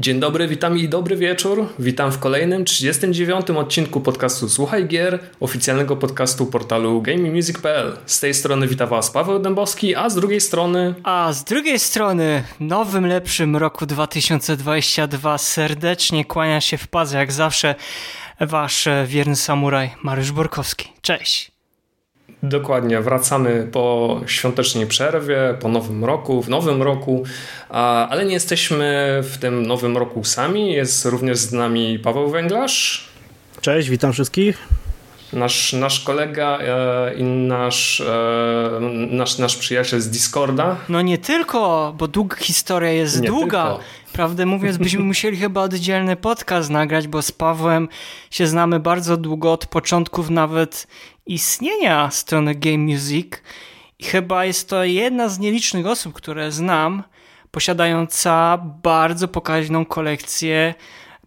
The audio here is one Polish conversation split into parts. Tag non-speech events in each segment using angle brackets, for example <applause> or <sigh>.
Dzień dobry, witam i dobry wieczór. Witam w kolejnym 39. odcinku podcastu Słuchaj Gier, oficjalnego podcastu portalu GameMusic.pl. Z tej strony witam Was Paweł Dębowski, a z drugiej strony... A z drugiej strony, nowym, lepszym roku 2022 serdecznie kłania się w pazę, jak zawsze, Wasz wierny samuraj Mariusz Borkowski. Cześć! Dokładnie, wracamy po świątecznej przerwie, po nowym roku, w nowym roku, ale nie jesteśmy w tym nowym roku sami. Jest również z nami Paweł Węglarz. Cześć, witam wszystkich. Nasz, nasz kolega e, i nasz, e, nasz, nasz przyjaciel z Discorda. No nie tylko, bo długa historia jest Nie długa. tylko. Prawdę mówiąc, byśmy musieli chyba oddzielny podcast nagrać, bo z Pawłem się znamy bardzo długo, od początków nawet istnienia strony Game Music. I chyba jest to jedna z nielicznych osób, które znam, posiadająca bardzo pokaźną kolekcję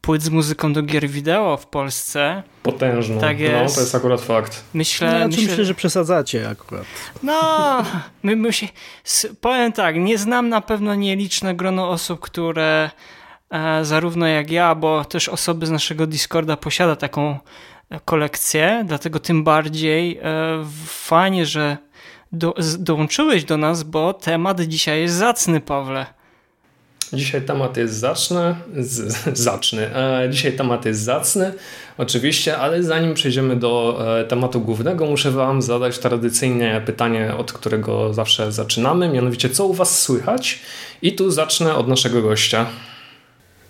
płyt z muzyką do gier wideo w Polsce. Potężny. Tak No, jest. to jest akurat fakt. Myślę, No, myślę, myślę, że przesadzacie akurat. No, my, my się, powiem tak, nie znam na pewno nieliczne grono osób, które e, zarówno jak ja, bo też osoby z naszego Discorda posiada taką e, kolekcję, dlatego tym bardziej e, fajnie, że do, z, dołączyłeś do nas, bo temat dzisiaj jest zacny, Pawle. Dzisiaj temat jest zacny. Z, <laughs> zacny. E, dzisiaj temat jest zacny, oczywiście, ale zanim przejdziemy do e, tematu głównego, muszę Wam zadać tradycyjnie pytanie, od którego zawsze zaczynamy, mianowicie co u Was słychać? I tu zacznę od naszego gościa.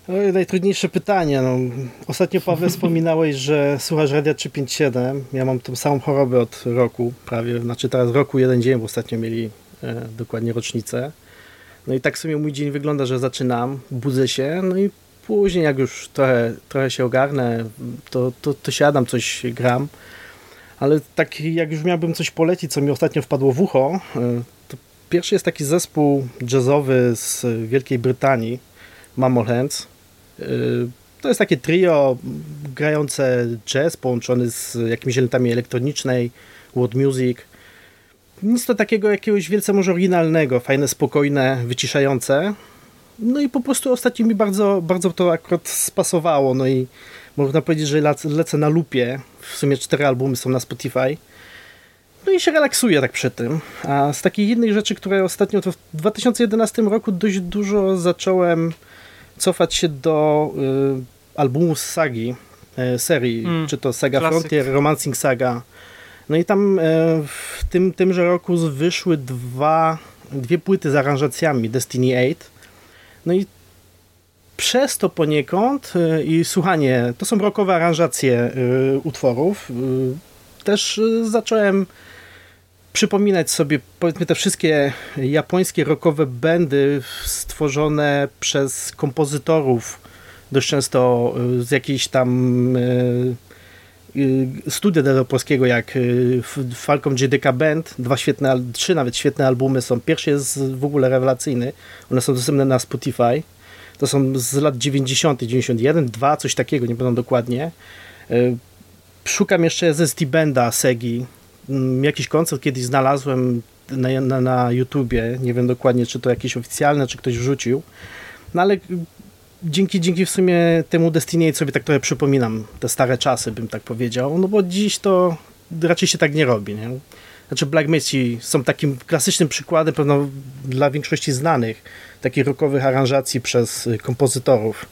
Oj, najtrudniejsze pytanie. No, ostatnio Paweł <laughs> wspominałeś, że słuchasz Radia 357. Ja mam tą samą chorobę od roku prawie, znaczy teraz roku jeden dzień, bo ostatnio mieli e, dokładnie rocznicę. No i tak w sumie mój dzień wygląda, że zaczynam, budzę się, no i później jak już trochę, trochę się ogarnę, to, to, to siadam, coś gram. Ale tak jak już miałbym coś polecić, co mi ostatnio wpadło w ucho, e, to pierwszy jest taki zespół jazzowy z Wielkiej Brytanii, Mammal Hands. Y, To jest takie trio grające jazz połączony z jakimiś elementami elektronicznej, world music. Nic to takiego jakiegoś wielce może oryginalnego, fajne, spokojne, wyciszające. No i po prostu ostatnio mi bardzo, bardzo to akurat spasowało. No i można powiedzieć, że lec- lecę na lupie. W sumie cztery albumy są na Spotify. No i się relaksuję tak przy tym. A z takiej jednej rzeczy, które ostatnio to w 2011 roku dość dużo zacząłem cofać się do y, albumów z sagi, y, serii, Mm, czy to Saga klasyk. Frontier, Romancing Saga. No i tam y, w tym, tymże roku wyszły dwa, dwie płyty z aranżacjami Destiny 8. No i przez to poniekąd y, i słuchanie, to są rockowe aranżacje y, utworów, też zacząłem przypominać sobie powiedzmy te wszystkie japońskie rockowe bandy stworzone przez kompozytorów dość często z jakiejś tam y, studia deweloperskiego jak y, Falcon JDK Band, dwa świetne, trzy nawet świetne albumy są. Pierwszy jest w ogóle rewelacyjny, one są dostępne na Spotify. To są z lat 90, 91, 2, coś takiego, nie pamiętam dokładnie. Y, Szukam jeszcze ze Steve Benda, Segi. Mm, Jakiś koncert kiedyś znalazłem na, na, na YouTubie. Nie wiem dokładnie, czy to jakieś oficjalne, czy ktoś wrzucił. No ale dzięki, dzięki w sumie temu Destiny sobie tak trochę przypominam te stare czasy, bym tak powiedział. No bo dziś to raczej się tak nie robi, nie? Znaczy Black Mesi są takim klasycznym przykładem pewno dla większości znanych takich rockowych aranżacji przez y, kompozytorów.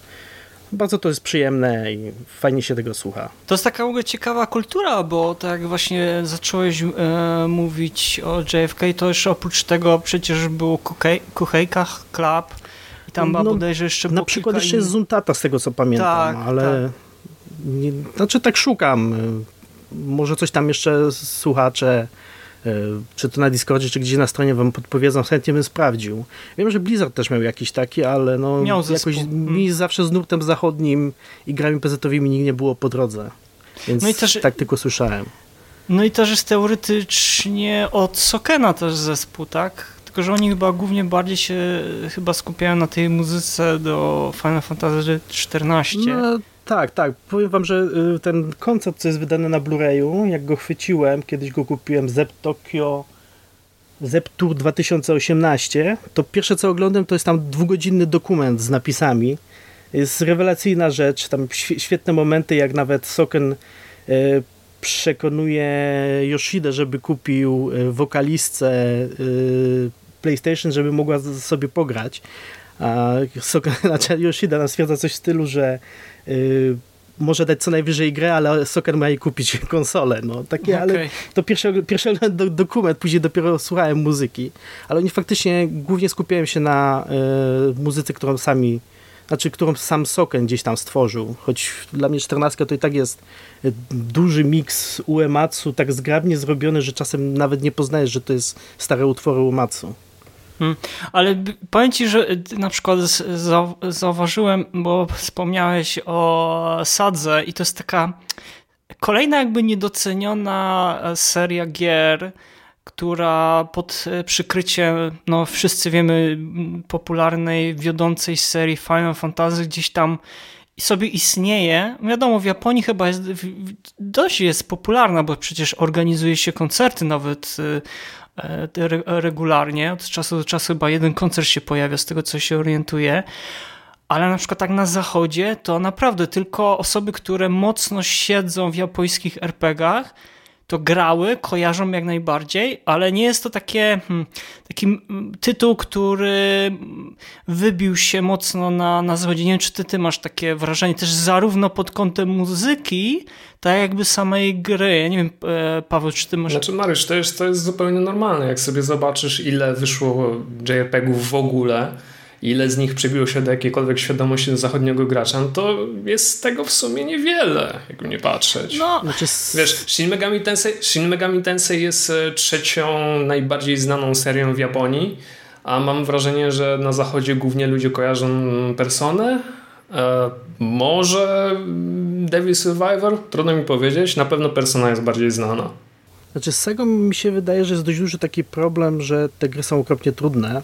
Bardzo to jest przyjemne i fajnie się tego słucha. To jest taka w ogóle ciekawa kultura, bo tak właśnie zacząłeś e, mówić o JFK, to jeszcze oprócz tego przecież było Kuhejka Club i tam No, no, bodajże jeszcze Na przykład jeszcze jest Zuntata z tego co pamiętam, Tak, ale Nie, znaczy tak szukam. Może coś tam jeszcze słuchacze, y, czy to na Discordzie, czy gdzieś na stronie wam podpowiedzą, chętnie bym sprawdził. Wiem, że Blizzard też miał jakiś taki, ale no Miał jakoś Mm. mi zawsze z nurtem zachodnim i grami pezetowymi nigdy nie było po drodze. Więc No i też- tak tylko słyszałem. No i też jest teoretycznie od Sokena też zespół, tak? Tylko, że oni chyba głównie bardziej się chyba skupiają na tej muzyce do Final Fantasy XIV. No, Tak, tak. Powiem wam, że y, ten koncept, co jest wydany na Blu-rayu, jak go chwyciłem, kiedyś go kupiłem, Zep Tokyo Zep Tour 2018, to pierwsze co oglądam to jest tam dwugodzinny dokument z napisami. Jest rewelacyjna rzecz, tam świetne momenty, jak nawet Soken y, przekonuje Yoshida, żeby kupił y, wokalistce PlayStation, żeby mogła sobie pograć. A Soken, <laughs> znaczy Yoshida nam stwierdza coś w stylu, że y, może dać co najwyżej grę, ale Soken ma jej kupić <laughs> konsolę. No, takie, okay. ale to pierwszy, pierwszy <laughs> do, dokument, później dopiero słuchałem muzyki. Ale oni faktycznie głównie skupiałem się na y, muzyce, którą sami znaczy, którą sam Soken gdzieś tam stworzył, choć dla mnie 14 to i tak jest y, duży miks Uematsu, tak zgrabnie zrobiony, że czasem nawet nie poznajesz, że to jest stare utwory Uematsu. Hmm. Ale powiem ci, że y, na przykład zauważyłem, bo wspomniałeś o Sadze i to jest taka kolejna jakby niedoceniona e, seria gier, która pod e, przykryciem, no wszyscy wiemy, popularnej, wiodącej serii Final Fantasy gdzieś tam sobie istnieje. Wiadomo, w Japonii chyba jest, dość jest popularna, bo przecież organizuje się koncerty nawet E, regularnie. Od czasu do czasu chyba jeden koncert się pojawia, z tego co się orientuję. Ale na przykład tak na zachodzie to naprawdę tylko osoby, które mocno siedzą w japońskich RPGach, to grały, kojarzą jak najbardziej, ale nie jest to takie, hmm, taki mm, tytuł, który wybił się mocno na, na wiem, czy ty, ty masz takie wrażenie też zarówno pod kątem muzyki, tak jakby samej gry. Ja nie wiem, e, Paweł, czy ty masz... Znaczy Mariusz, to jest, to jest zupełnie normalne. Jak sobie zobaczysz, ile wyszło JRPG-ów w ogóle, ile z nich przybiło się do jakiejkolwiek świadomości zachodniego gracza, no to jest tego w sumie niewiele, jak mnie patrzeć. No, znaczy... Wiesz, Shin Megami, Tensei, Shin Megami Tensei jest e, trzecią najbardziej znaną serią w Japonii, a mam wrażenie, że na zachodzie głównie ludzie kojarzą Personę, e, może Devil Survivor? Trudno mi powiedzieć. Na pewno Persona jest bardziej znana. Znaczy z Sega mi się wydaje, że jest dość duży taki problem, że te gry są okropnie trudne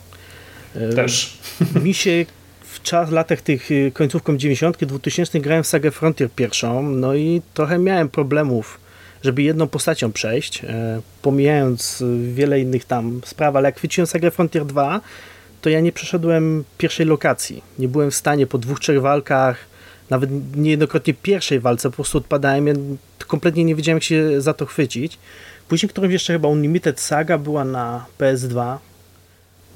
też. <laughs> Mi się w czas, latach tych y, końcówką 90 2000 grałem w sagę Frontier pierwszą, no i trochę miałem problemów, żeby jedną postacią przejść, e, pomijając wiele innych tam spraw, ale jak chwyciłem sagę Frontier 2, to ja nie przeszedłem pierwszej lokacji. Nie byłem w stanie po dwóch, trzech walkach, nawet niejednokrotnie pierwszej walce po prostu odpadałem, ja kompletnie nie wiedziałem jak się za to chwycić. Później którymś jeszcze chyba Unlimited Saga była na PS2,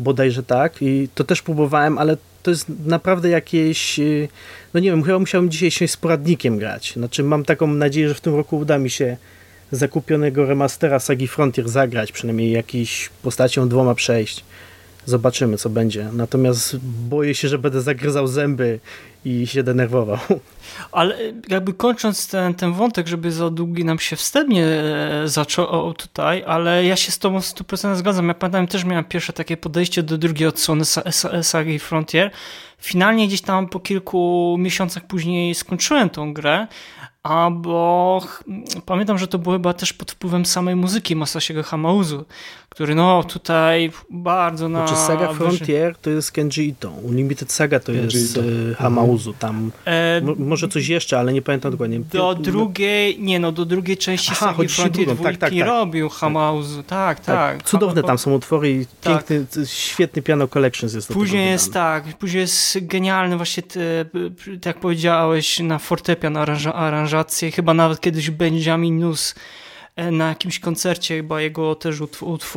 bodajże tak i to też próbowałem, ale to jest naprawdę jakieś, y, no nie wiem, chyba musiałem dzisiaj się z poradnikiem grać. Znaczy mam taką nadzieję, że w tym roku uda mi się zakupionego remastera Sagi Frontier zagrać, przynajmniej jakiś postacią dwoma przejść. Zobaczymy, co będzie. Natomiast boję się, że będę zagryzał zęby i się denerwował. <laughs> Ale jakby kończąc ten, ten wątek, żeby za długi nam się wstępnie e, zaczął tutaj, ale ja się z tobą w 100% zgadzam. Ja pamiętam, też miałem pierwsze takie podejście do drugiej odsłony Sagi Frontier. Finalnie gdzieś tam po kilku miesiącach później skończyłem tą grę, a bo pamiętam, że to było chyba też pod wpływem samej muzyki Masasiego Hamauzu, który no tutaj bardzo na... Znaczy Saga Frontier to jest Kenji Ito, Unlimited Saga to Kenji jest Ito. E, Hamauzu, tam e... może coś jeszcze, ale nie pamiętam dokładnie. Do drugiej, nie no, do drugiej części Aha, Sagi Frontier drugą. Tak, tak, tak. robił Hamauzu, tak, tak. tak. Cudowne tam są utwory i tak. piękny, świetny piano collections jest Później jest tak, później jest genialny właśnie, te, tak jak powiedziałeś, na fortepian aranża, aranżację, chyba nawet kiedyś Benjamin Nus E, na jakimś koncercie, chyba jego też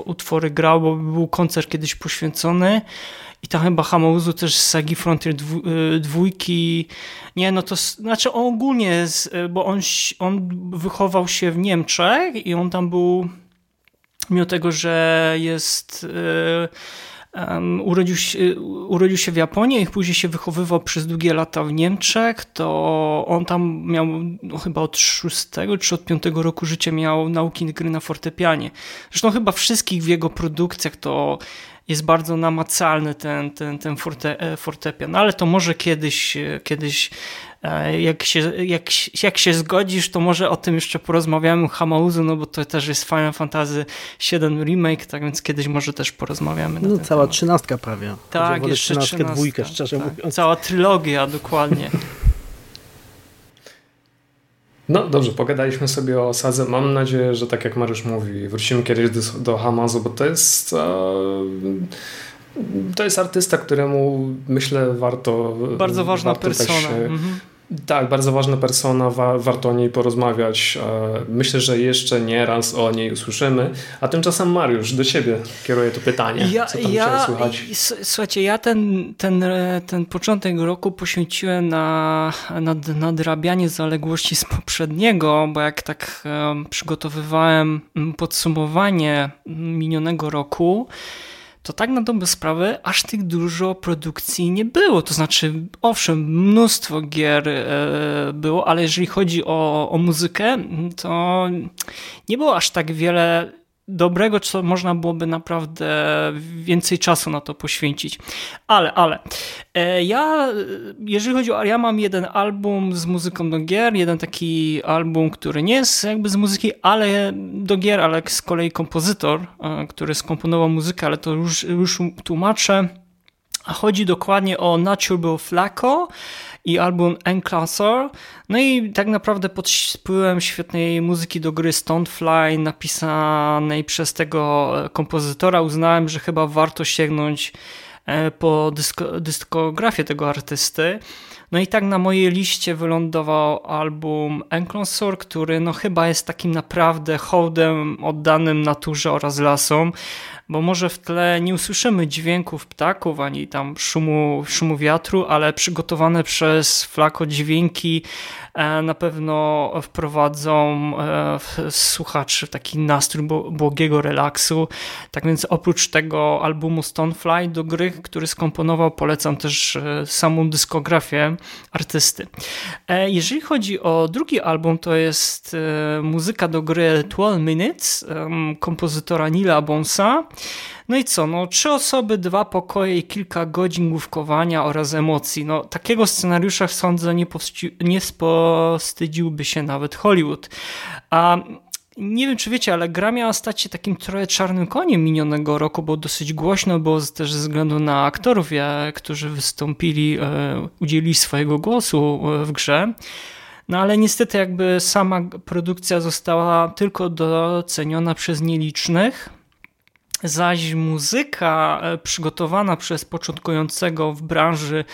utwory grał, bo był koncert kiedyś poświęcony i tam chyba Hamauzu też z Sagi Frontier e, dwójki, nie no to znaczy ogólnie, e, bo on, on wychował się w Niemczech i on tam był mimo tego, że jest Um, urodził, się, urodził się w Japonii i później się wychowywał przez długie lata w Niemczech, to on tam miał no, chyba od 6 czy od 5 roku życia miał nauki gry na fortepianie. Zresztą chyba wszystkich w jego produkcjach to jest bardzo namacalny ten, ten, ten forte, e, fortepian, ale to może kiedyś, e, kiedyś jak się, jak, jak się zgodzisz, to może o tym jeszcze porozmawiamy Hamauzu, no bo to też jest Final Fantasy VII Remake, tak więc kiedyś może też porozmawiamy. No cała temat. trzynastka prawie. Tak, jeszcze trzynastkę, dwójkę, szczerze tak. mówiąc. Cała trylogia, dokładnie. No dobrze, pogadaliśmy sobie o Sadze. Mam nadzieję, że tak jak Mariusz mówi, wrócimy kiedyś do, do Hamazu, bo to jest... E, to jest artysta, któremu myślę warto. Bardzo ważna warto persona. Tak, się, mhm. Tak, bardzo ważna persona, wa, warto o niej porozmawiać. E, myślę, że jeszcze nie raz o niej usłyszymy. A tymczasem Mariusz, do ciebie kieruję to pytanie. Ja, Co tam ja, słychać? Słuchajcie, ja ten, ten, ten początek roku poświęciłem na nadrabianie zaległości z poprzedniego, bo jak tak przygotowywałem podsumowanie minionego roku, to tak na dobrą sprawę aż tych dużo produkcji nie było. To znaczy, owszem, mnóstwo gier e, było, ale jeżeli chodzi o, o muzykę, to nie było aż tak wiele dobrego, co można byłoby naprawdę więcej czasu na to poświęcić. Ale, ale, e, ja, jeżeli chodzi o, ja mam jeden album z muzyką do gier, jeden taki album, który nie jest jakby z muzyki, ale do gier, ale z kolei kompozytor, e, który skomponował muzykę, ale to już, już tłumaczę. Chodzi dokładnie o Natural Flaco i album Enclassor. No i tak naprawdę pod wpływem świetnej muzyki do gry Stonefly napisanej przez tego kompozytora uznałem, że chyba warto sięgnąć e, po dysko, dyskografię tego artysty. No i tak na mojej liście wylądował album Enclosure, który no chyba jest takim naprawdę hołdem oddanym naturze oraz lasom bo może w tle nie usłyszymy dźwięków ptaków ani tam szumu, szumu wiatru, ale przygotowane przez flako dźwięki e, na pewno wprowadzą e, słuchaczy w taki nastrój błogiego relaksu. Tak więc oprócz tego albumu Stonefly do gry, który skomponował, polecam też e, samą dyskografię artysty. Jeżeli chodzi o drugi album, to jest muzyka do gry 12 Minutes kompozytora Nila Bonsa. No i co, no trzy osoby, dwa pokoje i kilka godzin główkowania oraz emocji. No takiego scenariusza sądzę nie, nie postydziłby się nawet Hollywood. A nie wiem, czy wiecie, ale gra miała stać się takim trochę czarnym koniem minionego roku, bo dosyć głośno było też ze względu na aktorów, którzy wystąpili, e, udzielili swojego głosu e, w grze. No ale niestety jakby sama produkcja została tylko doceniona przez nielicznych zaś muzyka e, przygotowana przez początkującego w branży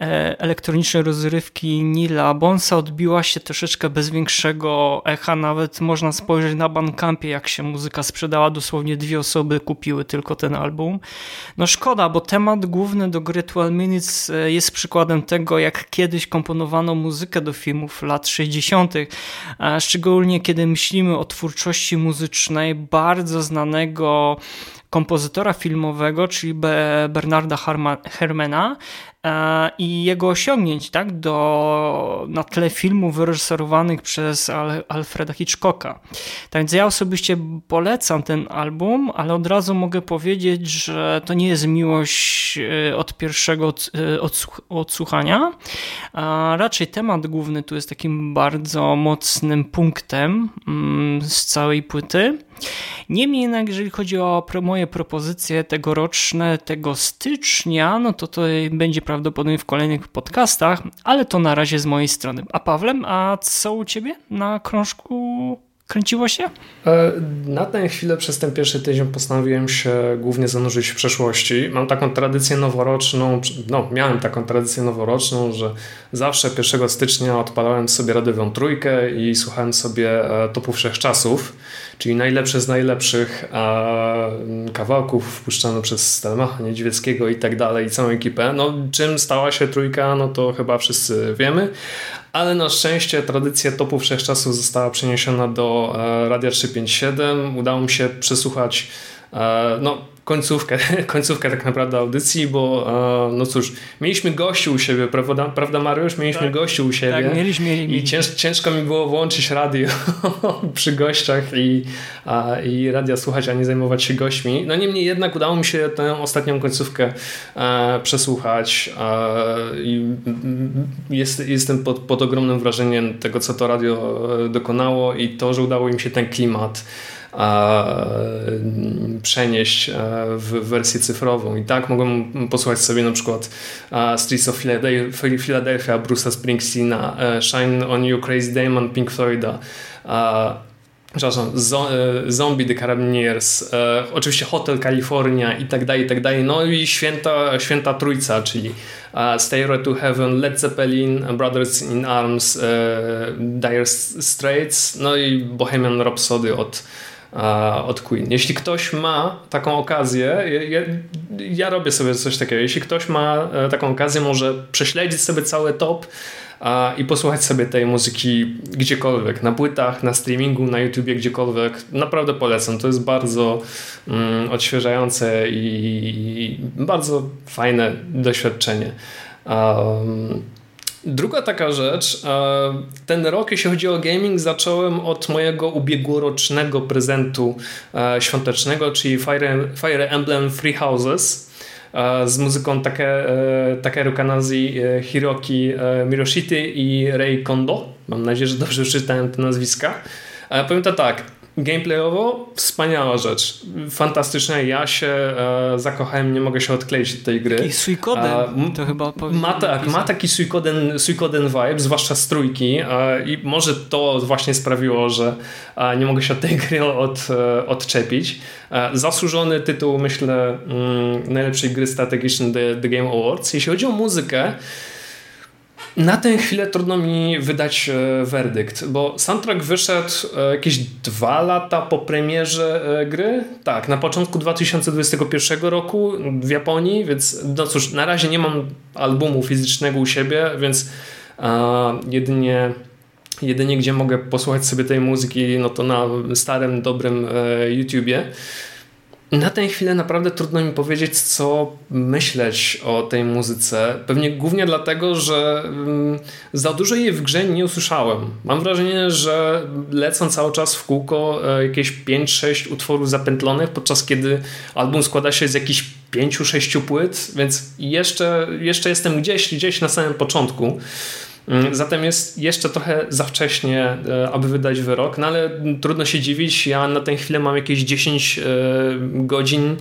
e, elektronicznej rozrywki Nila Bonsa odbiła się troszeczkę bez większego echa. Nawet można spojrzeć na Bandcampie, jak się muzyka sprzedała. Dosłownie dwie osoby kupiły tylko ten album. No szkoda, bo temat główny do gry 12 Minutes e, jest przykładem tego, jak kiedyś komponowano muzykę do filmów lat 60. Szczególnie kiedy myślimy o twórczości muzycznej bardzo znanego kompozytora filmowego, czyli Bernarda Hermana, E, i jego osiągnięć tak, do, na tle filmów wyreżyserowanych przez Alfreda Hitchcocka. Tak więc ja osobiście polecam ten album, ale od razu mogę powiedzieć, że to nie jest miłość e, od pierwszego e, odsłuchania. Raczej temat główny tu jest takim bardzo mocnym punktem mm, z całej płyty. Niemniej jednak, jeżeli chodzi o moje propozycje tegoroczne, tego stycznia, no to to będzie prawdopodobnie w kolejnych podcastach, ale to na razie z mojej strony. A Pawlem, a co u Ciebie na krążku kręciło się? E, na tę chwilę przez ten pierwszy tydzień postanowiłem się głównie zanurzyć w przeszłości. Mam taką tradycję noworoczną, no miałem taką tradycję noworoczną, że zawsze 1 stycznia odpalałem sobie radiową trójkę i słuchałem sobie e, topu wszechczasów, czyli najlepsze z najlepszych kawałków wpuszczane przez Stelmacha Niedźwieckiego i tak dalej, i całą ekipę. No czym stała się trójka, no to chyba wszyscy wiemy, ale na szczęście tradycja topu wszechczasów została przeniesiona do e, Radia 357. Udało mi się przesłuchać e, no, końcówkę, <laughs> końcówkę tak naprawdę audycji, bo e, no cóż, mieliśmy gości u siebie, prawda, prawda Mariusz? Mieliśmy tak, gości u siebie. Tak, mieliśmy, mieliśmy. I cięż, ciężko mi było włączyć radio <laughs> przy gościach i, a, i radia słuchać, a nie zajmować się gośćmi. No niemniej jednak udało mi się tę ostatnią końcówkę e, przesłuchać e, i jest, jestem pod, pod ogromnym wrażeniem tego, co to radio dokonało i to, że udało im się ten klimat przenieść w wersję cyfrową. I tak mogą posłuchać sobie na przykład Streets of Philadelphia, Bruce'a Springsteena, Shine on You, Crazy Diamond, Pink Floyda, przepraszam, Zombie the Carabiniers, e, oczywiście Hotel California i tak dalej, i tak dalej. No i święta, święta trójca, czyli e, Stairway to Heaven, Led Zeppelin, Brothers in Arms, e, Dire Straits, no i Bohemian Rhapsody od, e, od Queen. Jeśli ktoś ma taką okazję, ja, ja robię sobie coś takiego, jeśli ktoś ma e, taką okazję, może prześledzić sobie cały top, i posłuchać sobie tej muzyki gdziekolwiek, na płytach, na streamingu, na YouTubie, gdziekolwiek. Naprawdę polecam. To jest bardzo mm, odświeżające i, i, bardzo fajne doświadczenie. Um, Druga taka rzecz, ten rok, jeśli chodzi o gaming, zacząłem od mojego ubiegłorocznego prezentu e, świątecznego, czyli Fire, Fire Emblem Free Houses z muzyką Take, e, Takeru Kanazi, e, Hiroki e, Miroshity i Rei Kondo. Mam nadzieję, że dobrze przeczytałem te nazwiska. Powiem tak, Gameplayowo wspaniała rzecz. Fantastyczna. Ja się e, zakochałem, nie mogę się odkleić od tej gry. Taki Suikoden e, to chyba ma, tak, ma taki Suikoden, Suikoden vibe, zwłaszcza z trójki e, i może to właśnie sprawiło, że e, nie mogę się od tej <laughs> gry od, e, odczepić. Zasłużony tytuł, myślę, mm, najlepszej gry strategicznej The, The Game Awards. Jeśli chodzi o muzykę, na tę chwilę trudno mi wydać e, werdykt, bo soundtrack wyszedł e, jakieś dwa lata po premierze e, gry. Tak, na początku 2021 roku w Japonii, więc no cóż, na razie nie mam albumu fizycznego u siebie, więc jedynie jedynie gdzie mogę posłuchać sobie tej muzyki, no to na starym, dobrym YouTubie. Na tę chwilę naprawdę trudno mi powiedzieć, co myśleć o tej muzyce. Pewnie głównie dlatego, że mm, za dużo jej w grze nie usłyszałem. Mam wrażenie, że lecą cały czas w kółko e, jakieś 5-6 utworów zapętlonych, podczas kiedy album składa się z jakichś 5-6 płyt, więc jeszcze, jeszcze jestem gdzieś, gdzieś na samym początku. Mm, zatem jest jeszcze trochę za wcześnie, e, aby wydać wyrok, no ale trudno się dziwić. Ja na tę chwilę mam jakieś 10 e, godzin,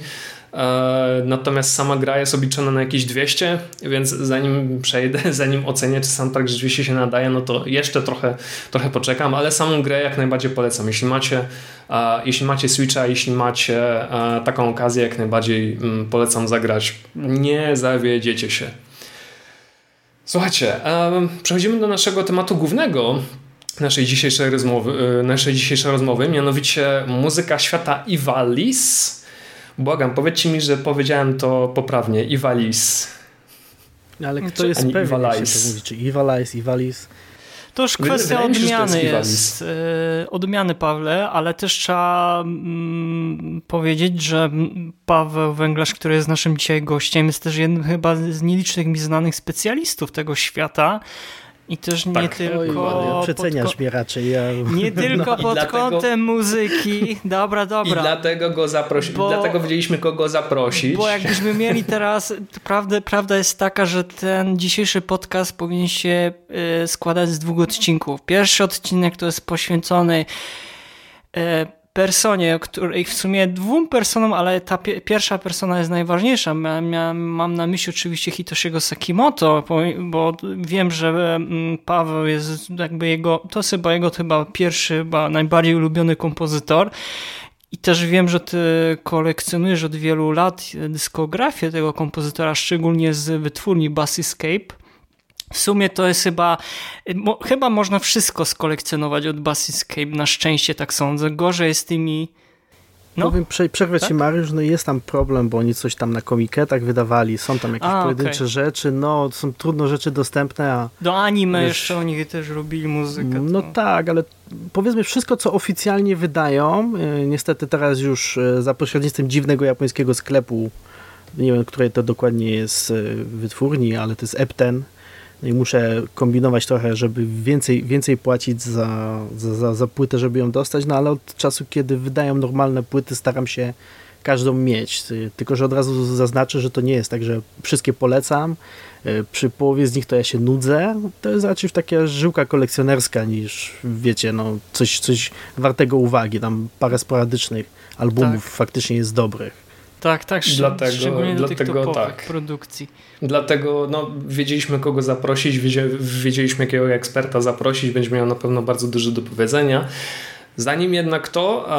e, natomiast sama gra jest obliczona na jakieś 200, więc zanim przejdę, <laughs> zanim ocenię, czy soundtrack rzeczywiście się nadaje, no to jeszcze trochę, trochę poczekam, ale samą grę jak najbardziej polecam. Jeśli macie, jeśli macie Switcha, jeśli macie taką okazję, jak najbardziej mm, polecam zagrać. Nie zawiedziecie się. Słuchajcie, przechodzimy do naszego tematu głównego naszej dzisiejszej rozmowy, e, naszej dzisiejszej rozmowy mianowicie muzyka świata Iwalis. Błagam, powiedzcie mi, że powiedziałem to poprawnie. Iwalis. Ale kto jest pewien, jak się to mówi? Czy Iwalis, Iwalis? To już kwestia odmiany jest. jest. E, odmiany, Pawle, ale też trzeba mm, powiedzieć, że Paweł Węglarz, który jest naszym dzisiaj gościem, jest też jednym chyba z nielicznych mi znanych specjalistów tego świata. I też nie tak. tylko. Oj, przeceniasz mnie raczej. Ja... Nie <laughs> tylko no. pod dlatego... kątem muzyki. Dobra, dobra. I dlatego go zaprosiliśmy. Bo... Dlatego wiedzieliśmy, kogo zaprosić. Bo jakbyśmy mieli teraz. Prawda, prawda jest taka, że ten dzisiejszy podcast powinien się y, składać z dwóch odcinków. Pierwszy odcinek to jest poświęcony. Personie, której w sumie dwóm personom, ale ta pierwsza persona jest najważniejsza. mam na myśli oczywiście Hitoshiego Sakimoto, bo wiem, że mm, Paweł jest jakby jego, to jest chyba jego chyba pierwszy, chyba najbardziej ulubiony kompozytor. I też wiem, że ty kolekcjonujesz od wielu lat dyskografię tego kompozytora, szczególnie z wytwórni Bass Escape. W sumie to jest chyba, mo, chyba można wszystko skolekcjonować od Basiscape, na szczęście tak sądzę. Gorzej jest tymi... No. Powiem, prze, przerwę tak? ci Mariusz, no jest tam problem, bo oni coś tam na komiketach wydawali, są tam jakieś a, pojedyncze okay. rzeczy, no są trudno rzeczy dostępne, a... Do anime wiesz, jeszcze oni też robili muzykę. No to... tak, ale powiedzmy wszystko, co oficjalnie wydają, yy, niestety teraz już yy, za pośrednictwem dziwnego japońskiego sklepu, nie wiem, której to dokładnie jest yy, wytwórni, ale to jest Epten, i muszę kombinować trochę, żeby więcej, więcej płacić za, za, za, płytę, żeby ją dostać, no ale od czasu, kiedy wydają normalne płyty, staram się każdą mieć. Tylko, że od razu zaznaczę, że to nie jest tak, że wszystkie polecam. Przy połowie z nich to ja się nudzę. To jest raczej taka żyłka kolekcjonerska niż, wiecie, no, coś, coś wartego uwagi. Tam parę sporadycznych albumów tak. faktycznie jest dobrych. Tak, tak, dlatego, szczególnie do dlatego, tych tak. produkcji. Dlatego no, wiedzieliśmy kogo zaprosić, wiedzieliśmy jakiego eksperta zaprosić, będzie miał na pewno bardzo dużo do powiedzenia. Zanim jednak to,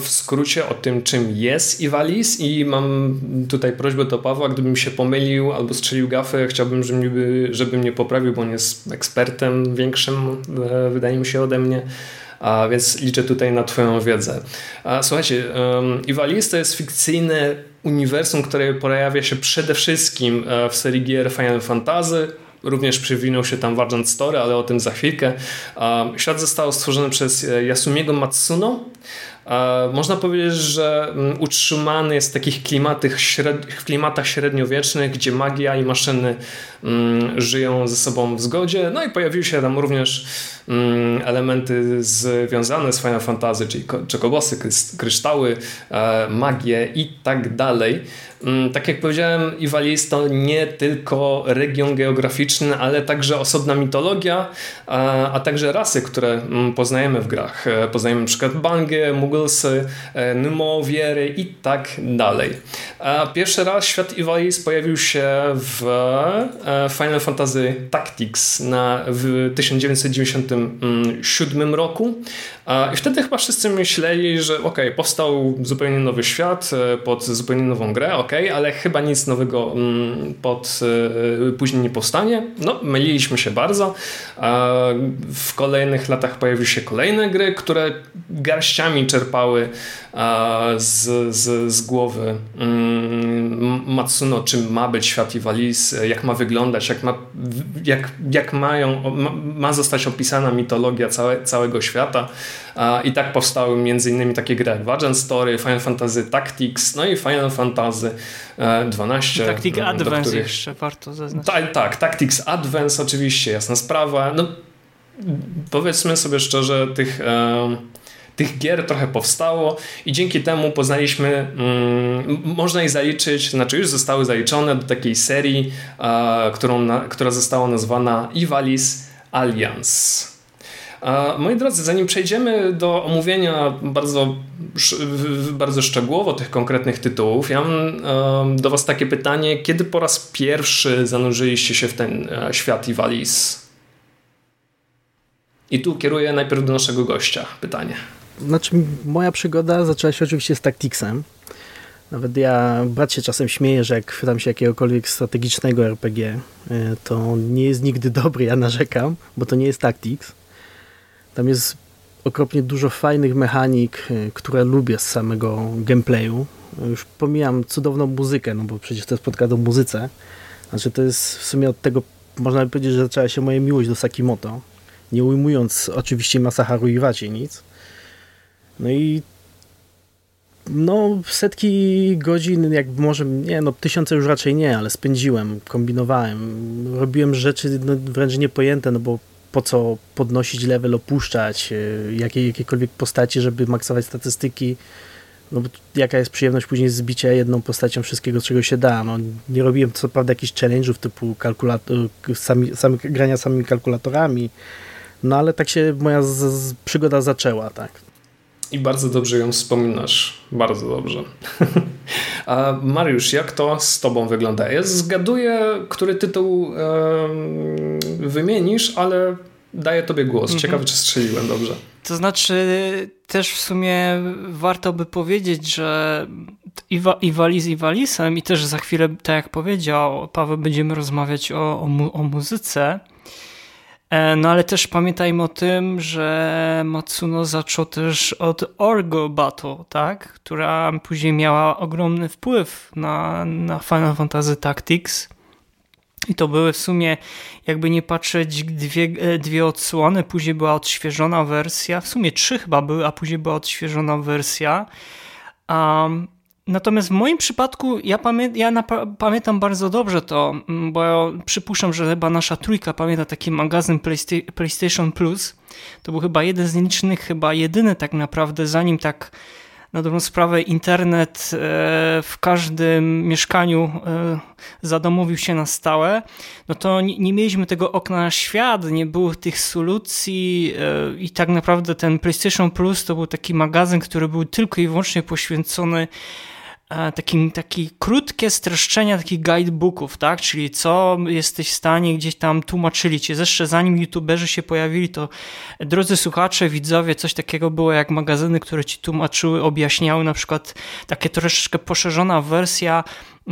w skrócie o tym, czym jest Iwalis i mam tutaj prośbę do Pawła, gdybym się pomylił albo strzelił gafę, chciałbym, żeby, żeby mnie poprawił, bo on jest ekspertem większym, e, wydaje mi się, ode mnie. A więc liczę tutaj na Twoją wiedzę. Słuchajcie, Iwalis to jest fikcyjne uniwersum, które pojawia się przede wszystkim e, w serii gier Final Fantasy, Również przywinął się tam Wargent Story, ale o tym za chwilkę. Świat został stworzony przez e, Yasumiego Matsuno. Można powiedzieć, że mm, utrzymany jest w takich klimatach, śred... klimatach średniowiecznych, gdzie magia i maszyny mm, żyją ze sobą w zgodzie. No i pojawiły się tam również mm, elementy związane z Final Fantasy, czyli czekobosy, kryształy, e, magię i tak dalej. Tak jak powiedziałem, Iwali jest to nie tylko region geograficzny, ale także osobna mitologia, a, także rasy, które poznajemy w grach. E, poznajemy np. przykład Bangę, Mugglesy, e, Numowiery i tak dalej. Pierwszy raz świat Iwalis pojawił się w e, Final Fantasy Tactics na, w 1997 roku i wtedy chyba wszyscy myśleli, że ok, powstał zupełnie nowy świat pod zupełnie nową grę, ok, ale chyba nic nowego mm, pod, y, później nie powstanie. No, myliliśmy się bardzo. W kolejnych latach pojawiły się kolejne gry, które garściami czerpały z, z, z głowy mm, Matsuno, czym ma być świat Iwalis, jak ma wyglądać, jak ma, jak, jak mają, ma, zostać opisana mitologia całe, całego świata. I tak powstały między innymi takie gry jak Vagent Story, Final Fantasy Tactics, no i Final Fantasy 12. Tactics Advance których... jeszcze warto zaznaczyć. Tak, tak, Tactics Advance oczywiście, jasna sprawa. No, powiedzmy sobie szczerze, tych... E, tych gier trochę powstało i dzięki temu poznaliśmy, mm, można je zaliczyć, znaczy już zostały zaliczone do takiej serii, e, którą na, która została nazwana Ivalis Alliance. Moi drodzy, zanim przejdziemy do omówienia bardzo, bardzo szczegółowo tych konkretnych tytułów, ja mam do Was takie pytanie, kiedy po raz pierwszy zanurzyliście się w ten e, świat Ivalis? I tu kieruję najpierw do naszego gościa pytanie. Znaczy, moja przygoda zaczęła się oczywiście z Tacticsem. Nawet ja, brat się czasem śmieje, że jak chwytam się jakiegokolwiek strategicznego RPG, e, to nie jest nigdy dobry, ja narzekam, bo to nie jest Tactics. Tam jest okropnie dużo fajnych mechanik, e, które lubię z samego gameplayu. Już pomijam cudowną muzykę, no bo przecież to jest podcast o muzyce. Znaczy to jest w sumie od tego, można by powiedzieć, że zaczęła się moja miłość do Sakimoto. Nie ujmując oczywiście Masaharu Iwaci nic. No i no setki godzin, jak może, nie no tysiące już raczej nie, ale spędziłem, kombinowałem, robiłem rzeczy no, wręcz niepojęte, no bo po co podnosić level, opuszczać e, jakie, jakiekolwiek postaci, żeby maksować statystyki, no bo jaka jest przyjemność później zbicia jedną postacią wszystkiego, czego się da. No, nie robiłem co prawda jakichś challenge'ów typu kalkulator, sami, sami, grania samymi kalkulatorami, no ale tak się moja z, z, przygoda zaczęła, tak. I bardzo dobrze ją wspominasz. Bardzo dobrze. <laughs> A Mariusz, jak to z tobą wygląda? Ja zgaduję, który tytuł wymienisz, ale daję tobie głos. Mhm. Ciekawy, czy strzeliłem dobrze. To znaczy, też w sumie warto by powiedzieć, że i, waliz i walizem i też za chwilę, tak jak powiedział Paweł, będziemy rozmawiać o, o, mu o muzyce. E, no ale też pamiętajmy o tym, że Matsuno zaczął też od Orgo Battle, tak? która później miała ogromny wpływ na, na Final Fantasy Tactics. I to były w sumie, jakby nie patrzeć, dwie, e, dwie odsłony. Później była odświeżona wersja. W sumie trzy chyba były, a później była odświeżona wersja. Um, Natomiast w moim przypadku ja, pamię ja pamiętam bardzo dobrze to, bo przypuszczam, że chyba nasza trójka pamięta taki magazyn Playsta PlayStation Plus. To był chyba jeden z nielicznych, chyba jedyny tak naprawdę, zanim tak na dobrą sprawę internet e, w każdym mieszkaniu e, zadomowił się na stałe, no to nie, nie mieliśmy tego okna na świat, nie było tych solucji e, i tak naprawdę ten PlayStation Plus to był taki magazyn, który był tylko i wyłącznie poświęcony takim, taki krótkie streszczenia takich guidebooków, tak? Czyli co jesteś w stanie gdzieś tam tłumaczyli cię. Zresztą zanim youtuberzy się pojawili, to drodzy słuchacze, widzowie, coś takiego było jak magazyny, które ci tłumaczyły, objaśniały, na przykład takie troszeczkę poszerzona wersja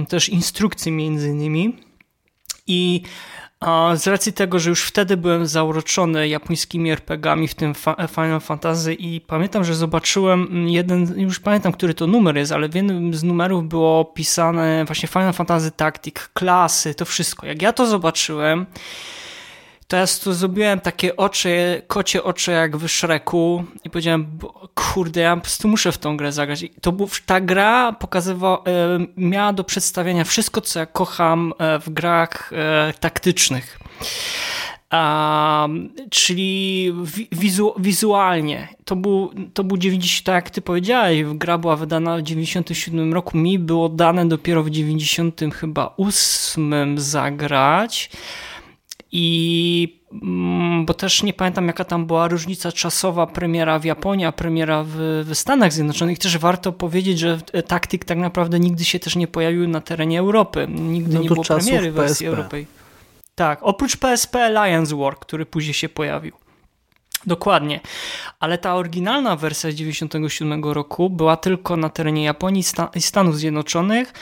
też instrukcji między innymi. I a z racji tego, że już wtedy byłem zauroczony japońskimi RPGami, w tym Final Fantasy i pamiętam, że zobaczyłem jeden, już pamiętam, który to numer jest, ale w jednym z numerów było pisane właśnie Final Fantasy Tactic, klasy, to wszystko. Jak ja to zobaczyłem, ja tu zrobiłem takie oczy, kocie oczy jak w Shreku i powiedziałem, kurde, ja po prostu muszę w tą grę zagrać. I to ta gra pokazywała, e, miała do przedstawienia wszystko, co ja kocham e, w grach e, taktycznych. Um, czyli wizu, wizualnie. To był, to był 90, tak jak ty powiedziałeś, gra była wydana w 97 roku, mi było dane dopiero w 90 chyba 8 zagrać. I mm, bo też nie pamiętam, jaka tam była różnica czasowa premiera w Japonii, a premiera w, w Stanach Zjednoczonych. Też warto powiedzieć, że taktyk tak naprawdę nigdy się też nie pojawił na terenie Europy. Nigdy no nie było premiery w wersji europejskiej. Tak, oprócz PSP Alliance War, który później się pojawił. Dokładnie, ale ta oryginalna wersja z 97 roku była tylko na terenie Japonii i Stanów Zjednoczonych.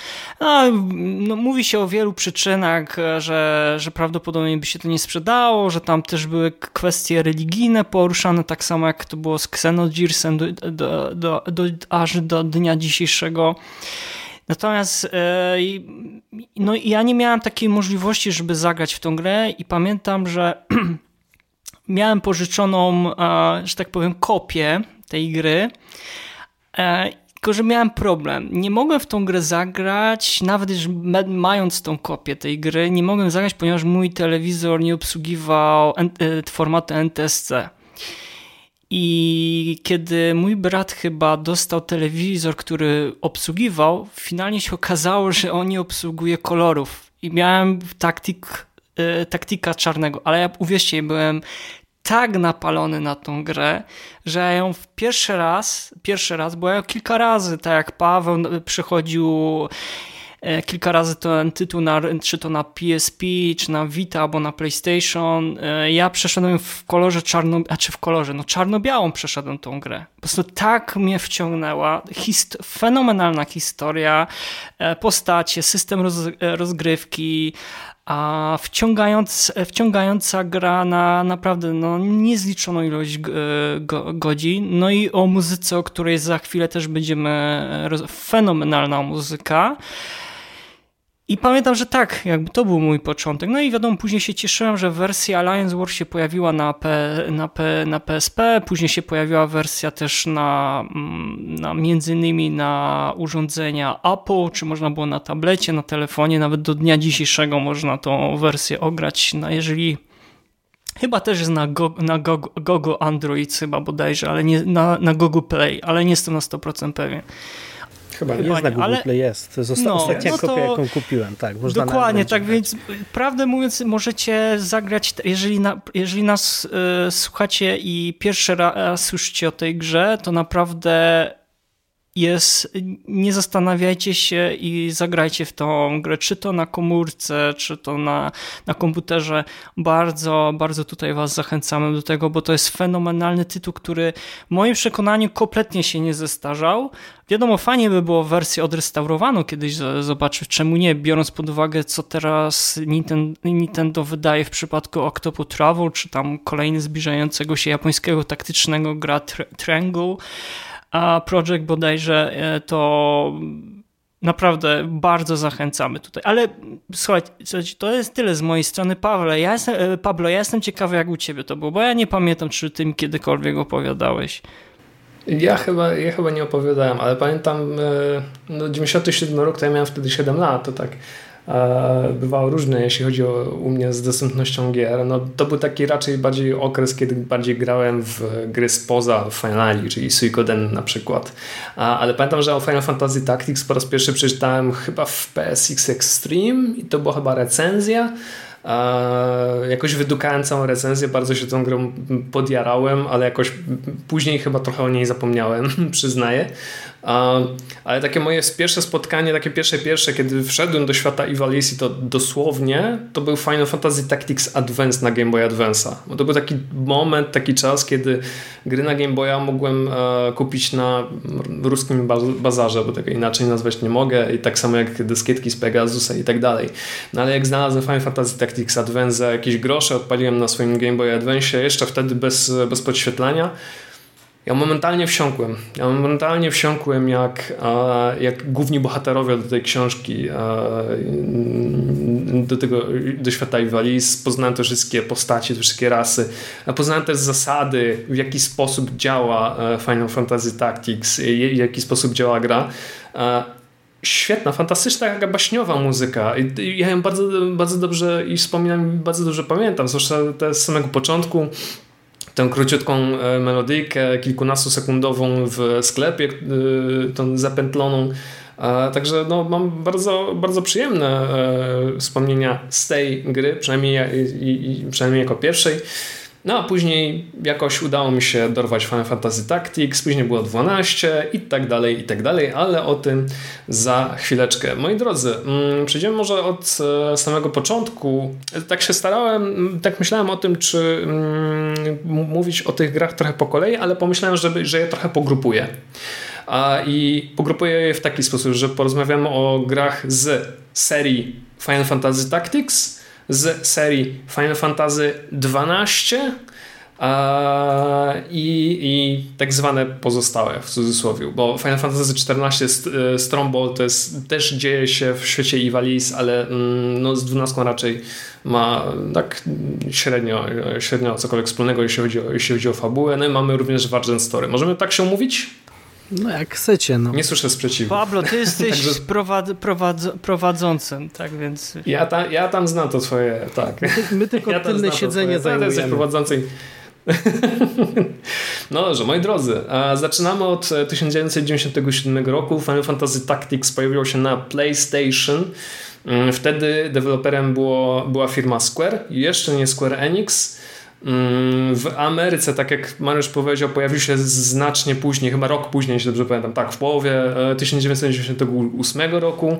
No, no, mówi się o wielu przyczynach, że, że prawdopodobnie by się to nie sprzedało, że tam też były kwestie religijne poruszane, tak samo jak to było z Xenogearsem do, do, do, do, aż do dnia dzisiejszego. Natomiast e, no, ja nie miałem takiej możliwości, żeby zagrać w tą grę i pamiętam, że <clears throat> miałem pożyczoną, e, że tak powiem, kopię tej gry. E, tylko, że miałem problem. Nie mogłem w tą grę zagrać, nawet już mając tą kopię tej gry, nie mogłem zagrać, ponieważ mój telewizor nie obsługiwał e, formatu NTSC. I kiedy mój brat chyba dostał telewizor, który obsługiwał, finalnie się okazało, że on nie obsługuje kolorów. I miałem taktik, taktika czarnego, ale ja uwierzcie, byłem tak napalony na tą grę, że ja ją w pierwszy raz, pierwszy raz, bo ja kilka razy, tak jak Paweł przychodził e, kilka razy ten tytuł, na, czy to na PSP, czy na Vita, albo na PlayStation. E, ja przeszedłem w kolorze czarno, a czy w kolorze, no czarno-białą przeszedłem tą grę. Po prostu tak mnie wciągnęła. Hist fenomenalna historia, e, postacie, system roz, rozgrywki, a wciągając, wciągająca gra na naprawdę no, niezliczoną ilość godzin. No i o muzyce, o której za chwilę też będziemy. Fenomenalna muzyka. I pamiętam, że tak, jakby to był mój początek. No i wiadomo, później się cieszyłem, że wersja Alliance War się pojawiła na, P, na, P, na PSP, później się pojawiła wersja też na, mm, na między innymi na urządzenia Apple, czy można było na tablecie, na telefonie, nawet do dnia dzisiejszego można tą wersję ograć, no jeżeli Chyba też jest na, Go, na Go, Google Android chyba bodajże, ale nie na, na Google Play, ale nie jestem na 100% pewien. Chyba nie. Jest na Google ale... Play, jest. Osta no, ostatnia no kopia, jaką kupiłem. Tak, Dokładnie, tak więc prawdę mówiąc możecie zagrać, jeżeli, na, jeżeli nas y, słuchacie i pierwszy raz słyszycie o tej grze, to naprawdę jest, nie zastanawiajcie się i zagrajcie w tą grę, czy to na komórce, czy to na, na komputerze. Bardzo, bardzo tutaj Was zachęcamy do tego, bo to jest fenomenalny tytuł, który w moim przekonaniu kompletnie się nie zestarzał. Wiadomo, fajnie by było wersję odrestaurowaną kiedyś zobaczyć, czemu nie, biorąc pod uwagę, co teraz Nintendo, Nintendo wydaje w przypadku Octopu Travel, czy tam kolejny zbliżającego się japońskiego taktycznego gra Triangle a Project bodajże e, to naprawdę bardzo zachęcamy tutaj. Ale słuchajcie, to jest tyle z mojej strony. Pawle, ja jestem, e, Pablo, ja jestem ciekawy, jak u ciebie to było, bo ja nie pamiętam, czy ty mi kiedykolwiek opowiadałeś. Ja chyba, ja chyba nie opowiadałem, ale pamiętam, e, no 97 rok, to ja miałem wtedy 7 lat, to tak bywało różne, jeśli chodzi o u mnie z dostępnością gier. No, to był taki raczej bardziej okres, kiedy bardziej grałem w gry spoza Finali, czyli Suikoden na przykład. Ale pamiętam, że o Final Fantasy Tactics po raz pierwszy przeczytałem chyba w PSX Extreme i to była chyba recenzja. Jakoś wydukałem całą recenzję, bardzo się tą grą podjarałem, ale jakoś później chyba trochę o niej zapomniałem, <laughs> przyznaję. Ale takie moje pierwsze spotkanie, takie pierwsze pierwsze, kiedy wszedłem do świata Ivalice, to dosłownie to był Final Fantasy Tactics Advance na Game Boy Advance'a. Bo to był taki moment, taki czas, kiedy gry na Game Boya mogłem e, kupić na ruskim bazarze, bo tego inaczej nazwać nie mogę i tak samo jak dyskietki z Pegasusa i tak dalej. No ale jak znalazłem Final Fantasy Tactics Advance za jakieś grosze, odpaliłem na swoim Game Boy Advance, jeszcze wtedy bez, bez podświetlania, ja momentalnie wsiąkłem. Ja momentalnie wsiąkłem jak, jak główni bohaterowie do tej książki, do tego, do świata i waliz. Poznałem te wszystkie postacie, te wszystkie rasy. Poznałem też zasady, w jaki sposób działa e, Final Fantasy Tactics, w jaki sposób działa gra świetna, fantastyczna, taka baśniowa muzyka. Ja ją bardzo, bardzo dobrze i wspominam, bardzo dobrze pamiętam, zwłaszcza te z samego początku tę króciutką e, melodyjkę, kilkunastosekundową w sklepie, e, tą zapętloną. Także no, mam bardzo, bardzo przyjemne e, wspomnienia z tej gry, przynajmniej, przynajmniej jako pierwszej. No a później jakoś udało mi się dorwać Final Fantasy Tactics, później było 12 i tak dalej, i tak dalej, ale o tym za chwileczkę. Moi drodzy, mm, przejdziemy może od e, samego początku. Tak się starałem, tak myślałem o tym, czy mm, mówić o tych grach trochę po kolei, ale pomyślałem, żeby, że je trochę pogrupuję. I pogrupuję je w taki sposób, że porozmawiamy o grach z serii Final Fantasy Tactics, z serii Final Fantasy XII i, i tak zwane pozostałe w cudzysłowie, bo Final Fantasy XIV e, Strombol to jest, też dzieje się w świecie Ivalice, ale mm, no, z 12 raczej ma tak średnio, średnio cokolwiek wspólnego, jeśli chodzi o, jeśli chodzi o fabułę. No i mamy również Wargent Story. Możemy tak się umówić? No jak chcecie, no. Nie słyszę sprzeciwu. Pablo, ty <laughs> jesteś Także... prowad, prowad, prowadzącym, tak więc... Ja, ta, ja tam znam to swoje, tak. My, my tylko <laughs> ja tylne siedzenie zajmujemy. Ja jesteś prowadzącym. <laughs> No dobrze, moi drodzy, zaczynamy od 1997 roku. Final Fantasy Tactics pojawiło się na PlayStation. Mm, wtedy deweloperem było, była firma Square, jeszcze nie Square Enix. Mm, w Ameryce, tak jak Mariusz powiedział, pojawił się znacznie później, chyba rok później, jeśli dobrze pamiętam, tak, w połowie 1998 e, roku.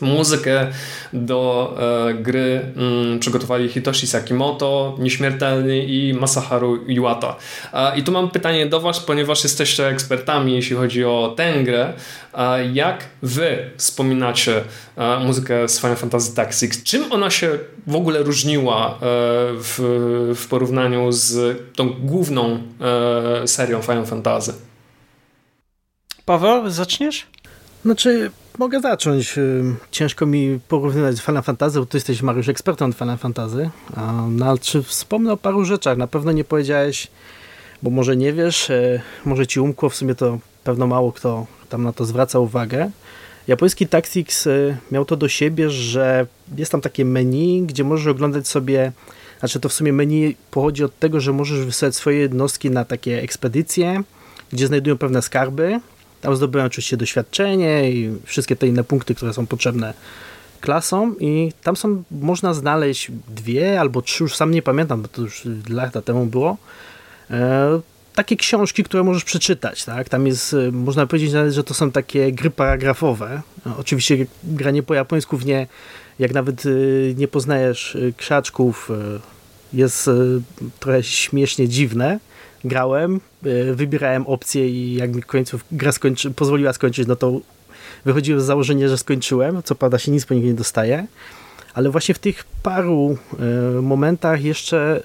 Muzykę do e, gry mm, przygotowali Hitoshi Sakimoto, Nieśmiertelny i Masaharu Iwata. E, I tu mam pytanie do Was, ponieważ jesteście ekspertami, jeśli chodzi o tę grę. E, jak Wy wspominacie e, muzykę z Final Fantasy Tactics? Czym ona się w ogóle różniła e, w, w porównaniu z tą główną e, serią Final Fantasy? Paweł, zaczniesz? Znaczy, Mogę zacząć. Ciężko mi porównywać z Final Fantasy, ty jesteś, Mariusz, ekspertem od Final Fantasy. No ale czy wspomnę o paru rzeczach? Na pewno nie powiedziałeś, bo może nie wiesz, y, może ci umkło, w sumie to pewno mało kto tam na to zwraca uwagę. Japoński Tactics y, miał to do siebie, że jest tam takie menu, gdzie możesz oglądać sobie, znaczy to w sumie menu pochodzi od tego, że możesz wysłać swoje jednostki na takie ekspedycje, gdzie znajdują pewne skarby, tam zdobyłem oczywiście doświadczenie i wszystkie te inne punkty, które są potrzebne klasom i tam są, można znaleźć dwie albo trzy, już sam nie pamiętam, bo to już lata temu było, e, takie książki, które możesz przeczytać, tak? Tam jest, e, można powiedzieć nawet, że to są takie gry paragrafowe. E, oczywiście granie po japońsku w nie, jak nawet e, nie poznajesz krzaczków, jest trochę śmiesznie dziwne, grałem, e, wybierałem opcje i jak mi końców gra skończy, pozwoliła skończyć, no to wychodziłem z założenia, że skończyłem. Co prawda się nic po nich nie dostaje, ale właśnie w tych paru e, momentach jeszcze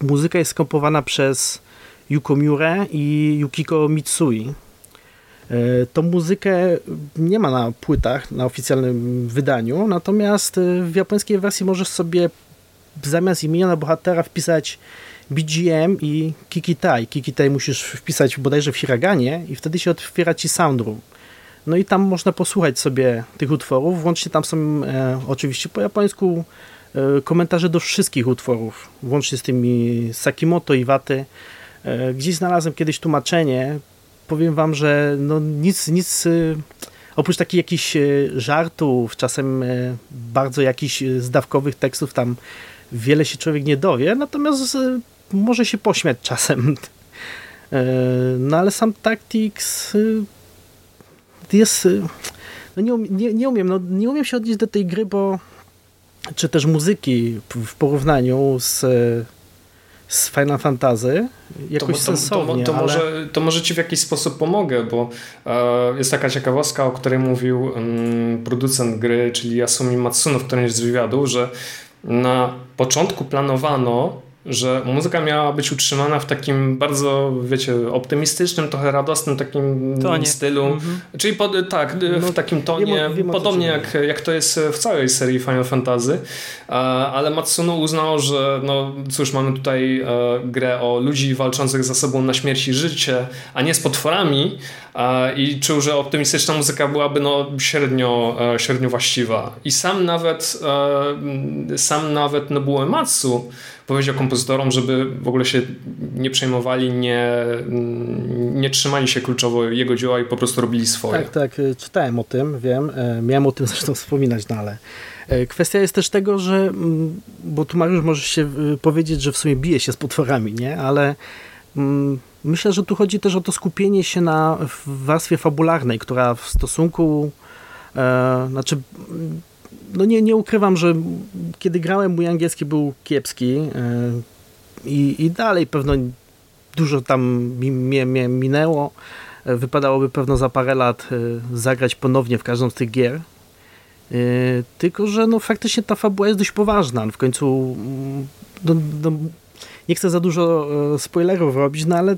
e, muzyka jest skompowana przez Yuko Miure i Yukiko Mitsui. Tą muzykę nie ma na płytach, na oficjalnym wydaniu, natomiast w japońskiej wersji możesz sobie zamiast imienia bohatera wpisać BGM i Kikitai. Kikitai musisz wpisać bodajże w Hiraganie i wtedy się otwiera ci soundroom. No i tam można posłuchać sobie tych utworów. Włącznie tam są e, oczywiście po japońsku e, komentarze do wszystkich utworów, włącznie z tymi Sakimoto i Waty. E, gdzieś znalazłem kiedyś tłumaczenie. Powiem wam, że no nic, nic e, oprócz takich jakichś e, żartów, czasem e, bardzo jakichś zdawkowych tekstów, tam wiele się człowiek nie dowie, natomiast może się pośmiać czasem. <laughs> No ale sam Tactics jest... No nie, nie, nie, umiem, no nie umiem się odnieść do tej gry, bo czy też muzyki w porównaniu z z Final Fantasy jakoś to, to, sensownie. To, to, ale... może, to może ci w jakiś sposób pomogę, bo e, jest taka ciekawostka, o której mówił um, producent gry, czyli Yasumi Matsuno w którymś z wywiadów, że na początku planowano że muzyka miała być utrzymana w takim bardzo, wiecie, optymistycznym, trochę radosnym takim tonie. stylu. Mhm. Czyli pod, tak, no, w takim tonie, wiem, wiem podobnie jak, jak to jest w całej serii Final Fantasy. Ale Matsuno uznał, że no cóż, mamy tutaj e, grę o ludzi walczących ze sobą na śmierć i życie, a nie z potworami i czuł, że optymistyczna muzyka byłaby no średnio, e, średnio właściwa. I sam nawet e, sam nawet Nobuo Ematsu powiedział kompozytorom, żeby w ogóle się nie przejmowali, nie, nie trzymali się kluczowo jego dzieła i po prostu robili swoje. Tak, tak, e, czytałem o tym, wiem, miałem o tym <laughs> zresztą wspominać, no ale kwestia jest też tego, że, mm, bo tu Mariusz może się powiedzieć, że w sumie bije się z potworami, nie, ale mm, myślę, że tu chodzi też o to skupienie się na warstwie fabularnej, która w stosunku e, znaczy no nie, nie ukrywam, że kiedy grałem, mój angielski był kiepski e, i, i dalej pewno dużo tam mi, mi, mi minęło. E, wypadałoby pewno za parę lat e, zagrać ponownie w każdą z tych gier. Tylko, że no faktycznie ta fabuła jest dość poważna. W końcu no, no, nie chcę za dużo spoilerów robić, no ale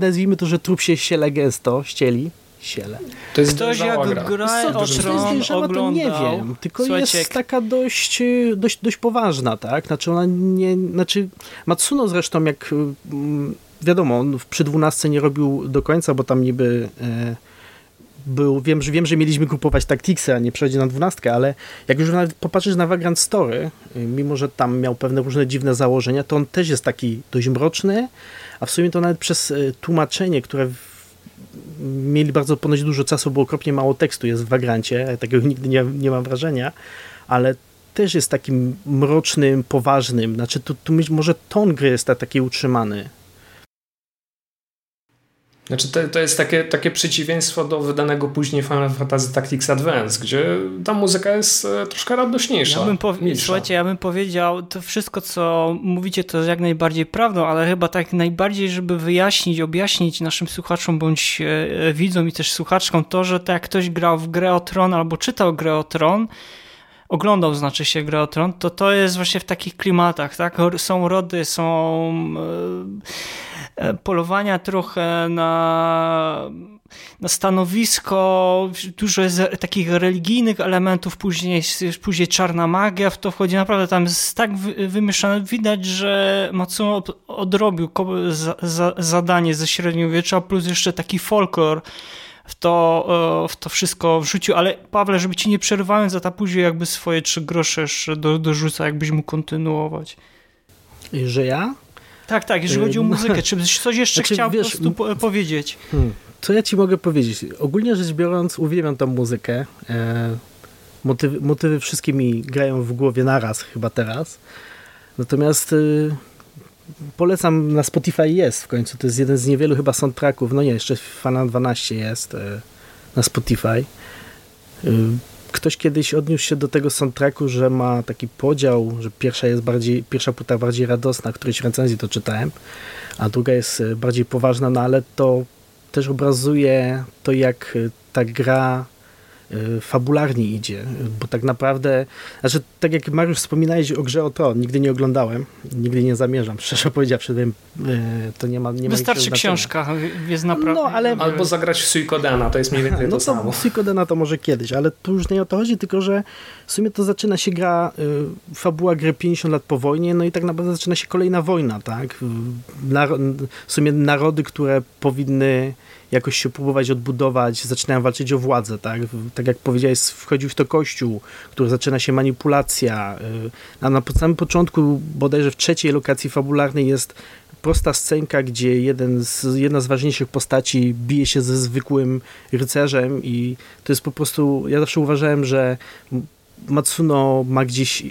nazwijmy to, że trup się siele gęsto, ścieli Siele. To jest Ktoś jak gra, gra o Tron to nie wiem, tylko Słuchajcie, jest taka dość, dość, dość poważna, tak? Znaczy ona nie, znaczy Matsuno zresztą jak mm, wiadomo, on przy dwunastce nie robił do końca, bo tam niby e, był, wiem, że wiem, że mieliśmy kupować Tacticsy, a nie przejdzie na dwunastkę, ale jak już nawet popatrzysz na Vagrant Story, mimo że tam miał pewne różne dziwne założenia, to on też jest taki dość mroczny, a w sumie to nawet przez e, tłumaczenie, które mieli bardzo ponoć dużo czasu, bo okropnie mało tekstu jest w Wagrancie, takiego <laughs> nigdy nie, nie mam wrażenia, ale też jest takim mrocznym, poważnym, znaczy tu, tu może ton gry jest taki utrzymany, znaczy to, to jest takie, takie przeciwieństwo do wydanego później Final Fantasy Tactics Advance, gdzie ta muzyka jest e, troszkę radośniejsza. Ja bym Słuchajcie, ja bym powiedział, to wszystko co mówicie to jest jak najbardziej prawdą, ale chyba tak najbardziej, żeby wyjaśnić, objaśnić naszym słuchaczom bądź e, e, widzom i też słuchaczkom to, że tak jak ktoś grał w grę o Tron albo czytał grę o Tron, oglądał znaczy się grę o Tron, to to jest właśnie w takich klimatach, tak? Są rody, są E, polowania trochę na, na stanowisko, dużo jest takich religijnych elementów, później, później czarna magia w to wchodzi, naprawdę tam jest tak wymieszane, widać, że Matsuno odrobił zadanie ze średniowiecza, plus jeszcze taki folklor, w to, e, w to wszystko wrzucił, ale Pawle, żeby ci nie przerywając, za ta później jakby swoje trzy grosze jeszcze do, dorzuca, jakbyś mógł kontynuować. Że ja? Tak, tak, jeżeli chodzi o muzykę, czy coś jeszcze znaczy, chciał wiesz, po prostu po powiedzieć? Hmm, co ja ci mogę powiedzieć? Ogólnie rzecz biorąc, uwielbiam tą muzykę. E, motywy, motywy wszystkie mi grają w głowie naraz chyba teraz. Natomiast y, polecam, na Spotify jest w końcu, to jest jeden z niewielu chyba soundtracków, no nie, jeszcze Fana 12 jest e, na Spotify. Y, ktoś kiedyś odniósł się do tego soundtracku, że ma taki podział, że pierwsza jest bardziej, pierwsza płyta bardziej radosna, którejś recenzji to czytałem, a druga jest e, bardziej poważna, no ale to też obrazuje to, jak e, ta gra fabularnie idzie, bo tak naprawdę, znaczy tak jak Mariusz wspominałeś o grze o to, nigdy nie oglądałem, nigdy nie zamierzam, <laughs> szczerze powiedziawszy, y, to nie ma nie Wystarczy ma książka, jest naprawdę... No, ale... Albo zagrać w Suikodena, to jest mniej więcej no to, to samo. Suikodena to może kiedyś, ale tu już nie o to chodzi, tylko że w sumie to zaczyna się gra, y, fabuła gry 50 lat po wojnie, no i tak naprawdę zaczyna się kolejna wojna, tak? w sumie narody, które powinny jakoś się próbować odbudować, zaczynają walczyć o władzę, tak? Tak jak powiedziałeś, wchodził w to kościół, który zaczyna się manipulacja, y, a na samym początku, bodajże w trzeciej lokacji fabularnej jest prosta scenka, gdzie jeden z, jedna z ważniejszych postaci bije się ze zwykłym rycerzem i to jest po prostu, ja zawsze uważałem, że Matsuno ma gdzieś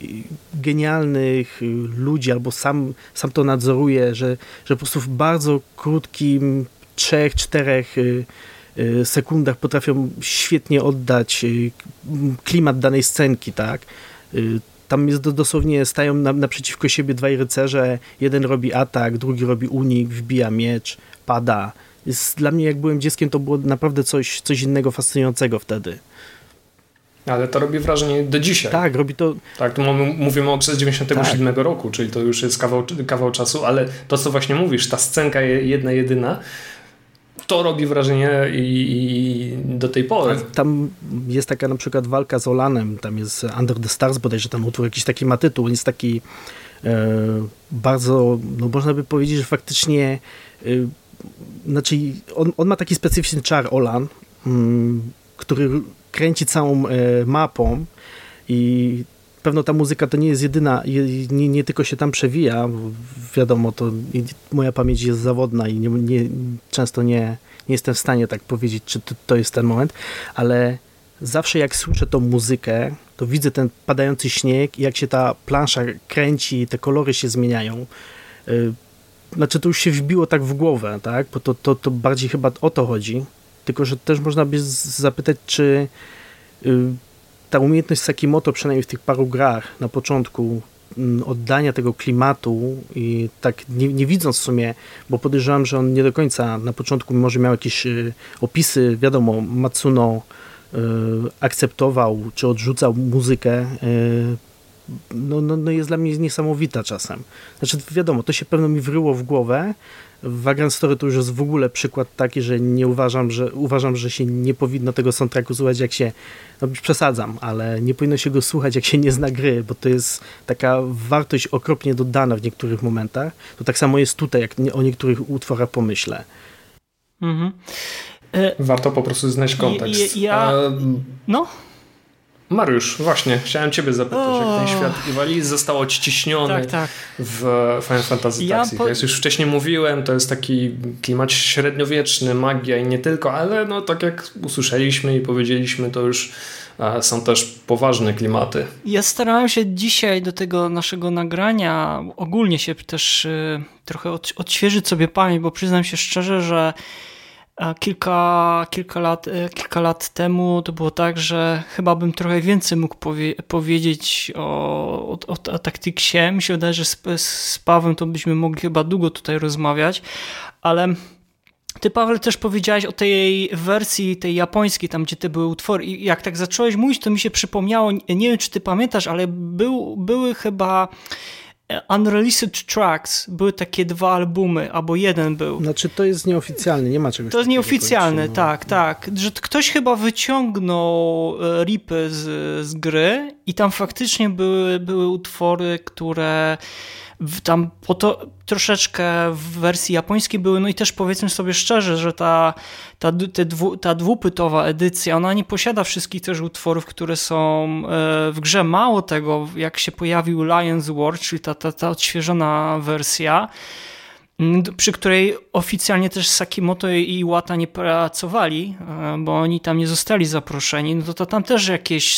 genialnych ludzi, albo sam, sam to nadzoruje, że, że po prostu w bardzo krótkim trzech, czterech y, y, sekundach potrafią świetnie oddać y, klimat danej scenki, tak? Tam jest dosłownie, stają naprzeciwko siebie dwaj rycerze, jeden robi atak, drugi robi unik, wbija miecz, pada. Jest, dla mnie, jak byłem dzieckiem, to było naprawdę coś, coś innego, fascynującego wtedy. Ale to robi wrażenie do dzisiaj. Tak, robi to. Tak, tu mówimy o okresie 97 tak. roku, czyli to już jest kawał, kawał czasu, ale to, co właśnie mówisz, ta scenka jedna, jedyna, to robi wrażenie i, i, do tej pory. Tam jest taka na przykład walka z Olanem, tam jest Under the Stars bodajże tam utwór jakiś taki ma tytuł, jest taki e, bardzo, no można by powiedzieć, że faktycznie e, znaczy on, on ma taki specyficzny czar Olan, mm, który kręci całą e, mapą i pewno ta muzyka to nie jest jedyna, nie, nie tylko się tam przewija, wiadomo, to moja pamięć jest zawodna i nie, nie, często nie, nie jestem w stanie tak powiedzieć, czy to, to jest ten moment, ale zawsze jak słyszę tą muzykę, to widzę ten padający śnieg i jak się ta plansza kręci, te kolory się zmieniają. Y, znaczy to już się wbiło tak w głowę, tak? Bo to, to, to bardziej chyba o to chodzi. Tylko, że też można by zapytać, czy y, ta umiejętność Sakimoto, przynajmniej w tych paru grach na początku, mm, oddania tego klimatu i tak nie, nie, widząc w sumie, bo podejrzewam, że on nie do końca na początku może miał jakieś y, opisy, wiadomo, Matsuno y, akceptował czy odrzucał muzykę, y, no, no, no jest dla mnie niesamowita czasem. Znaczy wiadomo, to się pewno mi wryło w głowę, w Vagrant Story to już jest w ogóle przykład taki, że nie uważam, że uważam, że się nie powinno tego soundtracku słuchać jak się, no przesadzam, ale nie powinno się go słuchać jak się nie zna gry, bo to jest taka wartość okropnie dodana w niektórych momentach. To tak samo jest tutaj, jak o niektórych utworach pomyślę. Mhm. E, Warto po prostu znać kontekst. Ja, ja, no, Mariusz, właśnie, chciałem ciebie zapytać, o. jak ten świat Iwali został odciśniony tak, tak. w Final Fantasy ja Tactics. Po... Jak już wcześniej mówiłem, to jest taki klimat średniowieczny, magia i nie tylko, ale no tak jak usłyszeliśmy i powiedzieliśmy, to już są też poważne klimaty. Ja starałem się dzisiaj do tego naszego nagrania ogólnie się też y, trochę od, odświeżyć sobie pamięć, bo przyznam się szczerze, że Kilka, kilka, lat, e, kilka lat temu to było tak, że chyba bym trochę więcej mógł powie powiedzieć o, o, o. Mi się wydaje, że z, z Pawłem to byśmy mogli chyba długo tutaj rozmawiać, ale ty, Paweł, też powiedziałeś o tej wersji, tej japońskiej, tam gdzie te były utwory. I jak tak zacząłeś mówić, to mi się przypomniało, nie wiem, czy ty pamiętasz, ale był, były chyba Unreleased Tracks, były takie dwa albumy, albo jeden był. Znaczy to jest nieoficjalny, nie ma czegoś To jest nieoficjalny, tak, tak. Że ktoś chyba wyciągnął e, ripy z, z gry i tam faktycznie były, były utwory, które tam po to troszeczkę w wersji japońskiej były, no i też powiedzmy sobie szczerze, że ta, ta, dwu, ta dwupytowa edycja, ona nie posiada wszystkich też utworów, które są e, w grze. Mało tego, jak się pojawił Lion's War, czyli ta, ta, ta odświeżona wersja, przy której oficjalnie też Sakimoto i Iwata nie pracowali, e, bo oni tam nie zostali zaproszeni, no to, to tam też jakieś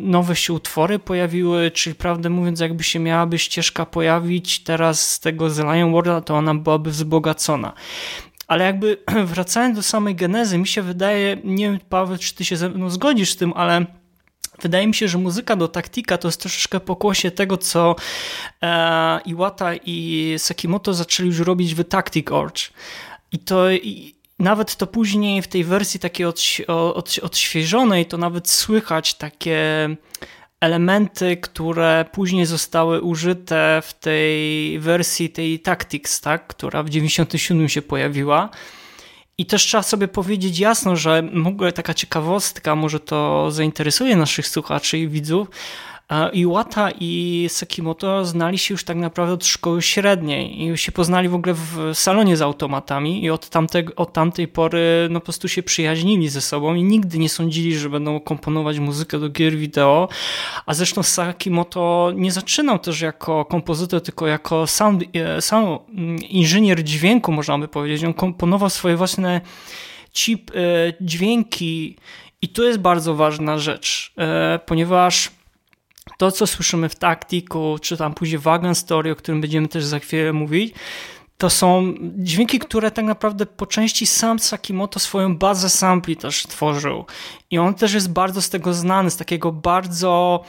nowe się utwory pojawiły, czyli prawdę mówiąc, jakby się miałaby ścieżka pojawić teraz z tego z Lion World, to ona byłaby wzbogacona. Ale jakby <clears throat> wracając do samej genezy, mi się wydaje, nie wiem Paweł, czy ty się ze mną zgodzisz z tym, ale Wydaje mi się, że muzyka do taktika to jest troszeczkę pokłosie tego, co e, Iwata i Sakimoto zaczęli już robić w Tactic Orch. I to i nawet to później w tej wersji takiej od, odświeżonej, to nawet słychać takie elementy, które później zostały użyte w tej wersji tej Tactics, tak, która w 97 się pojawiła. I też trzeba sobie powiedzieć jasno, że ogóle taka ciekawostka, może to zainteresuje naszych słuchaczy i widzów, Iwata i Sekimoto znali się już tak naprawdę od szkoły średniej i się poznali w ogóle w salonie z automatami i od, tamte, od tamtej pory no po prostu się przyjaźnili ze sobą i nigdy nie sądzili, że będą komponować muzykę do gier wideo, a zresztą Sakimoto nie zaczynał też jako kompozytor, tylko jako sound, e, sound inżynier dźwięku, można by powiedzieć. On komponował swoje własne chip, e, dźwięki i to jest bardzo ważna rzecz, e, ponieważ to, co słyszymy w taktiku, czy tam później Wagon Story, o którym będziemy też za chwilę mówić, to są dźwięki, które tak naprawdę po części sam Sakimoto swoją bazę sampli też tworzył. I on też jest bardzo z tego znany, z takiego bardzo.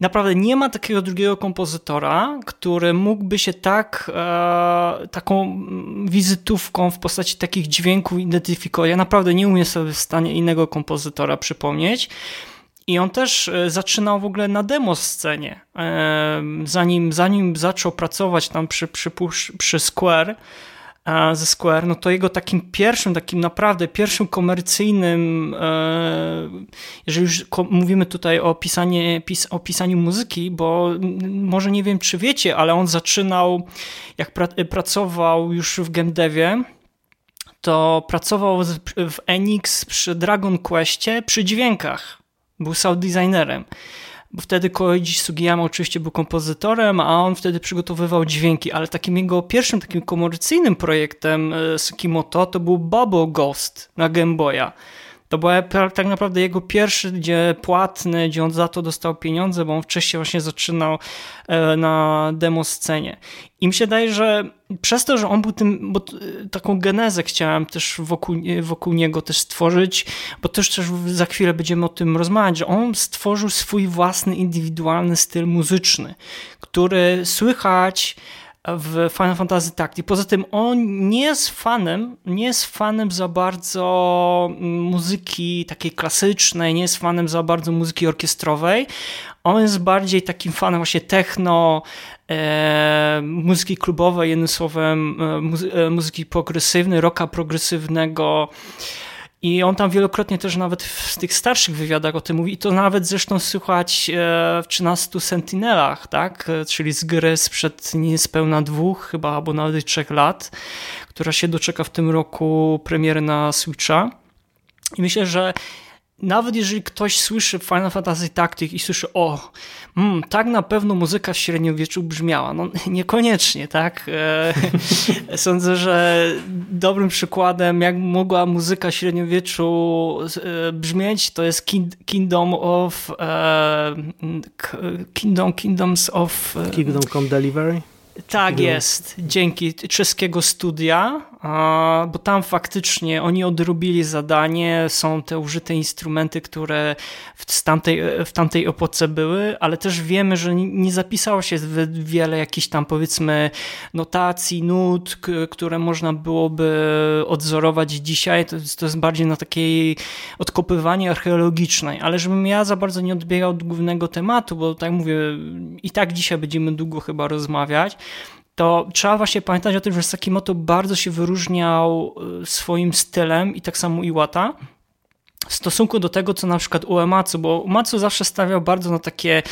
Naprawdę nie ma takiego drugiego kompozytora, który mógłby się tak e, taką wizytówką w postaci takich dźwięków identyfikować. Ja naprawdę nie umiem sobie w stanie innego kompozytora przypomnieć. I on też e, zaczynał w ogóle na demo scenie. E, zanim, zanim zaczął pracować tam przy, przy, przy Square, e, ze Square, no to jego takim pierwszym, takim naprawdę pierwszym komercyjnym, jeżeli już mówimy tutaj o, pisanie, pis, o pisaniu muzyki, bo może nie wiem, czy wiecie, ale on zaczynał, jak pra, pracował już w game devie, to pracował w Enix przy Dragon Questie przy dźwiękach. Był sound designerem. Bo wtedy Koichi Sugiyama oczywiście był kompozytorem, a on wtedy przygotowywał dźwięki, ale takim jego pierwszym takim komercyjnym projektem e, Sukimoto to był Bubble Ghost na Game Boya. To był tak naprawdę jego pierwszy, gdzie płatny, gdzie on za to dostał pieniądze, bo on wcześniej właśnie zaczynał e, na demo scenie. I mi się daje, że przez to, że on był tym, bo taką genezę chciałem też wokół, wokół niego też stworzyć, bo też, też za chwilę będziemy o tym rozmawiać, że on stworzył swój własny, indywidualny styl muzyczny, który słychać w Final Fantasy Tactics. Poza tym on nie jest fanem, nie jest fanem za bardzo muzyki takiej klasycznej, nie jest fanem za bardzo muzyki orkiestrowej. On jest bardziej takim fanem właśnie techno, e, muzyki klubowej, jednym słowem e, muzy e, muzyki progresywnej, rocka progresywnego. I on tam wielokrotnie też nawet w tych starszych wywiadach o tym mówi, i to nawet zresztą słychać e, w 13 Sentinelach, tak? E, czyli z gry sprzed niespełna dwóch, chyba albo nawet trzech lat, która się doczeka w tym roku premiery na Switcha. I myślę, że nawet jeżeli ktoś słyszy Final Fantasy Tactics i słyszy, o, mm, tak na pewno muzyka w średniowieczu brzmiała. No <laughs> niekoniecznie, tak? E, <laughs> sądzę, że dobrym przykładem, jak mogła muzyka w średniowieczu e, brzmieć, to jest Kingdom of e, Kingdom, Kingdoms of Kingdom Come Delivery? Tak jest, dzięki czeskiego studia, bo tam faktycznie oni odrobili zadanie, są te użyte instrumenty, które w tamtej, w tamtej były, ale też wiemy, że nie zapisało się wiele jakichś tam powiedzmy notacji, nut, które można byłoby odzorować dzisiaj, to, to jest bardziej na takiej odkopywanie archeologicznej, ale żebym ja za bardzo nie odbiegał od głównego tematu, bo tak mówię, i tak dzisiaj będziemy długo chyba rozmawiać, to trzeba właśnie pamiętać o tym, że Sakimoto bardzo się wyróżniał e, swoim stylem i tak samo Iwata w stosunku do tego, co na przykład u Ematsu, bo Uematsu zawsze stawiał bardzo na takie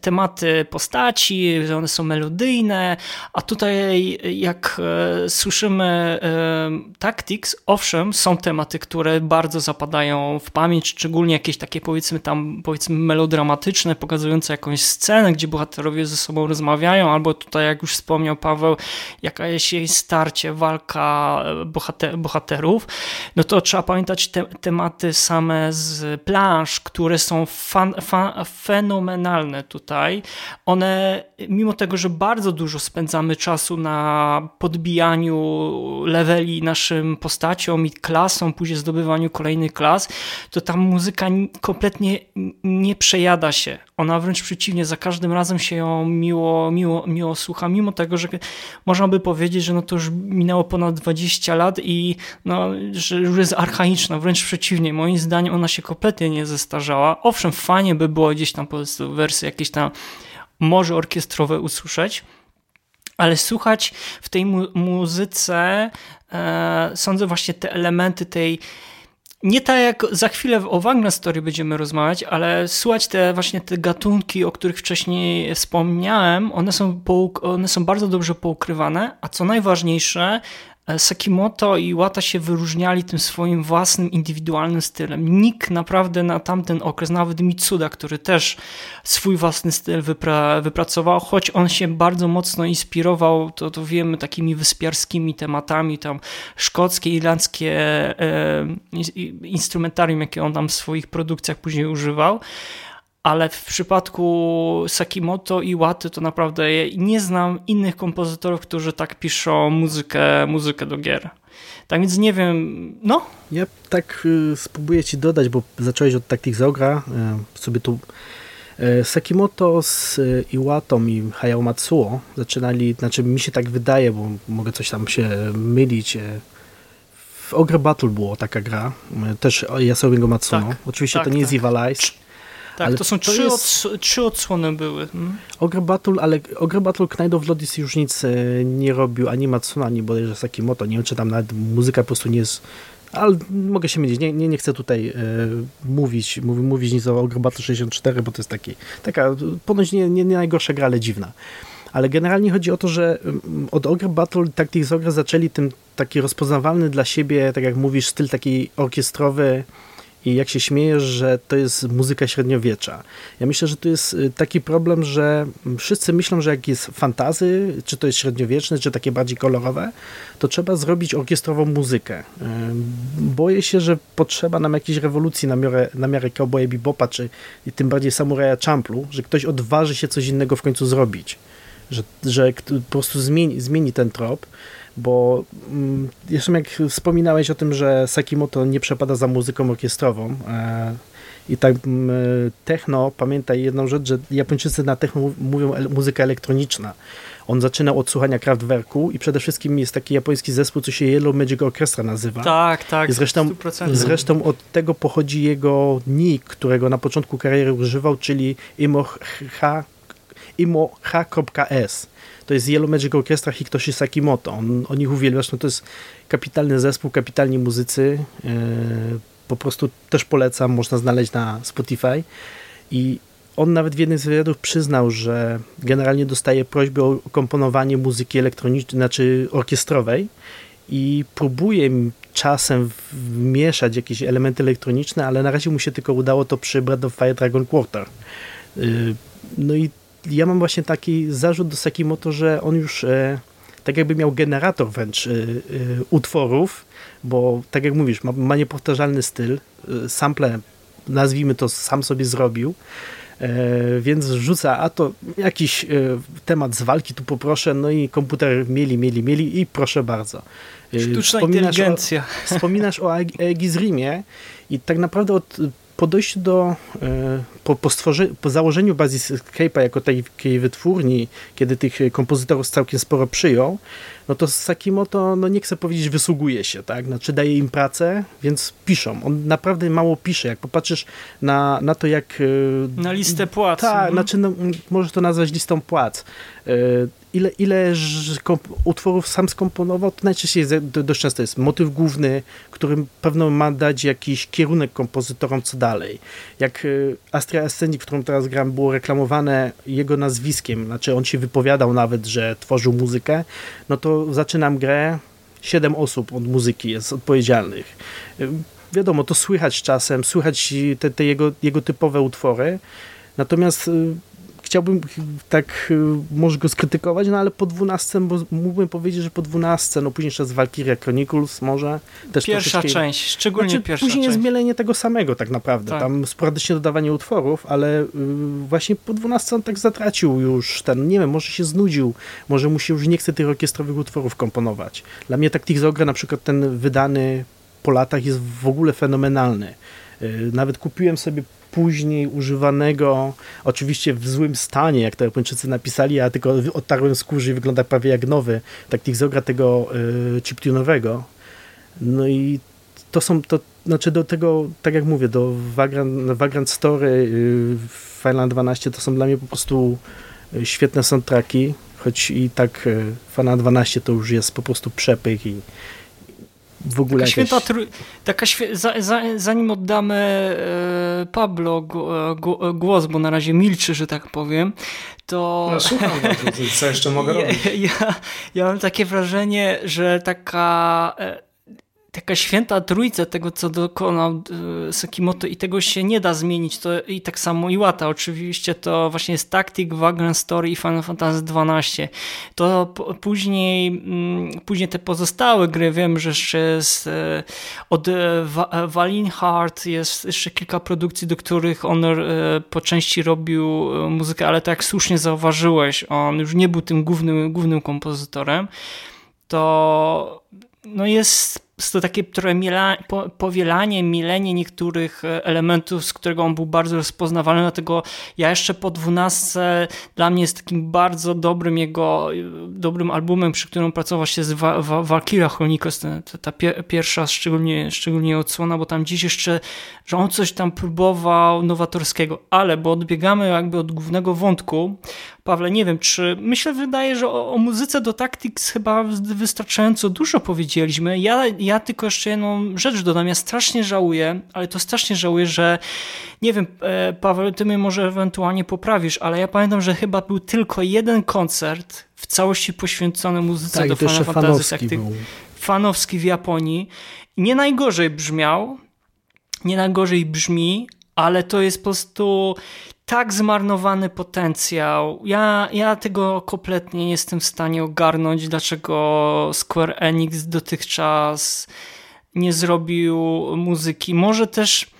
tematy postaci, że one są melodyjne, a tutaj jak e, słyszymy e, Tactics, owszem, są tematy, które bardzo zapadają w pamięć, szczególnie jakieś takie powiedzmy tam powiedzmy melodramatyczne, pokazujące jakąś scenę, gdzie bohaterowie ze sobą rozmawiają, albo tutaj jak już wspomniał Paweł, jakaś jej starcie, walka bohater bohaterów, no to trzeba pamiętać te tematy same same z plansz, które są fan, fan, fenomenalne tutaj. One, mimo tego, że bardzo dużo spędzamy czasu na podbijaniu leveli naszym postaciom i klasom, później zdobywaniu kolejnych klas, to ta muzyka kompletnie nie przejada się. Ona wręcz przeciwnie, za każdym razem się ją miło, miło, miło słucha, mimo tego, że można by powiedzieć, że no to już minęło ponad 20 lat i no, że już jest archaiczna, wręcz przeciwnie. Moim zdaniem ona się kompletnie nie zestarzała. Owszem, fajnie by było gdzieś tam po prostu wersje jakieś tam może orkiestrowe usłyszeć, ale słuchać w tej mu muzyce e, sądzę właśnie te elementy tej nie tak jak za chwilę o Wagner Story będziemy rozmawiać, ale słuchać te właśnie te gatunki, o których wcześniej wspomniałem, one są, one są bardzo dobrze poukrywane, a co najważniejsze, Sakimoto i Wata się wyróżniali tym swoim własnym, indywidualnym stylem. Nikt naprawdę na tamten okres, nawet Mitsuda, który też swój własny styl wypra wypracował, choć on się bardzo mocno inspirował, to, to wiemy, takimi wyspiarskimi tematami, tam szkockie, irlandzkie e, instrumentarium, jakie on tam w swoich produkcjach później używał ale w przypadku Sakimoto i Waty to naprawdę nie znam innych kompozytorów, którzy tak piszą muzykę, muzykę do gier. Tak więc nie wiem, no. Ja tak y, spróbuję ci dodać, bo zacząłeś od takich Zogra, y, sobie tu y, Sakimoto z Iwatą i Hayao Matsuo zaczynali, znaczy mi się tak wydaje, bo mogę coś tam się mylić, w Ogre Battle było taka gra, też Yasuo'ego Matsuno. Tak, Oczywiście tak, to nie tak. jest Evilize. Tak, ale to są to trzy, jest... trzy odsłony były. Hmm? Ogre Battle, ale Ogre Battle Knight of Lodis już nic e, nie robił, ani Matsuna, ani bodajże Sakimoto. Nie wiem, czy tam nawet muzyka po prostu nie jest ale mogę się mylić, nie, nie, nie chcę tutaj e, mówić, mów, mówić nic o Ogre Battle 64, bo to jest taki, taka ponoć nie, nie, nie najgorsza gra, ale dziwna. Ale generalnie chodzi o to, że mm, od Ogre Battle Tactics Ogre zaczęli tym taki rozpoznawalny dla siebie, tak jak mówisz, styl taki orkiestrowy, i jak się śmiejesz, że to jest muzyka średniowiecza. Ja myślę, że to jest y, taki problem, że wszyscy myślą, że jak jest fantazy, czy to jest średniowieczne, czy takie bardziej kolorowe, to trzeba zrobić orkiestrową muzykę. Y, boję się, że potrzeba nam jakiejś rewolucji na miarę, na miarę Cowboya Bebopa, czy tym bardziej Samuraja Champlu, że ktoś odważy się coś innego w końcu zrobić. Że, że po prostu zmieni, zmieni ten trop bo mm, jeszcze jak wspominałeś o tym, że Sakimoto nie przepada za muzyką orkiestrową e, i tak mm, techno, pamiętaj jedną rzecz, że Japończycy na techno mówią muzyka elektroniczna. On zaczyna od słuchania Kraftwerku i przede wszystkim jest taki japoński zespół, co się Yellow Magic Orchestra nazywa. Tak, tak. I zresztą, zresztą od tego pochodzi jego nick, którego na początku kariery używał, czyli imo.h imo.h.s to jest Yellow Magic Orchestra Hitoshi Sakimoto. On, on ich uwielbia, no to jest kapitalny zespół, kapitalni muzycy. E, po prostu też polecam, można znaleźć na Spotify. I on nawet w jednym z wywiadów przyznał, że generalnie dostaje prośbę o komponowanie muzyki elektronicznej, znaczy orkiestrowej i próbuje czasem wmieszać jakieś elementy elektroniczne, ale na razie mu się tylko udało to przy Breath of Fire Dragon Quarter. E, no i ja mam właśnie taki zarzut do Sakimoto, że on już e, tak jakby miał generator wręcz e, e, utworów, bo tak jak mówisz, ma, ma niepowtarzalny styl, sample, nazwijmy to, sam sobie zrobił, więc rzuca, a to jakiś temat z walki tu poproszę, no i komputer mieli, mieli, mieli i proszę bardzo. Sztuczna wspominasz inteligencja. O, wspominasz o Egizrimie i tak naprawdę od po dojściu do, e, po, po, po założeniu Basiscape'a jako takiej wytwórni, kiedy tych kompozytorów całkiem sporo przyjął, no to Sakimoto, no nie chcę powiedzieć, wysługuje się, tak? Znaczy daje im pracę, więc piszą. On naprawdę mało pisze. Jak popatrzysz na, na to, jak... E, na listę płac. Tak, mhm. znaczy no, możesz to nazwać listą płac. Ile, ile utworów sam skomponował, to najczęściej dość często jest motyw główny, którym pewno ma dać jakiś kierunek kompozytorom, co dalej. Jak Astria Ascendi, którą teraz gram, było reklamowane jego nazwiskiem, znaczy on się wypowiadał nawet, że tworzył muzykę, no to zaczynam grę, siedem osób od muzyki jest odpowiedzialnych. Wiadomo, to słychać czasem, słychać te, te jego, jego typowe utwory, natomiast y, chciałbym tak y, może go skrytykować, no ale po 12, bo mógłbym powiedzieć, że po 12, no później jeszcze z Valkyria Chronicles może. Też pierwsza część, szczególnie znaczy, pierwsza Później część. jest mielenie tego samego tak naprawdę. Tak. Tam sporadycznie dodawanie utworów, ale y, właśnie po 12 on tak zatracił już ten, nie wiem, może się znudził, może mu się już nie chce tych orkiestrowych utworów komponować. Dla mnie Tactics Ogre na przykład ten wydany po latach jest w ogóle fenomenalny. Y, nawet kupiłem sobie później używanego, oczywiście w złym stanie, jak to Japończycy napisali, a tylko odtarłem skórze i wygląda prawie jak nowy, tak Zogra tego y, chiptunowego. No i to są, to znaczy do tego, tak jak mówię, do Vagrant, Vagrant Story, y, Final 12 to są dla mnie po prostu y, świetne soundtracki, choć i tak y, Final 12 to już jest po prostu przepych i, w ogóle taka święta taka świe... za, za, zanim oddamy e, Pablo głos, bo na razie milczy, że tak powiem, to... No słucham, co jeszcze mogę <laughs> robić? Ja, ja mam takie wrażenie, że taka e, taka święta trójca tego, co dokonał e, Sakimoto i tego się nie da zmienić. To I tak samo Iwata oczywiście to właśnie jest Tactic, Vagrant Story i Final Fantasy XII. To później, mm, później te pozostałe gry, wiem, że jeszcze jest e, od e, Valin Heart jest jeszcze kilka produkcji, do których on po części robił muzykę, ale tak jak słusznie zauważyłeś, on już nie był tym głównym, głównym kompozytorem, to no jest jest to takie trochę miela, po, powielanie, milenie niektórych e, elementów, z którego on był bardzo rozpoznawalny, dlatego ja jeszcze po dwunastce dla mnie jest takim bardzo dobrym jego, e, dobrym albumem, przy którym pracował się z Wa Wa Valkyria Chronicles, ta, ta pierwsza szczególnie, szczególnie odsłona, bo tam dziś jeszcze, że on coś tam próbował nowatorskiego, ale bo odbiegamy jakby od głównego wątku, Pawle, nie wiem, czy myślę, wydaje, że o, o muzyce do Tactics chyba wystarczająco dużo powiedzieliśmy. Ja, ja tylko jeszcze jedną rzecz dodam. Ja strasznie żałuję, ale to strasznie żałuję, że nie wiem, e, Paweł, ty mnie może ewentualnie poprawisz, ale ja pamiętam, że chyba był tylko jeden koncert w całości poświęcony muzyce tak, do Final Fantasy Tactics. Fanowski w Japonii. Nie najgorzej brzmiał, nie najgorzej brzmi, ale to jest po prostu tak zmarnowany potencjał. Ja, ja tego kompletnie nie jestem w stanie ogarnąć, dlaczego Square Enix dotychczas nie zrobił muzyki. Może też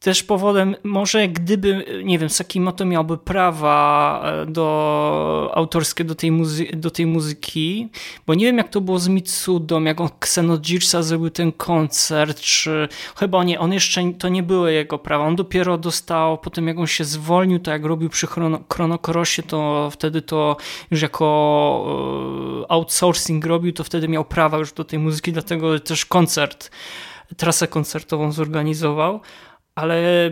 też powodem, może gdyby, nie wiem, Sakimoto miałby prawa e, do autorskie do tej, muzy do tej muzyki, bo nie wiem jak to było z Mitsudą, jak on Xenojirsa zrobił ten koncert, czy chyba nie, on jeszcze, to nie były jego prawa, on dopiero dostał, potem jak on się zwolnił, to jak robił przy Chrono, to wtedy to już jako e, outsourcing robił, to wtedy miał prawa już do tej muzyki, dlatego też koncert, trasę koncertową zorganizował, ale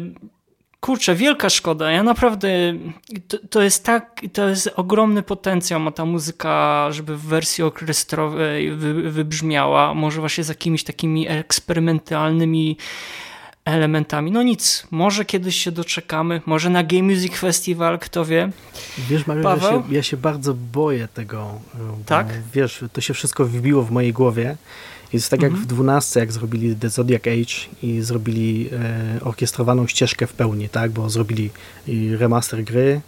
kurczę, wielka szkoda. Ja naprawdę, to, to, jest tak, to jest ogromny potencjał ma ta muzyka, żeby w wersji orkiestrowej wy, wybrzmiała, może właśnie z jakimiś takimi eksperymentalnymi elementami. No nic, może kiedyś się doczekamy, może na Game Music Festival, kto wie. Wiesz, Mario, ja się, ja się, bardzo boję tego. Tak? Wiesz, to się wszystko wbiło w mojej głowie jest tak jak w 12, jak zrobili The Zodiac Age i zrobili e, orkiestrowaną ścieżkę w pełni, tak, bo zrobili remaster gry,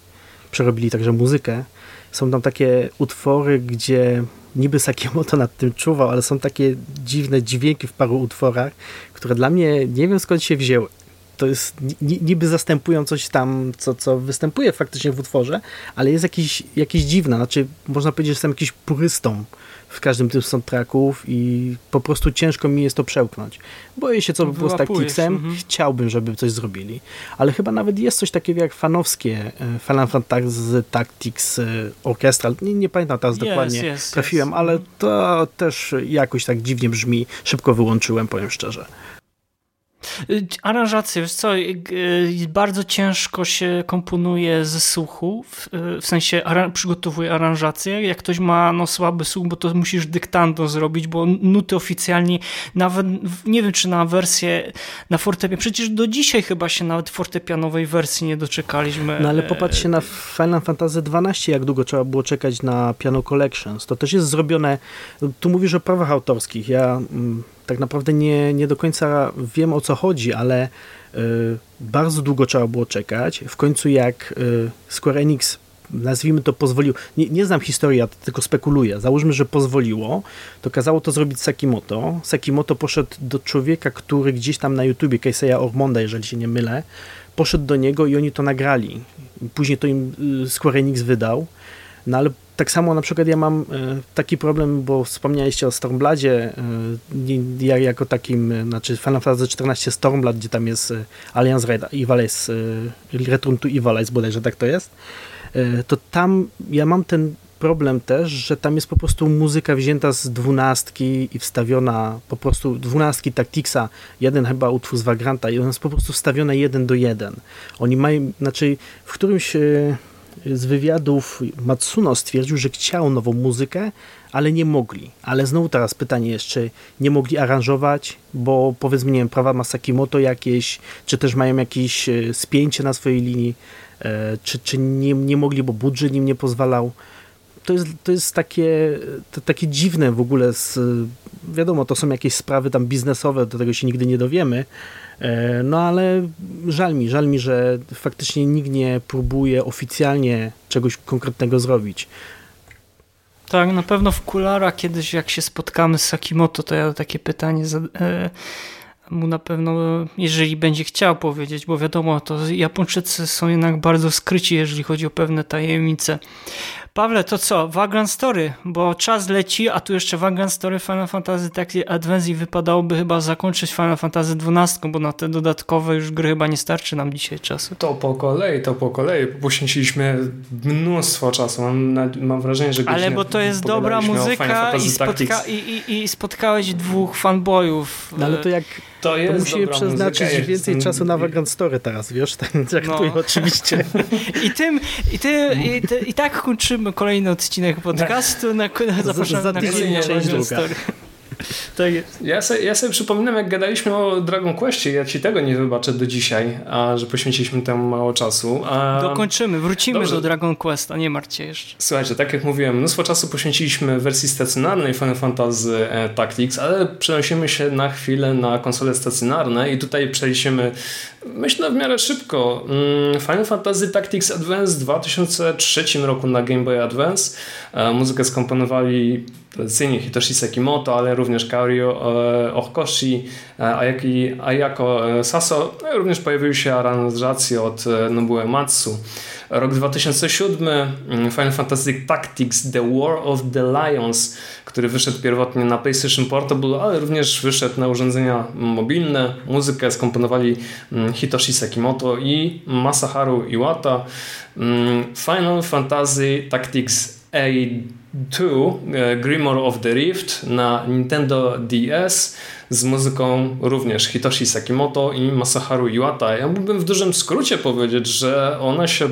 przerobili także muzykę. Są tam takie utwory, gdzie niby Sakimoto <laughs> nad tym czuwał, ale są takie dziwne dźwięki w paru utworach, które dla mnie nie wiem skąd się wzięły. To jest niby zastępują coś tam, co, co występuje faktycznie w utworze, ale jest jakiś, jakieś dziwne. Znaczy, można powiedzieć, że jestem jakiś purystą w każdym tym soundtracków i po prostu ciężko mi jest to przełknąć. Boję się, co by było z Tacticsem. Mhm. Chciałbym, żeby coś zrobili. Ale chyba nawet jest coś takiego jak fanowskie e, Final Fantasy Tactics e, Orchestral. Nie, nie pamiętam teraz yes, dokładnie, yes, trafiłem, yes. ale to też jakoś tak dziwnie brzmi. Szybko wyłączyłem, powiem szczerze. Aranżacje, wiesz co, y, bardzo ciężko się komponuje ze słuchu, w, w sensie przygotowuje aranżację. Jak ktoś ma no, słaby słuch, bo to musisz dyktando zrobić, bo nuty oficjalnie, nawet nie wiem czy na wersję na fortepian, przecież do dzisiaj chyba się nawet fortepianowej wersji nie doczekaliśmy. No ale popatrz się na Final Fantasy XII, jak długo trzeba było czekać na Piano Collections. To też jest zrobione, tu mówisz o prawach autorskich. Ja mm, tak naprawdę nie, nie do końca wiem o co chodzi, ale y, bardzo długo trzeba było czekać. W końcu jak y, Square Enix nazwijmy to pozwoliło, nie, nie znam historii, ja tylko spekuluję, załóżmy, że pozwoliło, to kazało to zrobić Sakimoto. Sakimoto poszedł do człowieka, który gdzieś tam na YouTubie, Keiseya Ormonda, jeżeli się nie mylę, poszedł do niego i oni to nagrali. Później to im y, Square Enix wydał, no ale tak samo na przykład ja mam e, taki problem, bo wspomnieliście o Stormbladzie, e, ja jako takim, e, znaczy Final Fantasy XIV Stormblad, gdzie tam jest Alliance Red, Ivalice, Return to Ivalice bodajże tak to jest, to tam ja mam ten problem też, że tam jest po prostu muzyka wzięta z dwunastki i wstawiona po prostu, dwunastki Tacticsa, jeden chyba utwór z Vagranta i ona jest po prostu wstawiona jeden do jeden. Oni mają, znaczy w którymś z wywiadów Matsuno stwierdził, że chciał nową muzykę, ale nie mogli. Ale znowu teraz pytanie jeszcze, nie mogli aranżować, bo powiedzmy, nie wiem, prawa Masakimoto jakieś, czy też mają jakieś e, spięcie na swojej linii, e, czy, czy nie, nie mogli, bo budżet im nie pozwalał. To jest, to jest takie, to, takie dziwne w ogóle, z, wiadomo, to są jakieś sprawy tam biznesowe, do tego się nigdy nie dowiemy, no ale żal mi, żal mi, że faktycznie nikt nie próbuje oficjalnie czegoś konkretnego zrobić. Tak, na pewno w Kulara kiedyś jak się spotkamy z Sakimoto, to ja takie pytanie e, mu na pewno, jeżeli będzie chciał powiedzieć, bo wiadomo, to Japończycy są jednak bardzo skryci, jeżeli chodzi o pewne tajemnice. Pawle, to co? Vagrant Story, bo czas leci, a tu jeszcze Vagrant Story Final Fantasy Tactics Advance i wypadałoby chyba zakończyć Final Fantasy XII, bo na te dodatkowe już gry chyba nie starczy nam dzisiaj czasu. To po kolei, to po kolei. Poświęciliśmy mnóstwo czasu. Mam, mam wrażenie, że Ale bo to jest dobra muzyka i, spotka i, i, i, spotkałeś dwóch fanboyów. No ale to jak to, jest to musimy przeznaczyć muzyka, więcej czasu na Vagrant Story teraz, wiesz? Tak, no. oczywiście. <laughs> I tym, i, ty, i, ty, i tak kończymy kolejny odcinek podcastu. Na, na, zapraszamy za, za na kolejną część Story. Tak jest. Ja sobie, ja sobie przypominam, jak gadaliśmy o Dragon Questie, ja ci tego nie wybaczę do dzisiaj, a że poświęciliśmy temu mało czasu. A... Dokończymy, wrócimy Dobrze. do Dragon Questa, nie martwcie jeszcze. Słuchajcie, tak jak mówiłem, mnóstwo czasu poświęciliśmy wersji stacjonarnej Final Fantasy e, Tactics, ale przenosimy się na chwilę na konsole stacjonarne i tutaj przejdziemy, myślę, w miarę szybko. Mm, Final Fantasy Tactics Advance w 2003 roku na Game Boy Advance. E, muzykę skomponowali tradycyjnie Hitoshi Sekimoto, ale również Kaori e, Okoshi, e, Ayaki, Ayako e, Saso. No również pojawiły się aranżacje od Nobuo Matsu. Rok 2007 mm, Final Fantasy Tactics The War of the Lions, który wyszedł pierwotnie na PlayStation Portable, ale również wyszedł na urządzenia mobilne. Muzykę skomponowali mm, Hitoshi Sekimoto i Masaharu Iwata. Mm, Final Fantasy Tactics A2 e, Grimoire of the Rift na Nintendo DS z muzyką również Hitoshi Sakimoto i Masaharu Iwata. Ja mógłbym w dużym skrócie powiedzieć, że ona się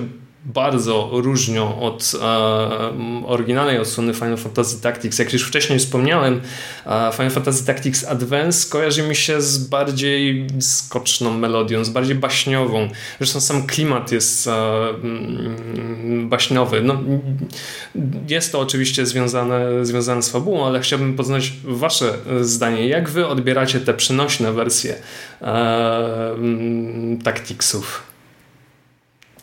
bardzo różnią od e, oryginalnej odsłony Final Fantasy Tactics. Jak już wcześniej wspomniałem, e, Final Fantasy Tactics Advance kojarzy mi się z bardziej skoczną melodią, z bardziej baśniową. Zresztą sam klimat jest e, mm, baśniowy. No, jest to oczywiście związane, związane z fabułą, ale chciałbym poznać wasze zdanie. Jak wy odbieracie te przenośne wersje e, mm, Tacticsów?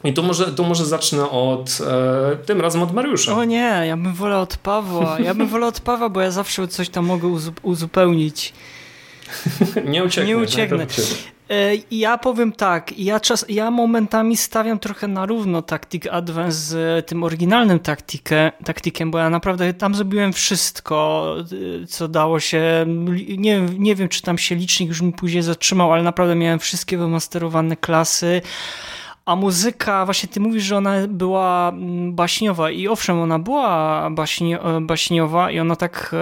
I tu może, tu może zacznę od, e, tym razem od Mariusza. O nie, ja bym wolał od Pawła. Ja bym wolał od Pawła, bo ja zawsze coś tam mogę uzupełnić. <laughs> nie ucieknę. Nie ucieknę. E, ja powiem tak, ja, czas, ja momentami stawiam trochę na równo Tactic Advance z tym oryginalnym taktykę, taktykiem, bo ja naprawdę tam zrobiłem wszystko, e, co dało się. Nie, nie wiem, czy tam się licznik już mi później zatrzymał, ale naprawdę miałem wszystkie wymasterowane klasy. A muzyka, właśnie ty mówisz, że ona była mm, baśniowa. I owszem, ona była baśni, e, baśniowa i ona tak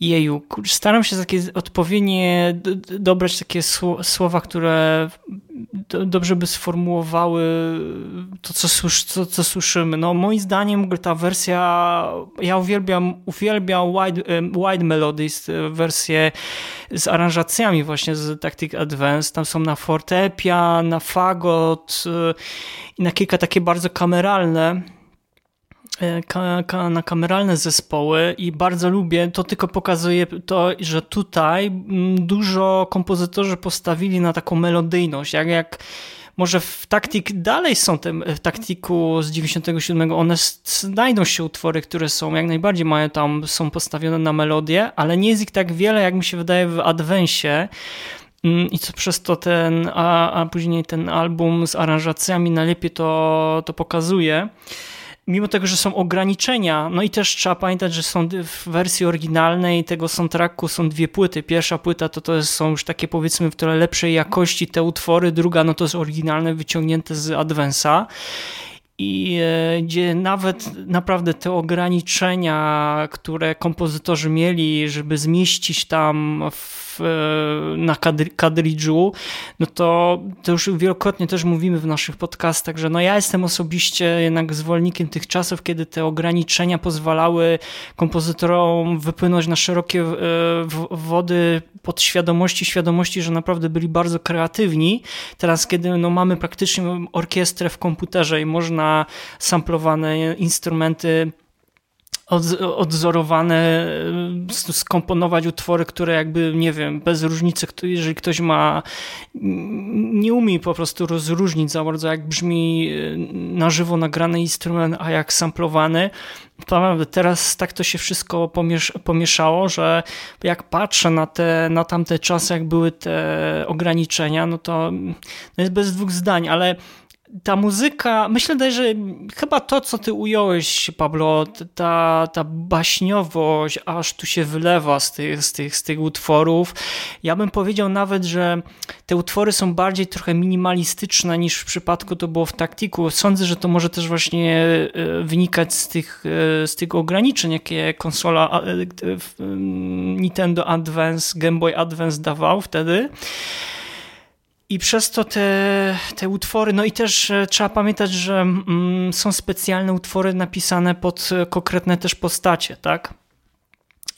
Jeju, staram się takie odpowiednie dobrać takie słowa, które dobrze by sformułowały to, co, co, co słyszymy. No, moim zdaniem ta wersja, ja uwielbiam, uwielbiam Wide, wide Melodies, wersję z aranżacjami właśnie z Tactic Advance. Tam są na fortepian, na fagot e, i na kilka takie bardzo kameralne E, na kameralne zespoły i bardzo lubię, to tylko pokazuje to, że tutaj mm, dużo kompozytorzy postawili na taką melodyjność, jak, jak może w taktik dalej są te, w taktiku z 97, one znajdą się utwory, które są jak najbardziej mają tam, są postawione na melodię, ale nie jest ich tak wiele, jak mi się wydaje w Adwensie. Mm, I co przez to ten, a, a później ten album z aranżacjami najlepiej to, to pokazuje mimo tego, że są ograniczenia, no i też trzeba pamiętać, że są w wersji oryginalnej tego soundtracku są dwie płyty. Pierwsza płyta to, to są już takie powiedzmy w trochę lepszej jakości te utwory, druga no to jest oryginalne wyciągnięte z Advance'a i e, gdzie nawet naprawdę te ograniczenia, które kompozytorzy mieli, żeby zmieścić tam w, e, na kadridżu, no to, to już wielokrotnie też mówimy w naszych podcastach, że no ja jestem osobiście jednak zwolennikiem tych czasów, kiedy te ograniczenia pozwalały kompozytorom wypłynąć na szerokie e, wody podświadomości, świadomości, że naprawdę byli bardzo kreatywni. Teraz, kiedy no, mamy praktycznie orkiestrę w komputerze i można samplowane instrumenty odzorowane, skomponować utwory, które jakby, nie wiem, bez różnicy, jeżeli ktoś ma, nie umie po prostu rozróżnić za bardzo, jak brzmi y, na żywo nagrany instrument, a jak samplowany. Naprawdę teraz tak to się wszystko pomiesz pomieszało, że jak patrzę na, te, na tamte czasy, jak były te ograniczenia, no to no jest bez dwóch zdań, ale ta muzyka, myślę, że chyba to, co ty ująłeś, Pablo, ta, ta baśniowość aż tu się wylewa z tych, z, tych, z tych utworów. Ja bym powiedział nawet, że te utwory są bardziej trochę minimalistyczne niż w przypadku to było w taktiku. Sądzę, że to może też właśnie e, wynikać z tych, e, z tych ograniczeń, jakie konsola e, Nintendo Advance, Game Boy Advance dawał wtedy. I przez to te, te utwory, no i też e, trzeba pamiętać, że mm, są specjalne utwory napisane pod e, konkretne też postacie, tak?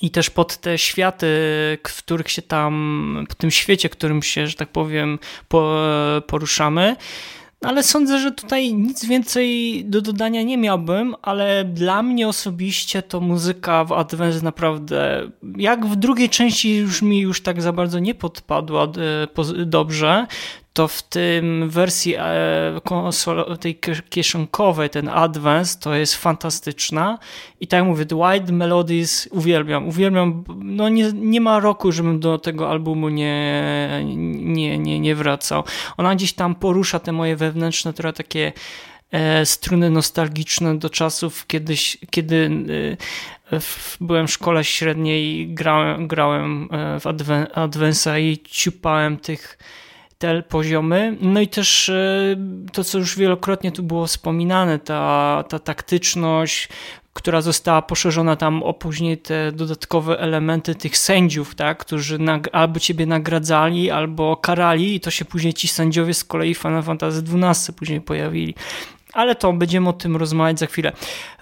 I też pod te światy, w których się tam, w tym świecie, którym się, że tak powiem, po, e, poruszamy. Ale sądzę, że tutaj nic więcej do dodania nie miałbym, ale dla mnie osobiście to muzyka w Advance naprawdę, jak w drugiej części już mi już tak za bardzo nie podpadła e, dobrze, to w tym wersji e, konsolo, tej kieszonkowej, ten Advance, to jest fantastyczna. I tak mówię, The Wild Melodies uwielbiam. Uwielbiam, no nie, nie ma roku, żebym do tego albumu nie, nie, nie, nie wracał. Ona gdzieś tam porusza te moje wewnętrzne, trochę takie e, struny nostalgiczne do czasów kiedyś, kiedy e, byłem w szkole średniej, grałem, grałem w Advensa i ciupałem tych te poziomy. No i też e, to, co już wielokrotnie tu było wspominane, ta, ta taktyczność, która została poszerzona tam o później te dodatkowe elementy tych sędziów, tak, którzy albo ciebie nagradzali, albo karali i to się później ci sędziowie z kolei Final Fantasy XII później pojawili. Ale to będziemy o tym rozmawiać za chwilę.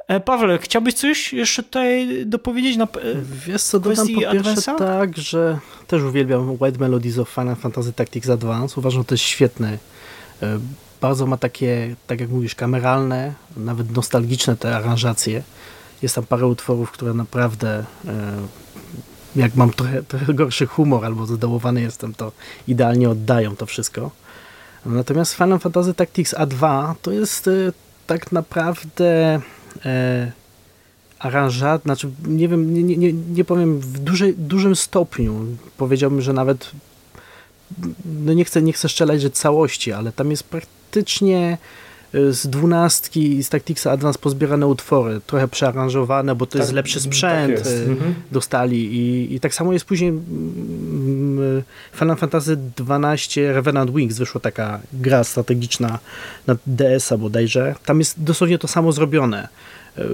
E, Pawle, chciałbyś coś jeszcze tutaj dopowiedzieć na e, Wiesz co, dodam po pierwsze tak, że też uwielbiam White Melodies of Final Fantasy Tactics Advance. Uważam, że to jest świetne. E, bardzo ma takie, tak jak mówisz, kameralne, nawet nostalgiczne te aranżacje. Jest tam parę utworów, które naprawdę jak mam trochę, trochę gorszy humor albo zadołowany jestem, to idealnie oddają to wszystko. Natomiast Final Fantasy Tactics A2 to jest tak naprawdę e, aranżat, znaczy nie wiem, nie, nie, nie powiem w duży, dużym stopniu, powiedziałbym, że nawet no nie chcę, nie chcę strzelać, że całości, ale tam jest praktycznie z dwunastki z Tacticsa Advance pozbierane utwory, trochę przearanżowane, bo to tak, jest lepszy tak sprzęt tak jest. Dostali. I, i tak samo jest później Final Fantasy XII Revenant Wings wyszła taka gra strategiczna na DS-a bodajże, tam jest dosłownie to samo zrobione. E,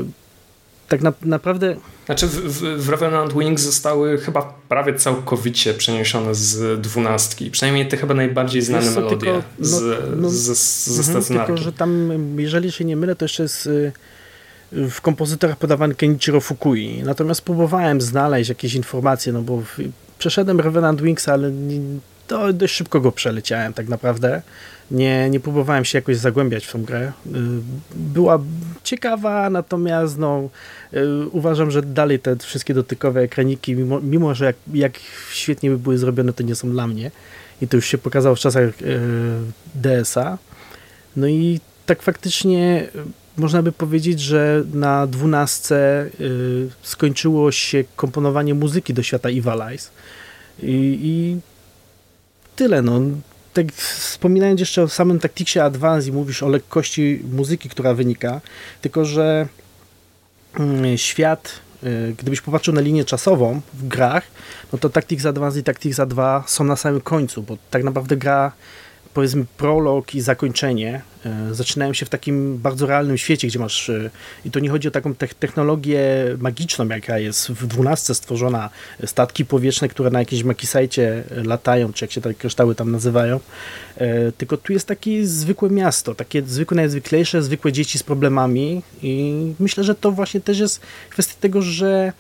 tak na, naprawdę... Znaczy w, w, w Revenant Wings zostały chyba prawie całkowicie przeniesione z dwunastki. Przynajmniej te chyba najbardziej znane co, melodie tylko, no, z, no, z, z, ze mhm, Tylko, że tam, jeżeli się nie mylę, to jeszcze jest y, w kompozytorach podawany Kenichiro Fukui. Natomiast próbowałem znaleźć jakieś informacje, no bo przeszedłem Revenant Wings, ale nie, to dość szybko go przeleciałem tak naprawdę. Nie, nie próbowałem się jakoś zagłębiać w tą grę. Y, była ciekawa, natomiast no, y, uważam, że dalej te wszystkie dotykowe ekraniki, mimo, mimo że jak, jak świetnie by były zrobione, to nie są dla mnie. I to już się pokazało w czasach y, DS-a. No i tak faktycznie można by powiedzieć, że na dwunastce skończyło się komponowanie muzyki do świata Evilize. I, i tyle. No. Tak wspominając jeszcze o samym Tacticsie Advance mówisz o lekkości muzyki, która wynika, tylko że y, świat, y, gdybyś popatrzył na linię czasową w grach, no to Tactics Advance i Tactics A2 są na samym końcu, bo tak naprawdę gra powiedzmy prolog i zakończenie e, zaczynają się w takim bardzo realnym świecie, gdzie masz e, i to nie chodzi o taką technologię magiczną, jaka jest w dwunastce stworzona, statki powietrzne, które na jakimś makisajcie latają, czy jak się te kryształy tam nazywają, e, tylko tu jest takie zwykłe miasto, takie zwykłe, najzwyklejsze, zwykłe dzieci z problemami i myślę, że to właśnie też jest kwestia tego, że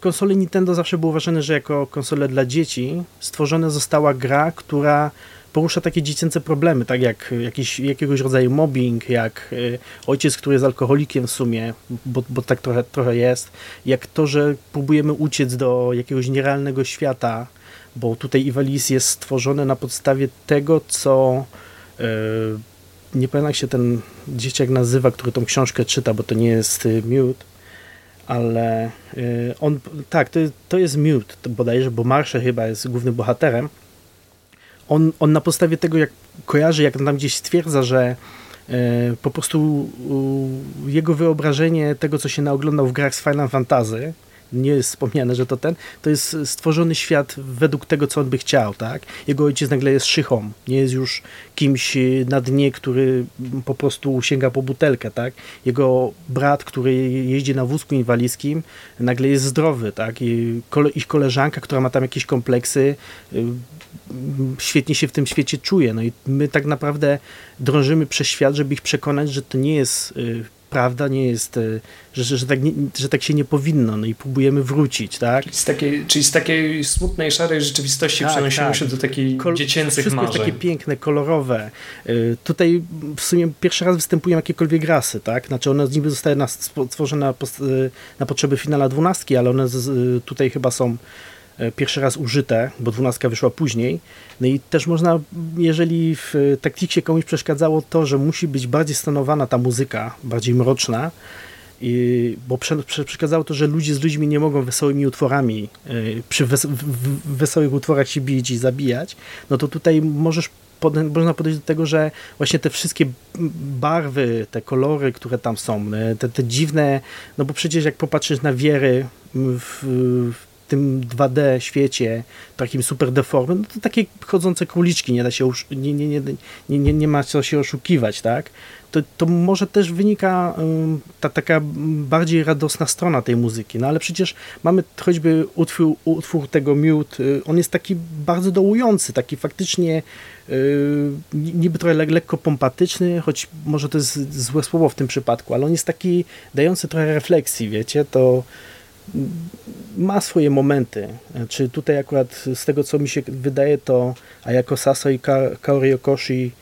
konsole Nintendo zawsze było uważane, że jako konsole dla dzieci stworzona została gra, która porusza takie dziecięce problemy, tak jak jakiś, jakiegoś rodzaju mobbing, jak y, ojciec, który jest alkoholikiem w sumie, bo, bo tak trochę, trochę jest, jak to, że próbujemy uciec do jakiegoś nierealnego świata, bo tutaj Iwalis jest stworzone na podstawie tego, co yy, nie pamiętam jak się ten dzieciak nazywa, który tą książkę czyta, bo to nie jest y, Mute, ale y, on, tak, to, to jest Mute bodajże, bo Marshall chyba jest głównym bohaterem, on, on na podstawie tego, jak kojarzy, jak tam gdzieś stwierdza, że e, po prostu jego wyobrażenie tego, co się naoglądał w grach z Final Fantasy, nie jest wspomniane, że to ten, to jest stworzony świat według tego, co on by chciał, tak? Jego ojciec nagle jest szychą, nie jest już kimś na dnie, który po prostu sięga po butelkę, tak? Jego brat, który jeździ na wózku inwalidzkim, nagle jest zdrowy, tak? I kole, ich koleżanka, która ma tam jakieś kompleksy, y, świetnie się w tym świecie czuje. No i my tak naprawdę drążymy przez świat, żeby ich przekonać, że to nie jest y, prawda nie jest, e, że, że, tak, nie, że tak się nie powinno, no i próbujemy wrócić, tak? Czyli z takiej, czyli z takiej smutnej, szarej rzeczywistości tak, przenosimy tak. się do takiej Kol dziecięcych wszystko marzeń. jest takie piękne, kolorowe. E, tutaj w sumie pierwszy raz występują jakiekolwiek rasy, tak? Znaczy one niby zostały stworzone na, e, na potrzeby finala dwunastki, ale one z, tutaj chyba są pierwszy raz użyte, bo dwunastka wyszła później. No i też można, jeżeli w taktiksie komuś przeszkadzało to, że musi być bardziej stanowana ta muzyka, bardziej mroczna, i, bo prze, prze, przeszkadzało to, że ludzie z ludźmi nie mogą wesołymi utworami y, przy wes, w, wesołych utworach się bić i zabijać, no to tutaj możesz pod, można podejść do tego, że właśnie te wszystkie barwy, te kolory, które tam są, te, te dziwne, no bo przecież jak popatrzysz na wiery w, w tym 2D świecie, takim super deformem, no to takie chodzące króliczki, nie da się, nie, nie, nie, nie, nie, nie ma co się oszukiwać, tak? To, to może też wynika ta taka bardziej radosna strona tej muzyki, no ale przecież mamy choćby utwór, utwór tego Mute, y, on jest taki bardzo dołujący, taki faktycznie yy, niby trochę le, lekko pompatyczny, choć może to jest złe słowo w tym przypadku, ale on jest taki dający trochę refleksji, wiecie, to ma swoje momenty. Czy tutaj akurat z tego, co mi się wydaje, to Ayako Saso i Ka Kaori Okoshi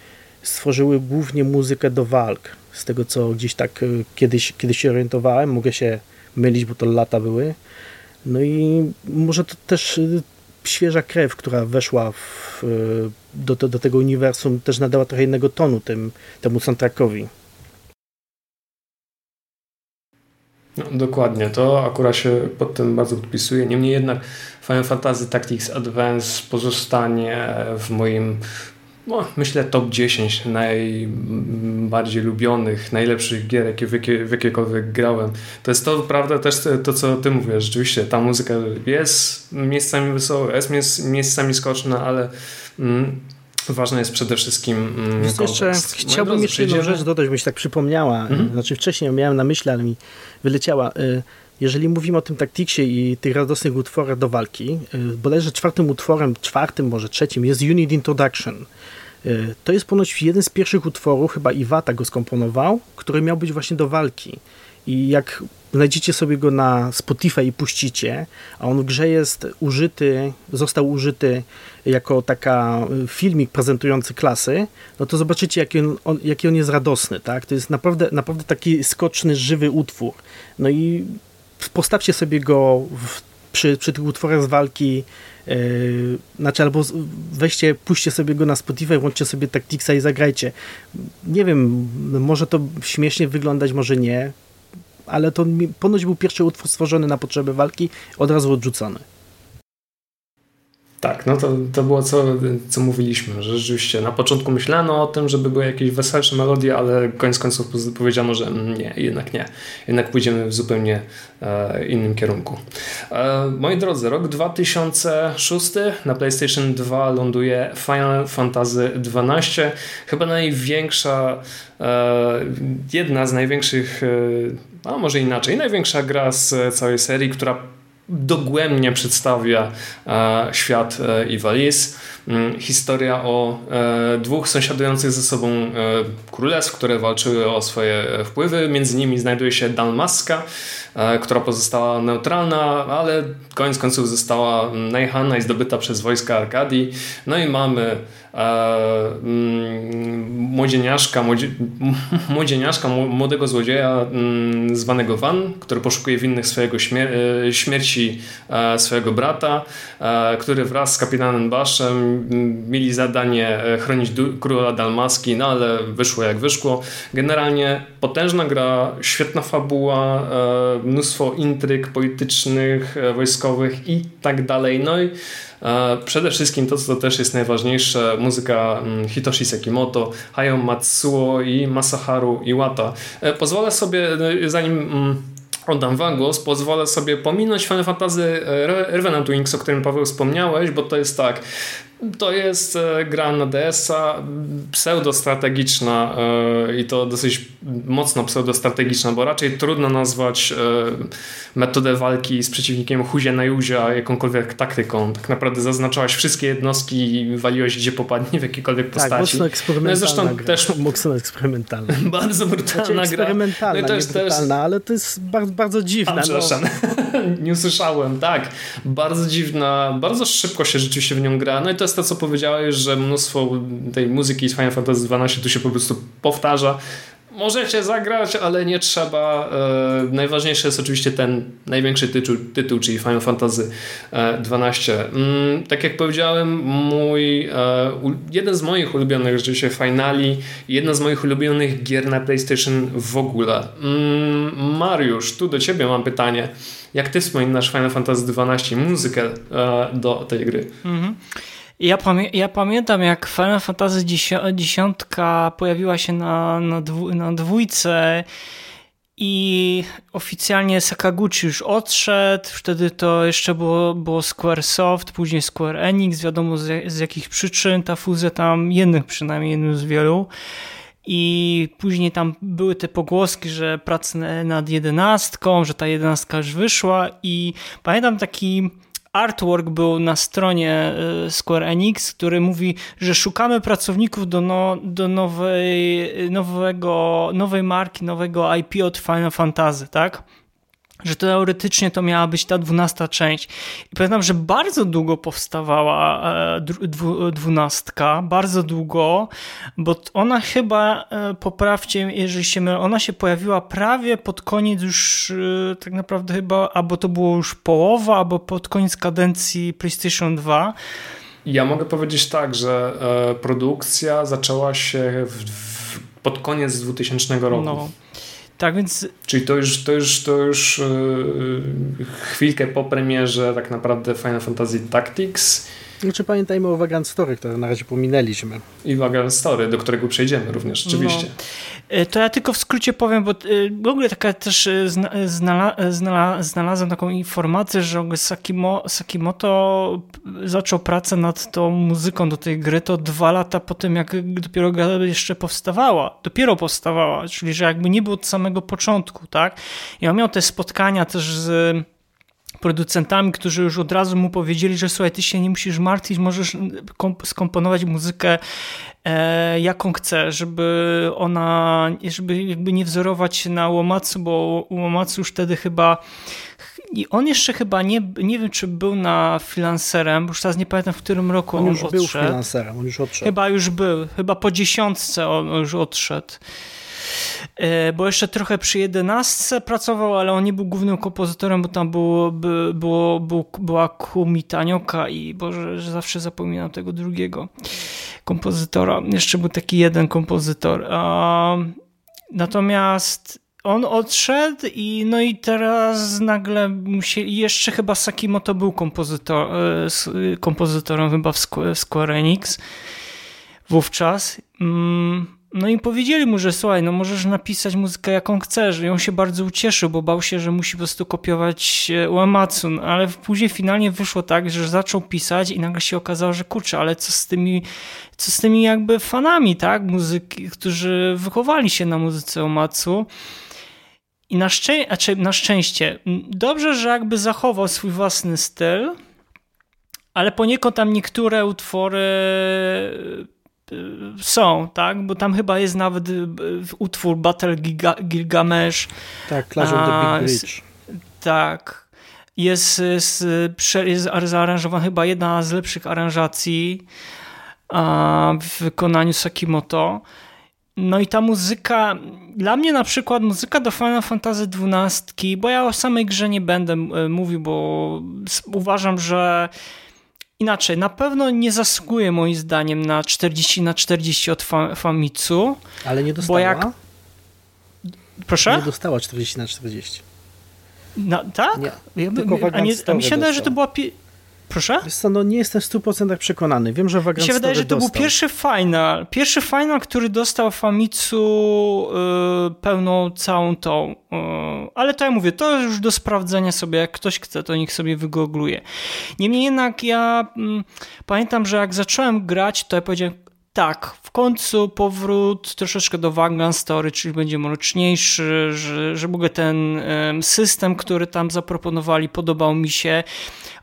stworzyły głównie muzykę do walk. Z tego, co gdzieś tak e, kiedyś, kiedyś się orientowałem, mogę się mylić, bo to lata były. No i może to też e, świeża krew, która weszła w, do, do, do, tego uniwersum, też nadała trochę innego tonu tym, temu soundtrackowi. No, dokładnie, to akurat się pod tym bardzo podpisuje. Niemniej jednak Final Fantasy Tactics Advance pozostanie w moim no, myślę top 10 najbardziej lubionych, najlepszych gier, jakie w, jakie, w jakiekolwiek grałem. To jest to, prawda, też to, co ty mówisz. Rzeczywiście, ta muzyka jest miejscami wesoła, jest miejscami skoczna, ale mm, Ważne jest przede wszystkim mm, jeszcze Chciałbym jeszcze jedną rzecz dodać, byś tak przypomniała. Mhm. Znaczy wcześniej miałem na myśli, ale mi wyleciała. Y, jeżeli mówimy o tym taktiksie i tych radosnych utworach do walki, y, bodajże czwartym utworem, czwartym, może trzecim jest Unit Introduction. Y, to jest ponoć jeden z pierwszych utworów, chyba Iwata go skomponował, który miał być właśnie do walki. I jak znajdziecie sobie go na Spotify i puścicie, a on w grze jest użyty, został użyty jako taka y, filmik prezentujący klasy, no to zobaczycie, jaki on, on, jaki on jest radosny, tak? To jest naprawdę, naprawdę taki skoczny, żywy utwór. No i postawcie sobie go w przy, przy tych utworach z walki Yy, znaczy albo weźcie, puśćcie sobie go na Spotify, włączcie sobie Tactixa i zagrajcie. Nie wiem, może to śmiesznie wyglądać, może nie, ale to ponoć był pierwszy utwór stworzony na potrzeby walki, od razu odrzucony. Tak, no to, to było co, co mówiliśmy, że rzeczywiście na początku myślano o tym, żeby były jakieś weselsze melodie, ale koniec końców powiedziano, że nie, jednak nie. Jednak pójdziemy w zupełnie e, innym kierunku. E, moi drodzy, rok 2006 na PlayStation 2 ląduje Final Fantasy XII, chyba największa, e, jedna z największych, e, a może inaczej, największa gra z całej serii, która dogłębnie przedstawia e, świat e, Iwalis. Mm, historia o e, dwóch sąsiadujących ze sobą królestw, które walczyły o swoje wpływy. Między nimi znajduje się Dalmaska, która pozostała neutralna, ale koniec końców została najechana i zdobyta przez wojska Arkadii. No i mamy Mm, młodzieniaszka, młodzie, <laughs> młodzieniaszka, młodego złodzieja mm, zwanego Van, który poszukuje winnych swojego śmier e, śmierci e, swojego brata, e, który wraz z kapitanem Baszem mm, mieli zadanie chronić króla Dalmaski, no ale wyszło jak wyszło. Generalnie potężna gra, świetna fabuła, mnóstwo intryg politycznych, wojskowych i tak dalej. No i Przede wszystkim to, co też jest najważniejsze, muzyka mm, Hitoshi Sekimoto, Hayao Matsuo i Masaharu Iwata. E, pozwolę sobie, e, zanim mm, oddam wam głos, pozwolę sobie pominąć Final Fantasy e, Revenant Wings, o którym Paweł wspomniałeś, bo to jest tak, to jest e, gra na DS-a pseudostrategiczna e, i to dosyć mocno pseudostrategiczna, bo raczej trudno nazwać e, metodę walki z przeciwnikiem huzie na juzia jakąkolwiek taktyką. Tak naprawdę zaznaczałaś wszystkie jednostki i waliłeś gdzie popadnie w jakiejkolwiek tak, postaci. mocno eksperymentalna no zresztą gra. też mocno eksperymentalna. <laughs> bardzo brutalna znaczy, gra. Eksperymentalna, no to jest brutalna, też... ale to jest bardzo, bardzo dziwna. A, no. przepraszam, no. <laughs> nie usłyszałem. Tak, bardzo dziwna, bardzo szybko się rzeczywiście w nią gra. No i to jest to, co powiedziałeś, że mnóstwo tej muzyki z Final Fantasy XII tu się po prostu powtarza. Możecie zagrać, ale nie trzeba. E, najważniejszy jest oczywiście ten największy tytuł, tytuł czyli Final Fantasy XII. E, mm, tak jak powiedziałem, mój, e, jeden z moich ulubionych rzeczywiście finali, jedna z moich ulubionych gier na PlayStation w ogóle. Mm, Mariusz, tu do ciebie mam pytanie. Jak ty wspominasz Final Fantasy XII, muzykę do tej gry? Mhm. Ja, pamię ja, pamiętam, jak Final Fantasy X pojawiła się na, na, dwu na dwójce i oficjalnie Sakaguchi już odszedł. Wtedy to jeszcze było, było Squaresoft, później Square Enix. Wiadomo z, z jakich przyczyn ta fuzja tam, jednych przynajmniej, jednym z wielu. I później tam były te pogłoski, że prace nad jedenastką, że ta jedenastka już wyszła. I pamiętam taki artwork był na stronie e, Square Enix, który mówi, że szukamy pracowników do, no, do nowej, nowego, nowej marki, nowego IP od Final Fantasy, tak? Że teoretycznie to miała być ta dwunasta część. I pamiętam, że bardzo długo powstawała e, dwunastka, bardzo długo, bo ona chyba, e, poprawcie, jeżeli się mylę, ona się pojawiła prawie pod koniec już e, tak naprawdę chyba, albo to było już połowa, albo pod koniec kadencji PlayStation 2. Ja mogę powiedzieć tak, że produkcja zaczęła się w, w, pod koniec 2000 roku. No. Tak więc. Czyli to już, to już, to już yy, chwilkę po premierze tak naprawdę Final Fantasy Tactics znaczy pamiętajmy o Vagrant Story, które na razie pominęliśmy. I Vagrant Story, do którego przejdziemy również, oczywiście. No. To ja tylko w skrócie powiem, bo e, w ogóle taka też e, znala, znala, znalazłem taką informację, że Sakimo, Sakimoto zaczął pracę nad tą muzyką do tej gry to dwa lata po tym, jak dopiero gra jeszcze powstawała. Dopiero powstawała, czyli że jakby nie było od samego początku, tak? On miał te spotkania też z producentami, którzy już od razu mu powiedzieli, że słuchaj, ty się nie musisz martwić, możesz skomponować muzykę e, jaką chcesz, żeby ona, żeby jakby nie wzorować się na Łomacu, bo Łomacu już wtedy chyba i on jeszcze chyba nie, nie wiem, czy był na freelancerem, bo już teraz nie pamiętam, w którym roku on, on już odszedł. był freelancerem, on już odszedł. Chyba już był, chyba po dziesiątce on już odszedł. e, bo jeszcze trochę przy jedenastce pracował, ale on nie był głównym kompozytorem, bo tam było, by, było, było, była Kumi Tanioka i Boże, że zawsze zapominam tego drugiego kompozytora. Jeszcze był taki jeden kompozytor. Natomiast on odszedł i no i teraz nagle musieli, jeszcze chyba Sakimoto był kompozytor, e, kompozytorem chyba w Square Enix wówczas. No i powiedzieli mu, że słuchaj, no możesz napisać muzykę jaką chcesz. I on się bardzo ucieszył, bo bał się, że musi po prostu kopiować e, Uematsu. No, ale później finalnie wyszło tak, że zaczął pisać i nagle się okazało, że kurczę, ale co z tymi, co z tymi jakby fanami, tak, muzyki, którzy wychowali się na muzyce Uematsu. I na, szczę znaczy na szczęście, dobrze, że jakby zachował swój własny styl, ale poniekąd tam niektóre utwory są, tak? Bo tam chyba jest nawet y, utwór Battle Giga Gilgamesh. Tak, Clash of the Big Bridge. Tak. Jest, jest, jest zaaranżowana chyba jedna z lepszych aranżacji w wykonaniu Sakimoto. No i ta muzyka, dla mnie na przykład muzyka do Final Fantasy XII, bo ja o samej grze nie będę y, mówił, bo uważam, że Inaczej, na pewno nie zasługuje moim zdaniem na 40 na 40 od Famitsu. Ale nie dostała? Jak... Proszę? Nie dostała 40 na 40. No, tak? Nie, ja, a, nie, a mi się wydaje, że to była Proszę? Wiesz co, no nie jestem w 100% przekonany. Wiem, że Vagrant Mi się wydaje, że to dostał. był pierwszy final. Pierwszy final, który dostał Famitsu yy, pełną całą tą. Yy, ale to ja mówię, to już do sprawdzenia sobie. Jak ktoś chce, to niech sobie wygoogluje. Niemniej jednak ja yy, pamiętam, że jak zacząłem grać, to ja powiedziałem, tak, w końcu powrót troszeczkę do Vagrant Story, czyli będzie mroczniejszy, że, że w ogóle ten system, który tam zaproponowali, podobał mi się.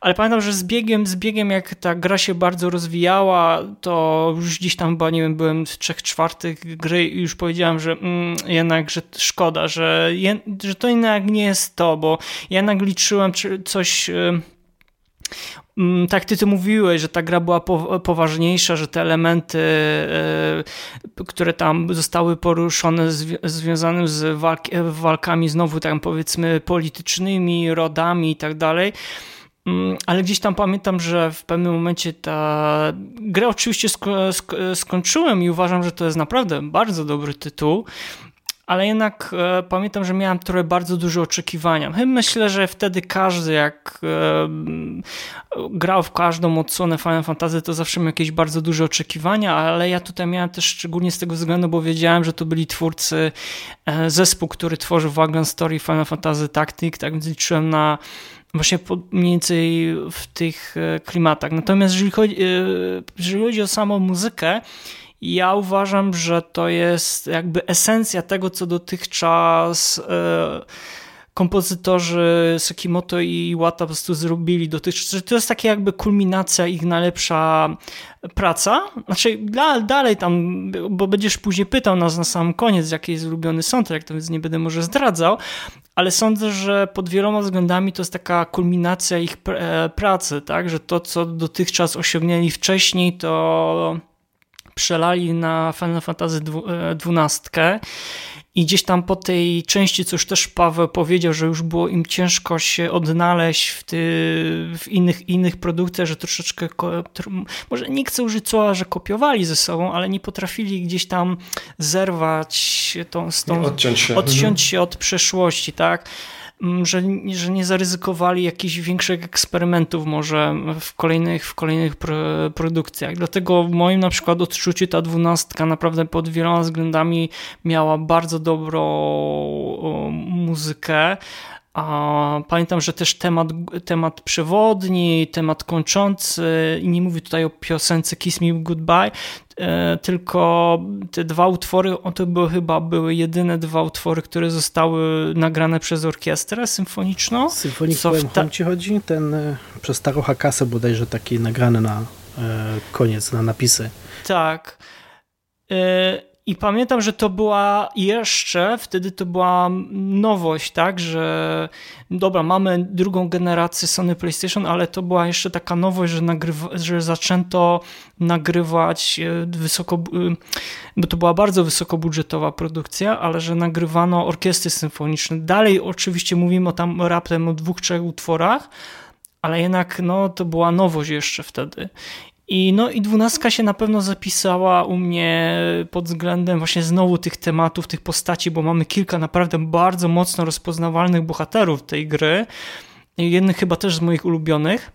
Ale pamiętam, że z biegiem, z biegiem, jak ta gra się bardzo rozwijała, to już gdzieś tam chyba, nie wiem, byłem w trzech czwartych gry i już powiedziałem, że mm, jednak, że szkoda, że, że to jednak nie jest to, bo jednak liczyłem coś Mm, tak ty, ty mówiłeś, że ta gra była poważniejsza, że te elementy, e, które tam zostały poruszone związane z walkami znowu tam powiedzmy politycznymi, rodami i tak dalej, ale gdzieś tam pamiętam, że w pewnym momencie ta grę oczywiście skończyłem i uważam, że to jest naprawdę bardzo dobry tytuł ale jednak e, pamiętam, że miałem trochę bardzo duże oczekiwania. Myślę, że wtedy każdy, jak e, grał w każdą odsłonę Final Fantasy, to zawsze miał jakieś bardzo duże oczekiwania, ale ja tutaj miałem też szczególnie z tego względu, bo wiedziałem, że to byli twórcy, e, zespół, który tworzył Wagon Story Final Fantasy Tactic, tak więc liczyłem na właśnie mniej więcej w tych e, klimatach. Natomiast jeżeli chodzi, e, jeżeli chodzi o samą muzykę, ja uważam, że to jest jakby esencja tego, co dotychczas e, kompozytorzy Sakimoto i Iwata po prostu zrobili dotychczas, to jest taka jakby kulminacja ich najlepsza praca. Znaczy dalej tam, bo będziesz później pytał nas na sam koniec, jaki jest ulubiony soundtrack, to więc nie będę może zdradzał, ale sądzę, że pod wieloma względami to jest taka kulminacja ich e, pracy, tak, że to, co dotychczas osiągnęli wcześniej, to przelali na Final Fantasy XII e, i gdzieś tam po tej części, co już też Paweł powiedział, że już było im ciężko się odnaleźć w, ty, w innych, innych produkcjach, że troszeczkę, może nie chcę użyć słowa, że kopiowali ze sobą, ale nie potrafili gdzieś tam zerwać tą, z tą, odciąć się, odciąć się od przeszłości, tak? Mm, że, że nie zaryzykowali jakichś większych eksperymentów może w kolejnych, w kolejnych pro, produkcjach. Dlatego w moim na przykład odczuciu ta dwunastka naprawdę pod wieloma względami miała bardzo dobrą muzykę. A pamiętam, że też temat, temat przewodni, temat kończący, i nie mówię tutaj o piosence Kiss Me Goodbye, tylko te dwa utwory, to były chyba były jedyne dwa utwory, które zostały nagrane przez orkiestrę symfoniczną. Symfonik Co ta... ci chodzi? Ten e, przez Taro Hakasę bodajże taki nagrany na e, koniec, na napisy. Tak. I pamiętam, że to była jeszcze, wtedy to była nowość, tak, że dobra, mamy drugą generację Sony PlayStation, ale to była jeszcze taka nowość, że, nagrywa, że zaczęto nagrywać e, wysoko, e, bo to była bardzo wysokobudżetowa produkcja, ale że nagrywano orkiestry symfoniczne. Dalej oczywiście mówimy o tam raptem o dwóch, trzech utworach, ale jednak no, to była nowość jeszcze wtedy. I, no, I dwunastka się na pewno zapisała u mnie pod względem właśnie znowu tych tematów, tych postaci, bo mamy kilka naprawdę bardzo mocno rozpoznawalnych bohaterów tej gry. Jednych chyba też z moich ulubionych.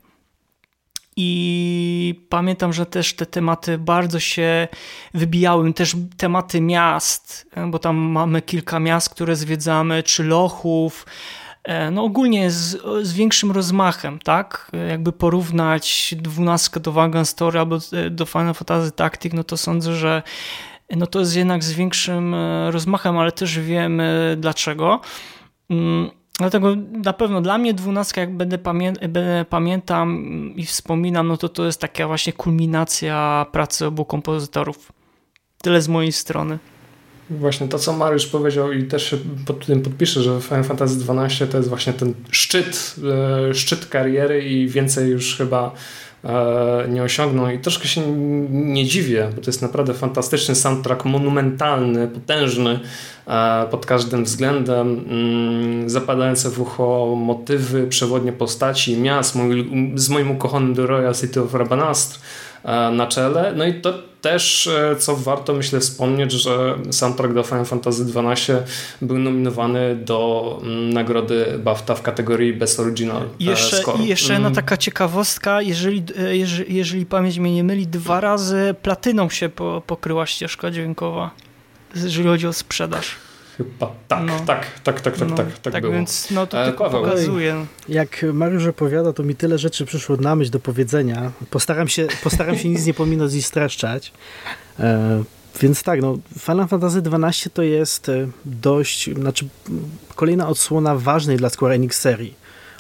I pamiętam, że też te tematy bardzo się wybijały. Też tematy miast, bo tam mamy kilka miast, które zwiedzamy, czy lochów, no ogólnie z, z większym rozmachem, tak? Jakby porównać 12 do Wagon Story albo e, do Final Fantasy Tactic, no to sądzę, że no to jest jednak z większym e, rozmachem, ale też wiemy dlaczego. Mm, dlatego na pewno dla mnie dwunastka, jak będę, pamię będę pamiętam i wspominam, no to to jest taka właśnie kulminacja pracy obu kompozytorów. Tyle z mojej strony. Właśnie to, co Mariusz powiedział i też się pod tym podpiszę, że Final Fantasy XII to jest właśnie ten szczyt, e, szczyt kariery i więcej już chyba e, nie osiągnął i troszkę się nie dziwię, bo to jest naprawdę fantastyczny soundtrack, monumentalny, potężny e, pod każdym względem, mm, zapadające w ucho motywy, przewodnie postaci, miast, z moim ukochanym Doroya City of Rabanastr na czele, no i to też, e, co warto myślę wspomnieć, że soundtrack do Final Fantasy XII był nominowany do mm, nagrody BAFTA w kategorii Best Original I jeszcze, Score. Jeszcze jedna mm. taka ciekawostka, jeżeli, e, jeżeli, jeżeli pamięć mnie nie myli, dwa razy platyną się po, pokryła ścieżka dźwiękowa, jeżeli chodzi o sprzedaż. Chyba tak, no. tak, tak, tak, tak, no, tak, tak, tak było. więc no to e, tylko pokazuje. Jak Mariusz opowiada, to mi tyle rzeczy przyszło na myśl do powiedzenia. Postaram się, postaram się nic nie pominąć i streszczać. E, więc tak, no, Final Fantasy XII to jest e, dość, znaczy kolejna odsłona ważnej dla Square Enix serii.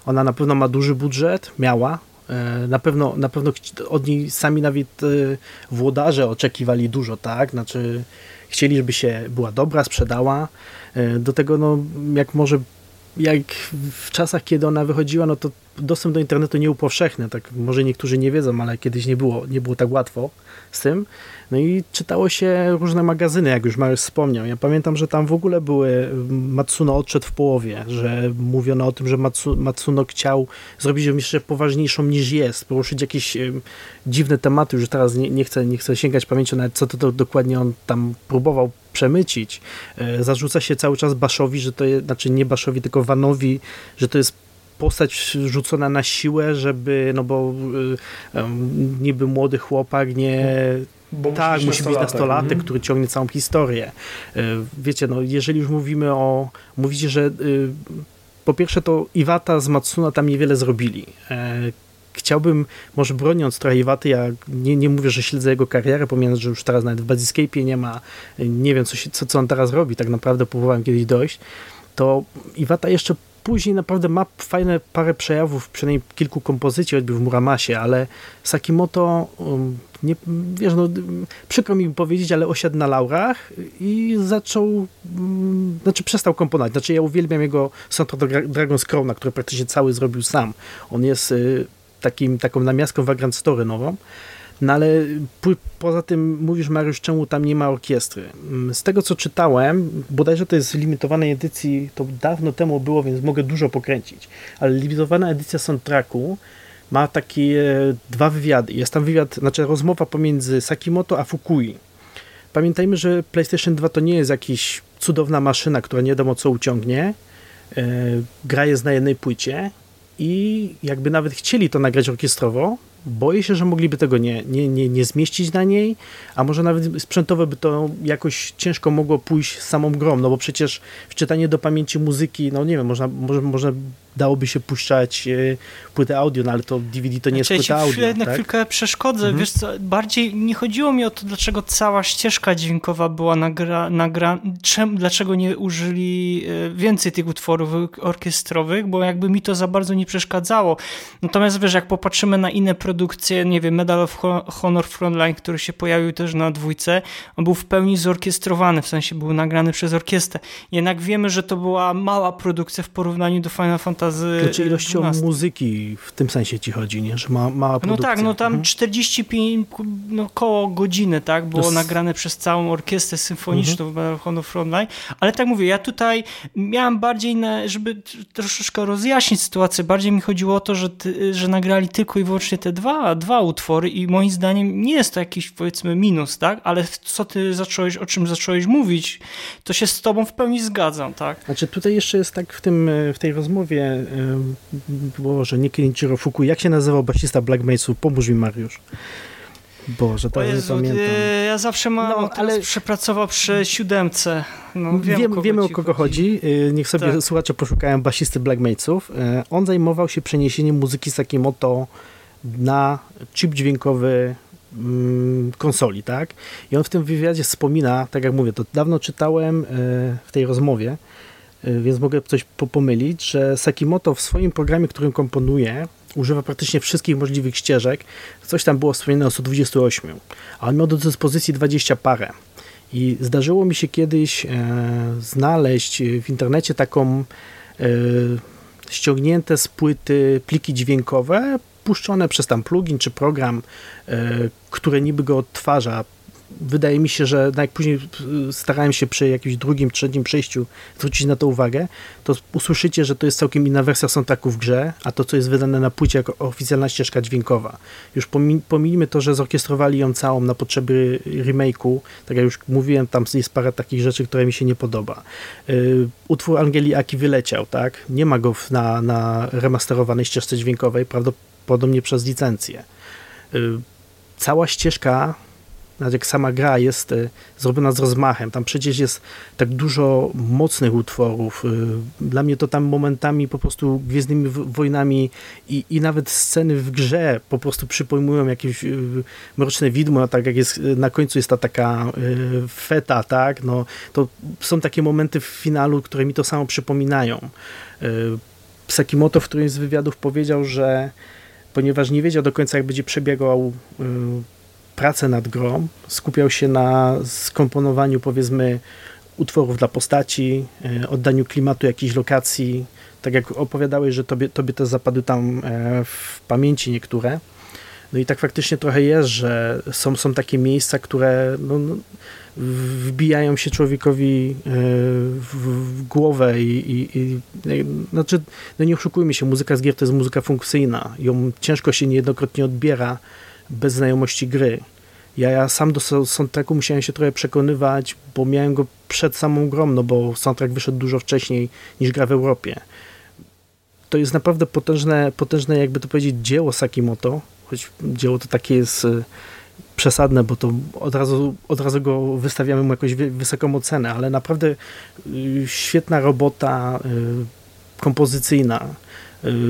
Ona na pewno ma duży budżet, miała, e, na pewno, na pewno od niej sami nawet włodarze oczekiwali dużo, tak? Znaczy chcieli, żeby się była dobra, sprzedała. E, do tego, no, jak może jak w czasach, kiedy ona wychodziła, no to dostęp do internetu nie był powszechny, tak może niektórzy nie wiedzą, ale kiedyś nie było, nie było tak łatwo z tym. No i czytało się różne magazyny, jak już Mariusz wspomniał. Ja pamiętam, że tam w ogóle były, Matsuno odszedł w połowie, że mówiono o tym, że Matsu, Matsuno chciał zrobić ją jeszcze poważniejszą niż jest, poruszyć jakieś dziwne tematy, już teraz nie, nie, chcę, nie chcę sięgać pamięcią nawet co to, to dokładnie on tam próbował przemycić. E, zarzuca się cały czas Baszowi, że to jest, znaczy nie Baszowi, tylko Vanowi, że to jest postać rzucona na siłę, żeby, no bo y, niby młody chłopak nie... Bo tak, musi być nastolatek, mhm. który ciągnie całą historię. Y, wiecie, no jeżeli już mówimy o... Mówicie, że y, po pierwsze to Iwata z Matsuna tam niewiele zrobili. Chciałbym, może broniąc trochę Iwaty, ja nie, nie mówię, że śledzę jego karierę, pomijając, że już teraz nawet w Baziscape nie ma, nie wiem, co, się, co, co on teraz robi, tak naprawdę próbowałem kiedyś dojść, to Iwata jeszcze później naprawdę ma fajne parę przejawów, przynajmniej kilku kompozycji, choćby w Muramasie, ale Sakimoto, um, nie, wiesz, no, przykro mi powiedzieć, ale osiadł na laurach i zaczął, um, znaczy przestał komponować. Znaczy ja uwielbiam jego do Dragon's Crown, który praktycznie cały zrobił sam. On jest y, takim, taką namiastką Vagrant Story nową, no ale poza tym mówisz, Mariusz, czemu tam nie ma orkiestry? Mm, z tego, co czytałem, bodajże to jest w limitowanej edycji, to dawno temu było, więc mogę dużo pokręcić, ale limitowana edycja soundtracku ma takie dwa wywiady. Jest tam wywiad, znaczy rozmowa pomiędzy Sakimoto a Fukui. Pamiętajmy, że PlayStation 2 to nie jest jakaś cudowna maszyna, która nie wiadomo co uciągnie. E, gra jest na jednej płycie i jakby nawet chcieli to nagrać orkiestrowo, boję się, że mogliby tego nie, nie, nie, nie zmieścić na niej, a może nawet sprzętowo by to jakoś ciężko mogło pójść samą grą, no bo przecież wczytanie do pamięci muzyki, no nie wiem, można, może, można dałoby się puszczać e, płytę audio, no ale to DVD to nie znaczy, jest płyta audio. Ja na tak? chwilkę przeszkodzę, mhm. wiesz co, bardziej nie chodziło mi o to, dlaczego cała ścieżka dźwiękowa była nagra, nagra czem, dlaczego nie użyli e, więcej tych utworów orkiestrowych, bo jakby mi to za bardzo nie przeszkadzało. Natomiast wiesz, jak popatrzymy na inne produkcje, nie wiem, Medal of Honor Frontline, który się pojawił też na dwójce, on był w pełni zorkiestrowany, w sensie był nagrany przez orkiestrę. Jednak wiemy, że to była mała produkcja w porównaniu do Final Fantasy Znaczy ilością 12. muzyki w tym sensie ci chodzi, nie? Że ma, mała produkcja. No tak, no tam mhm. 45, no koło godziny, tak? Było nagrane przez całą orkiestrę symfoniczną mhm. w Honor Frontline, ale tak mówię, ja tutaj miałem bardziej, na, żeby troszeczkę rozjaśnić sytuację, bardziej mi chodziło o to, że, ty, że nagrali tylko i wyłącznie te dwa, dwa utwory i moim zdaniem nie jest to jakiś powiedzmy minus, tak? Ale co ty zacząłeś, o czym zacząłeś mówić, to się z tobą w pełni zgadzam, tak? Znaczy tutaj jeszcze jest tak w, tym, w tej rozmowie, Boże, nie Kenichiro Fuku, jak się nazywał basista Black Mace'u? Pomóż mi Mariusz. Boże, to Jezu, nie pamiętam. Ja zawsze mam, no, ale przepracował przy siódemce. No, wiem, Wiem, o wiemy o kogo chodzi. chodzi. Y, niech sobie tak. słuchacze poszukają basisty Black. Y, on zajmował się przeniesieniem muzyki Sakimoto na chip dźwiękowy mm, konsoli, tak? I on w tym wywiadzie wspomina, tak jak mówię, to dawno czytałem y, w tej rozmowie, więc mogę coś pomylić, że Sakimoto w swoim programie, którym komponuje, używa praktycznie wszystkich możliwych ścieżek. Coś tam było wspomniane o 128, a on miał do dyspozycji 20 parę. I zdarzyło mi się kiedyś e, znaleźć w internecie taką e, ściągnięte z płyty pliki dźwiękowe, puszczone przez tam plugin czy program, e, które niby go odtwarza wydaje mi się, że jak później starałem się przy jakimś drugim, trzecim przejściu zwrócić na to uwagę, to usłyszycie, że to jest całkiem inna wersja soundtracku w grze, a to, co jest wydane na płycie jako oficjalna ścieżka dźwiękowa. Już pomijmy to, że zorkiestrowali ją całą na potrzeby remake'u, tak jak już mówiłem, tam jest parę takich rzeczy, które mi się nie podoba. Yy, utwór Angeli Aki wyleciał, tak? Nie ma go na, na remasterowanej ścieżce dźwiękowej, prawdopodobnie przez licencję. Yy, cała ścieżka nawet jak sama gra jest e, zrobiona z rozmachem, tam przecież jest tak dużo mocnych utworów. E, dla mnie to tam momentami po prostu Gwiezdnymi Wojnami i, i nawet sceny w grze po prostu przypomnują jakieś e, mroczne widmo, tak jak jest na końcu jest ta taka feta, tak, no to są takie momenty w finalu, które mi to samo przypominają. Sakimoto w którymś z wywiadów powiedział, że ponieważ nie wiedział do końca jak będzie przebiegał pracę nad grą, skupiał się na skomponowaniu powiedzmy utworów dla postaci, e, oddaniu klimatu jakiejś lokacji, tak jak opowiadałeś, że tobie, tobie też zapadły tam e, w pamięci niektóre. No i tak faktycznie trochę jest, że są, są takie miejsca, które no, no wbijają się człowiekowi e, w, w głowę i, i, i, znaczy, no nie oszukujmy się, muzyka z gier to jest muzyka funkcyjna. Ją ciężko się niejednokrotnie odbiera, bez znajomości gry. Ja, ja sam do soundtracku musiałem się trochę przekonywać, bo miałem go przed samą grą, no bo soundtrack wyszedł dużo wcześniej niż gra w Europie. To jest naprawdę potężne, potężne jakby to powiedzieć, dzieło Sakimoto, choć dzieło to takie jest y, przesadne, bo to od razu, od razu go wystawiamy mu jakąś wysoką ocenę, ale naprawdę y, świetna robota y, kompozycyjna,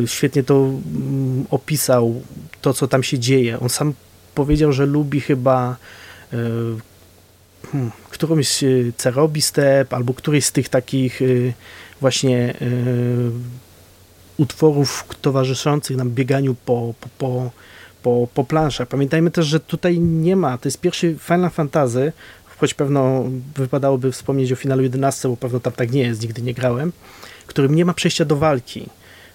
świetnie to mm, opisał, to co tam się dzieje. On sam powiedział, że lubi chyba y, hmm, którąś y, Cerobi Step albo któryś z tych takich właśnie utworów towarzyszących nam bieganiu po, po, po, po, po planszach. Pamiętajmy też, że tutaj nie ma, to jest pierwszy Final Fantasy, choć pewno wypadałoby wspomnieć o finalu 11, bo pewno tam tak nie jest, nigdy nie grałem, którym nie ma przejścia do walki.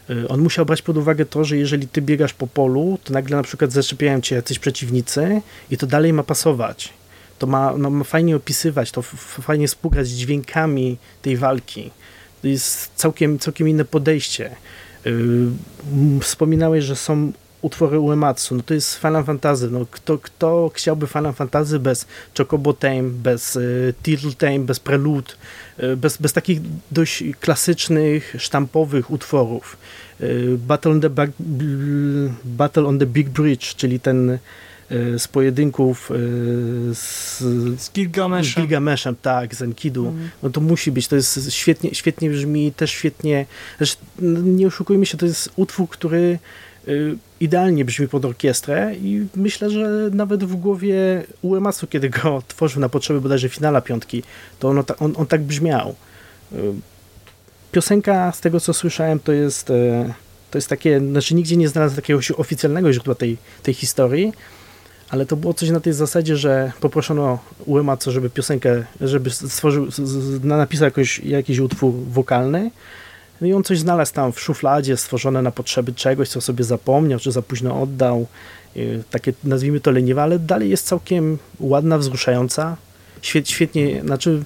Y, on musiał brać pod uwagę to, że jeżeli ty biegasz po polu, to nagle na przykład zaczepiają cię jacyś przeciwnicy i to dalej ma pasować. To ma, no, ma fajnie opisywać, to fajnie współgrać z dźwiękami tej walki. To jest całkiem, całkiem inne podejście. Yy, wspominałeś, że są utwory Uematsu, no to jest Final Fantasy, no kto, kto chciałby Final Fantasy bez Chocobo Tame, bez y, Title Tame, bez Prelude, y, bez, bez takich dość klasycznych, sztampowych utworów. Y, Battle, on the Battle on the Big Bridge, czyli ten z pojedynków z, z Gilgameszem. Gilgameszem, tak, z Enkidu. Mm. No to musi być, to jest świetnie, świetnie brzmi, też świetnie, też nie oszukujmy się, to jest utwór, który idealnie brzmi pod orkiestrę i myślę, że nawet w głowie Uemasu, kiedy go <laughs> tworzył na potrzeby bodajże finala piątki, to on, on, on tak brzmiał. Piosenka, z tego co słyszałem, to jest, e, to jest takie, znaczy nigdzie nie znalazłem takiego oficjalnego źródła tej, tej historii, ale to było coś na tej zasadzie, że poproszono Uematsu, żeby piosenkę, żeby stworzył, napisał jakoś, jakiś utwór wokalny, no i on coś znalazł tam w szufladzie, stworzone na potrzeby czegoś, co sobie zapomniał, czy za późno oddał. Takie, nazwijmy to leniwe, ale dalej jest całkiem ładna, wzruszająca. Świet, świetnie, znaczy,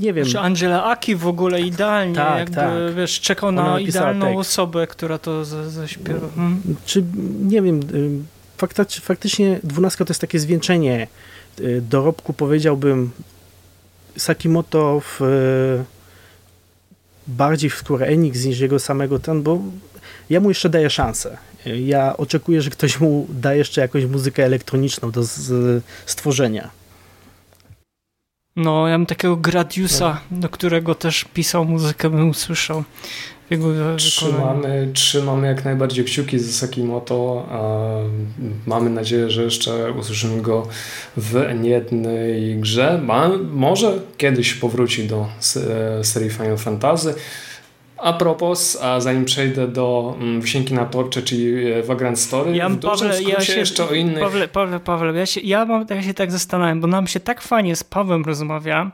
nie wiem. Czy Angela Aki w ogóle idealnie, tak, jakby, tak. wiesz, czekał na idealną tekst. osobę, która to zaśpiewa. Hmm. Czy, nie wiem, y, faktycznie dwunastka to jest takie zwieńczenie y, dorobku, powiedziałbym, Sakimoto w bardziej w Square Enix niż jego samego ten, bo ja mu jeszcze daję szansę. Ja oczekuję, że ktoś mu da jeszcze jakąś muzykę elektroniczną do stworzenia. No, ja bym takiego Gradiusa, no. do którego też pisał muzykę, bym usłyszał. Trzymamy, trzymamy jak najbardziej kciuki za Sakimoto. Mamy nadzieję, że jeszcze usłyszymy go w niejednej grze. może kiedyś powróci do serii Final Fantasy. A propos, a zanim przejdę do mm, wisienki na torcze, czyli e, Vagrant Story, ja, w Pawle, ja się, jeszcze o innych... Pawle, Pawle, Pawle ja, się, ja, mam, ja się tak zastanawiam, bo nam się tak fajnie z Pawłem rozmawia,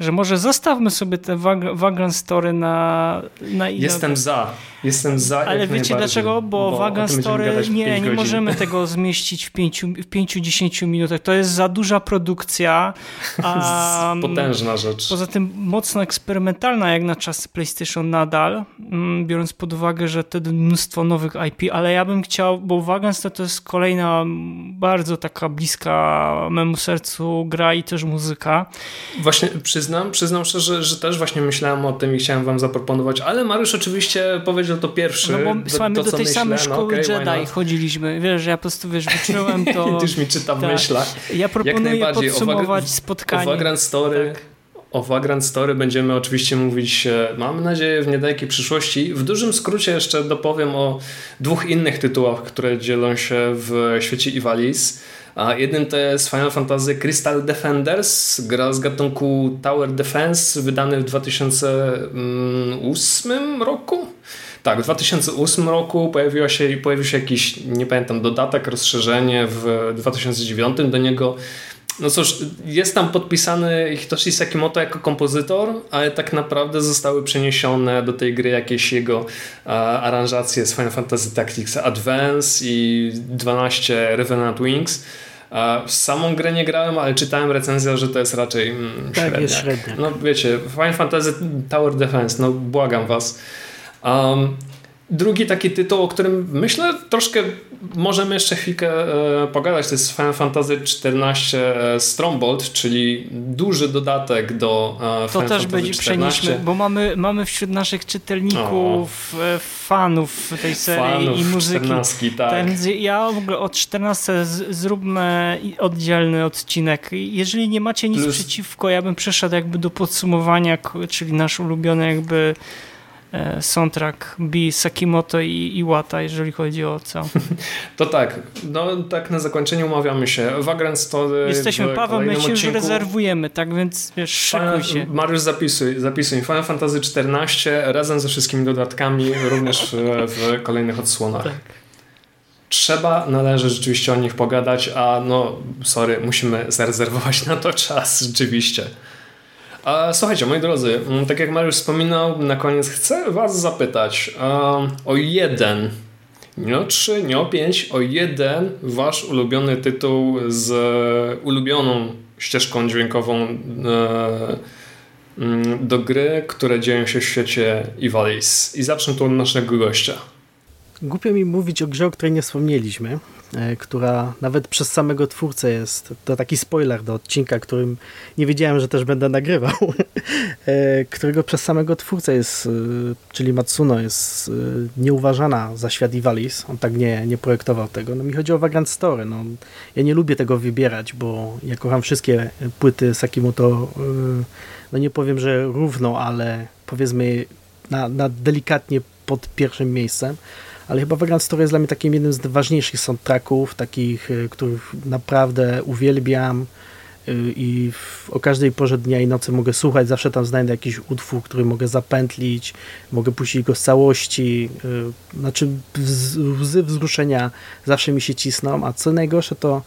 że może zostawmy sobie te Vagrant Story na, na Jestem za. Jestem za. Ale wiecie dlaczego? Bo, bo Vagrant Story nie, nie możemy tego <laughs> zmieścić w 5-10 minutach. To jest za duża produkcja. <laughs> A, Potężna rzecz. Poza tym mocno eksperymentalna jak na czas PlayStation nadal, mm, biorąc pod uwagę, że wtedy mnóstwo nowych IP, ale ja bym chciał, bo Vagrant Story to jest kolejna bardzo taka bliska memu sercu gra i też muzyka. Właśnie przyznam, przyznam szczerze, że też właśnie myślałem o tym i chciałem wam zaproponować, ale Mariusz oczywiście powiedział to pierwszy. No bo słuchaj, do, do tej samej no szkoły no, okay, Jedi chodziliśmy. Wiesz, ja po prostu wiesz, wyczułem to. <laughs> Ty już mi czytam tak. myślach. Ja proponuję podsumować spotkanie. O Vagrant Story. Tak. O Vagrant Story będziemy oczywiście mówić, e, mamy nadzieję, w niedalekiej przyszłości. W dużym skrócie jeszcze dopowiem o dwóch innych tytułach, które dzielą się w świecie Ivalis. A jednym to jest Final Fantasy Crystal Defenders, gra z gatunku Tower Defense, wydany w 2008 roku. Tak, w 2008 roku pojawiło się, pojawił się jakiś, nie pamiętam, dodatek, rozszerzenie w 2009 do niego. No cóż, jest tam podpisany Hitoshi Sakimoto jako kompozytor, ale tak naprawdę zostały przeniesione do tej gry jakieś jego aranżacje z Final Fantasy Tactics Advance i 12 Revenant Wings. W samą grę nie grałem, ale czytałem recenzję, że to jest raczej mm, tak, średnia. jest średnia. No wiecie, Final Fantasy Tower Defense, no błagam was. Um, drugi taki tytuł, o którym myślę troszkę możemy jeszcze chwilkę e, pogadać, to jest Final Fantasy XIV e, Stronghold, czyli duży dodatek do e, Final To też będzie przenieśmy, bo mamy, mamy wśród naszych czytelników o. fanów tej serii fanów i muzyki. 14, tak. Ten, ja w ogóle od 14 z, zróbmy oddzielny odcinek. Jeżeli nie macie nic Plus... przeciwko, ja bym przeszedł jakby do podsumowania, czyli nasz ulubiony jakby E, soundtrack B Sakimoto i Iwata, jeżeli chodzi o co. <laughs> To tak, no tak na zakończenie umawiamy się. Vagrant Story Jesteśmy, Paweł, my się już rezerwujemy, tak więc wiesz, szykuj się. Mariusz zapisuj, zapisuj. Final Fantasy XIV razem ze wszystkimi dodatkami również w, w kolejnych odsłonach. Tak. Trzeba, należy rzeczywiście o nich pogadać, a no, sorry, musimy zarezerwować na to czas, rzeczywiście. Słuchajcie, moi drodzy, mm, tak jak Mariusz wspominał, na koniec chcę Was zapytać o jeden, nie o trzy, nie o pięć, o jeden Wasz ulubiony tytuł z ulubioną ścieżką dźwiękową e, mm, do gry, które dzieją się w świecie Ivalice. I zacznę tu od naszego gościa. Głupio mi mówić o grze, o której nie wspomnieliśmy, e, która nawet przez samego twórcę jest, to taki spoiler do odcinka, którym nie wiedziałem, że też będę nagrywał, <laughs> e, którego przez samego twórcę jest, e, czyli Matsuno jest nieuważana za świat Iwalis, on tak nie, nie projektował tego. No mi chodzi o Vagrant Story, no, ja nie lubię tego wybierać, bo ja kocham wszystkie płyty Sakimoto, no nie powiem, że równo, ale powiedzmy na, na delikatnie pod pierwszym miejscem, ale chyba Vagrant Story jest dla mnie takim jednym z ważniejszych soundtracków, takich, y, których naprawdę uwielbiam y, i w, o każdej porze dnia i nocy mogę słuchać, zawsze tam znajdę jakiś utwór, który mogę zapętlić, mogę puścić go z całości, y, znaczy łzy wzruszenia zawsze mi się cisną, a co najgorsze to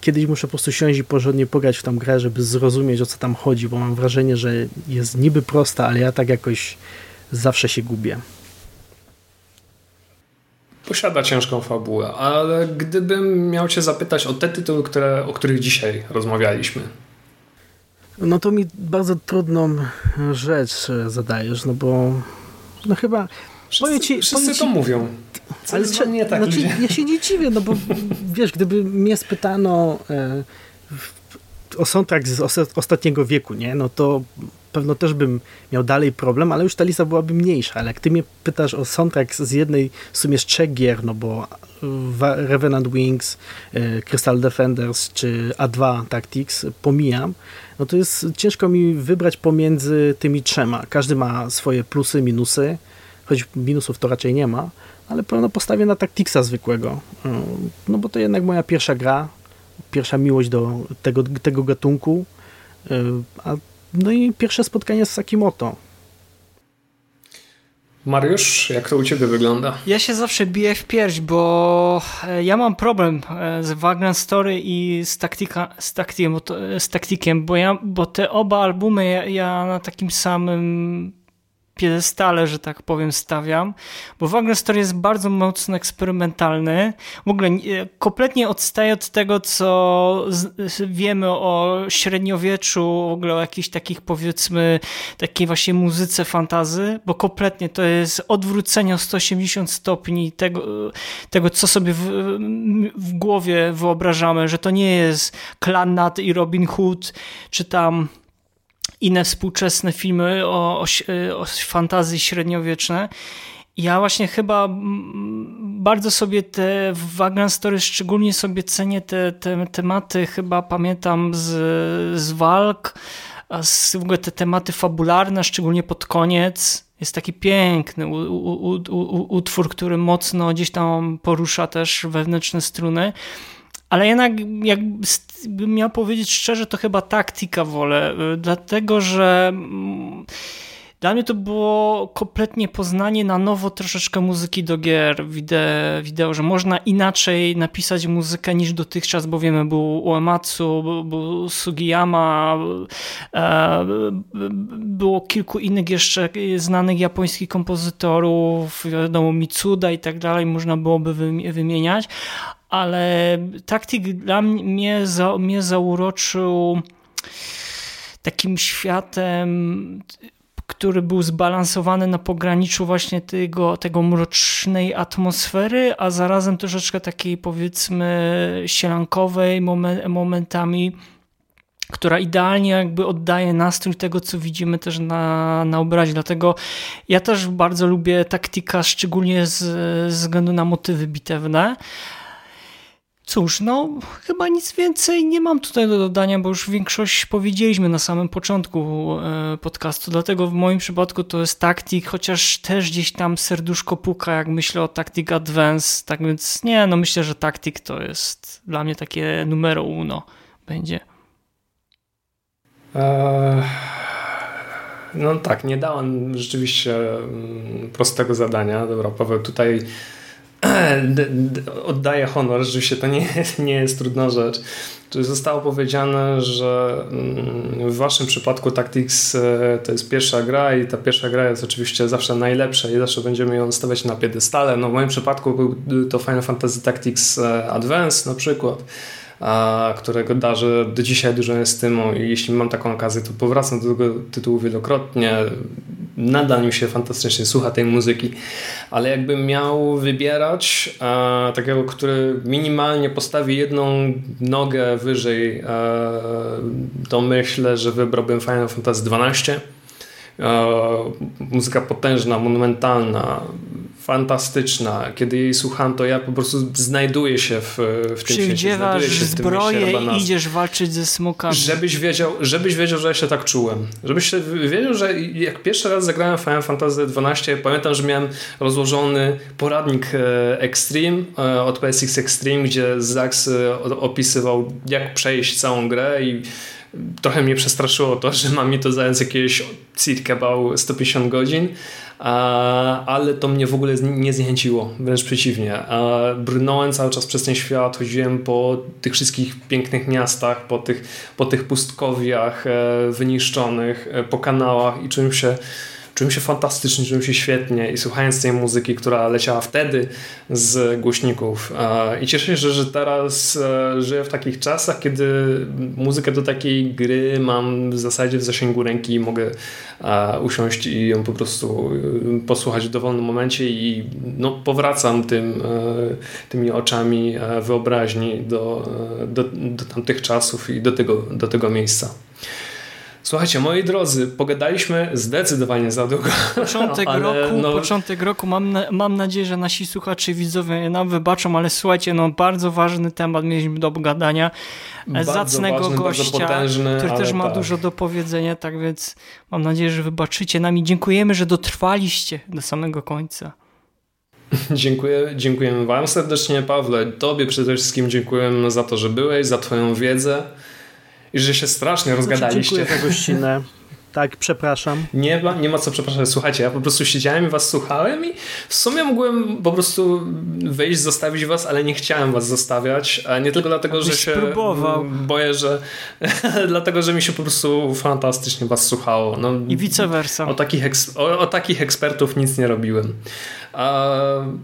kiedyś muszę po prostu siąść i porządnie pograć w tą grę, żeby zrozumieć o co tam chodzi, bo mam wrażenie, że jest niby prosta, ale ja tak jakoś zawsze się gubię. Posiada ciężką fabułę, ale gdybym miał cię zapytać o te tytuły, które, o których dzisiaj rozmawialiśmy. No to mi bardzo trudną rzecz zadajesz, no bo no chyba Wszyscy, ci, wszyscy ci, to mówią. Co ale czy, nie tak, znaczy, ja się nie dziwię, no bo wiesz, gdyby mnie spytano e, o soundtrack z ostatniego wieku, nie, no to pewno też bym miał dalej problem, ale już ta lista byłaby mniejsza, ale jak ty mnie pytasz o soundtrack z jednej w sumie z trzech gier, no bo Revenant Wings, e, Crystal Defenders czy A2 Tactics pomijam, no to jest ciężko mi wybrać pomiędzy tymi trzema. Każdy ma swoje plusy, minusy, choć minusów to raczej nie ma, ale pewno postawię na Tacticsa zwykłego, e, no bo to jednak moja pierwsza gra, pierwsza miłość do tego, tego gatunku, a no i pierwsze spotkanie z Sakimoto. Mariusz, jak to u Ciebie wygląda? Ja się zawsze biję w pierś, bo e, ja mam problem e, z Vagrant Story i z, taktika, z, taktikiem, z taktikiem, bo, ja, bo te oba albumy ja, ja na takim samym piedestale, że tak powiem, stawiam, bo Wagner Story jest bardzo mocno eksperymentalny. W ogóle kompletnie odstaje od tego, co wiemy o średniowieczu, w ogóle o jakichś takich powiedzmy, takiej właśnie muzyce fantazy, bo kompletnie to jest odwrócenie o 180 stopni tego, tego co sobie w, w głowie wyobrażamy, że to nie jest Clan Nat i Robin Hood, czy tam inne współczesne filmy o, o, o fantazji średniowieczne. Ja właśnie chyba bardzo sobie te Vagrant Story, szczególnie sobie cenię te, te tematy, chyba pamiętam z, z walk, a z, w ogóle te tematy fabularne, szczególnie pod koniec. Jest taki piękny u, u, u, utwór, który mocno gdzieś tam porusza też wewnętrzne struny. Ale jednak, jakbym miał powiedzieć szczerze, to chyba taktika wolę, dlatego że mm, dla mnie to było kompletnie poznanie na nowo troszeczkę muzyki do gier. Wideo, wideo, że można inaczej napisać muzykę niż dotychczas, bo wiemy, był Uematsu, był, Sugiyama, e, było kilku innych jeszcze znanych japońskich kompozytorów, wiadomo, Mitsuda i tak dalej, można byłoby wymieniać, ale taktik dla mnie, za, mnie zauroczył takim światem, który był zbalansowany na pograniczu właśnie tego, tego mrocznej atmosfery, a zarazem troszeczkę takiej powiedzmy sielankowej momentami, która idealnie jakby oddaje nastrój tego, co widzimy też na, na obrazie. Dlatego ja też bardzo lubię taktika, szczególnie z, ze względu na motywy bitewne. Cóż, no chyba nic więcej nie mam tutaj do dodania, bo już większość powiedzieliśmy na samym początku e, podcastu, dlatego w moim przypadku to jest taktik, chociaż też gdzieś tam serduszko puka, jak myślę o Tactic Advance, tak więc nie, no myślę, że taktik to jest dla mnie takie numero uno będzie. Eee, no tak, nie dałem rzeczywiście mm, prostego zadania. Dobra, Paweł, tutaj <clears throat> oddaję honor, rzeczywiście to nie, <laughs> nie jest trudna rzecz. Tu zostało powiedziane, że mm, w waszym przypadku Tactics e, to jest pierwsza gra i ta pierwsza gra jest oczywiście zawsze najlepsza i zawsze będziemy ją stawiać na piedestale. No w moim przypadku był to Final Fantasy Tactics e, Advance na przykład. Którego darzę do dzisiaj dużo estymą i jeśli mam taką okazję, to powracam do tego tytułu wielokrotnie. Nadal mi się fantastycznie słucha tej muzyki, ale jakbym miał wybierać takiego, który minimalnie postawi jedną nogę wyżej, to myślę, że wybrałbym Final Fantasy XII. Muzyka potężna, monumentalna, fantastyczna. Kiedy jej słucham, to ja po prostu znajduję się w, w tym świecie. Znajduję się w zbroję i idziesz walczyć ze smokami. Żebyś wiedział, żebyś wiedział, że ja się tak czułem. Żebyś wiedział, że jak pierwszy raz zagrałem Final Fantasy XII, pamiętam, że miałem rozłożony poradnik e, Extreme e, od PSX Extreme, gdzie Zax e, opisywał, jak przejść całą grę i trochę mnie przestraszyło to, że ma mi to zająć jakieś circa about 150 godzin, ale to mnie w ogóle nie zniechęciło, wręcz przeciwnie. Brnąłem cały czas przez ten świat, chodziłem po tych wszystkich pięknych miastach, po tych, po tych pustkowiach e, wyniszczonych, e, po kanałach i czułem się czułem się fantastycznie, czułem się świetnie i słuchając tej muzyki, która leciała wtedy z głośników. I cieszę się, że teraz e, żyję w takich czasach, kiedy muzykę do takiej gry mam w zasadzie w zasięgu ręki i mogę usiąść i ją po prostu e, posłuchać w dowolnym momencie i no, powracam tym, e, tymi oczami wyobraźni do, do, do tamtych czasów i do tego, do tego miejsca. Słuchajcie, moi drodzy, pogadaliśmy zdecydowanie za długo. Początek <laughs> ale, roku, no... początek roku mam, na, mam nadzieję, że nasi słuchacze i widzowie nam wybaczą, ale słuchajcie, no bardzo ważny temat mieliśmy do obgadania. Bardzo Zacnego ważny, gościa, potężny, który też ma tak. dużo do powiedzenia, tak więc mam nadzieję, że wybaczycie nam i dziękujemy, że dotrwaliście do samego końca. <laughs> Dziękuję, dziękujemy Wam serdecznie, Pawle. Tobie przede wszystkim dziękujemy za to, że byłeś, za Twoją wiedzę i że się strasznie rozgadaliście. Dziękuję za gościnę. Tak, przepraszam. Nie ma, nie ma co przepraszać. Słuchajcie, ja po prostu siedziałem i was słuchałem i w sumie mogłem po prostu wyjść, zostawić was, ale nie chciałem was zostawiać. Nie tylko dlatego, że się spróbował. boję, że <laughs> dlatego, że mi się po prostu fantastycznie was słuchało. No, I vice versa. O takich, o, o takich ekspertów nic nie robiłem. A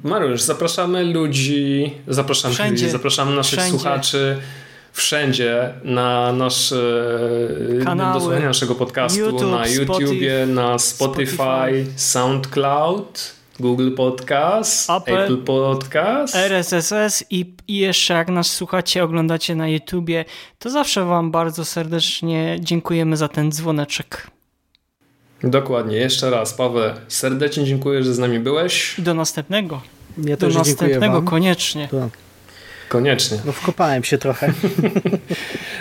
Mariusz, zapraszamy ludzi, zapraszamy Wszędzie. ludzi, zapraszamy naszych Wszędzie. słuchaczy wszędzie na nasz Kanały, do słuchania naszego podcastu YouTube, na YouTubie, na Spotify, Spotify, SoundCloud, Google Podcast, Apple, Apple Podcast, RSS i, i jeszcze jak nas słuchacie, oglądacie na YouTubie, to zawsze wam bardzo serdecznie dziękujemy za ten dzwoneczek. Dokładnie, jeszcze raz Paweł, serdecznie dziękuję, że z nami byłeś. I do następnego. Ja do następnego koniecznie. Tak. Koniecznie. No wkopałem się trochę.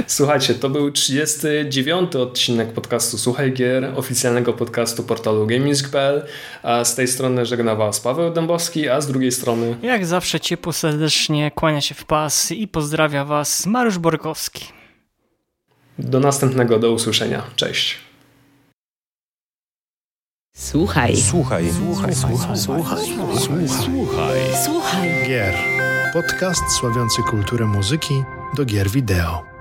Słuchajcie, to był 39 odcinek podcastu Słuchaj Gier, oficjalnego podcastu portalu GameMusic.pl. A z tej strony żegna Was Paweł Dębowski, a z drugiej strony... Jak zawsze ciepło serdecznie kłania się w pas i pozdrawia Was Mariusz Borkowski. Do następnego, do usłyszenia. Cześć. Słuchaj. Słuchaj. Słuchaj. Słuchaj. Słuchaj. Słuchaj. Słuchaj. Gier. Podcast sławiący kulturę muzyki do gier wideo.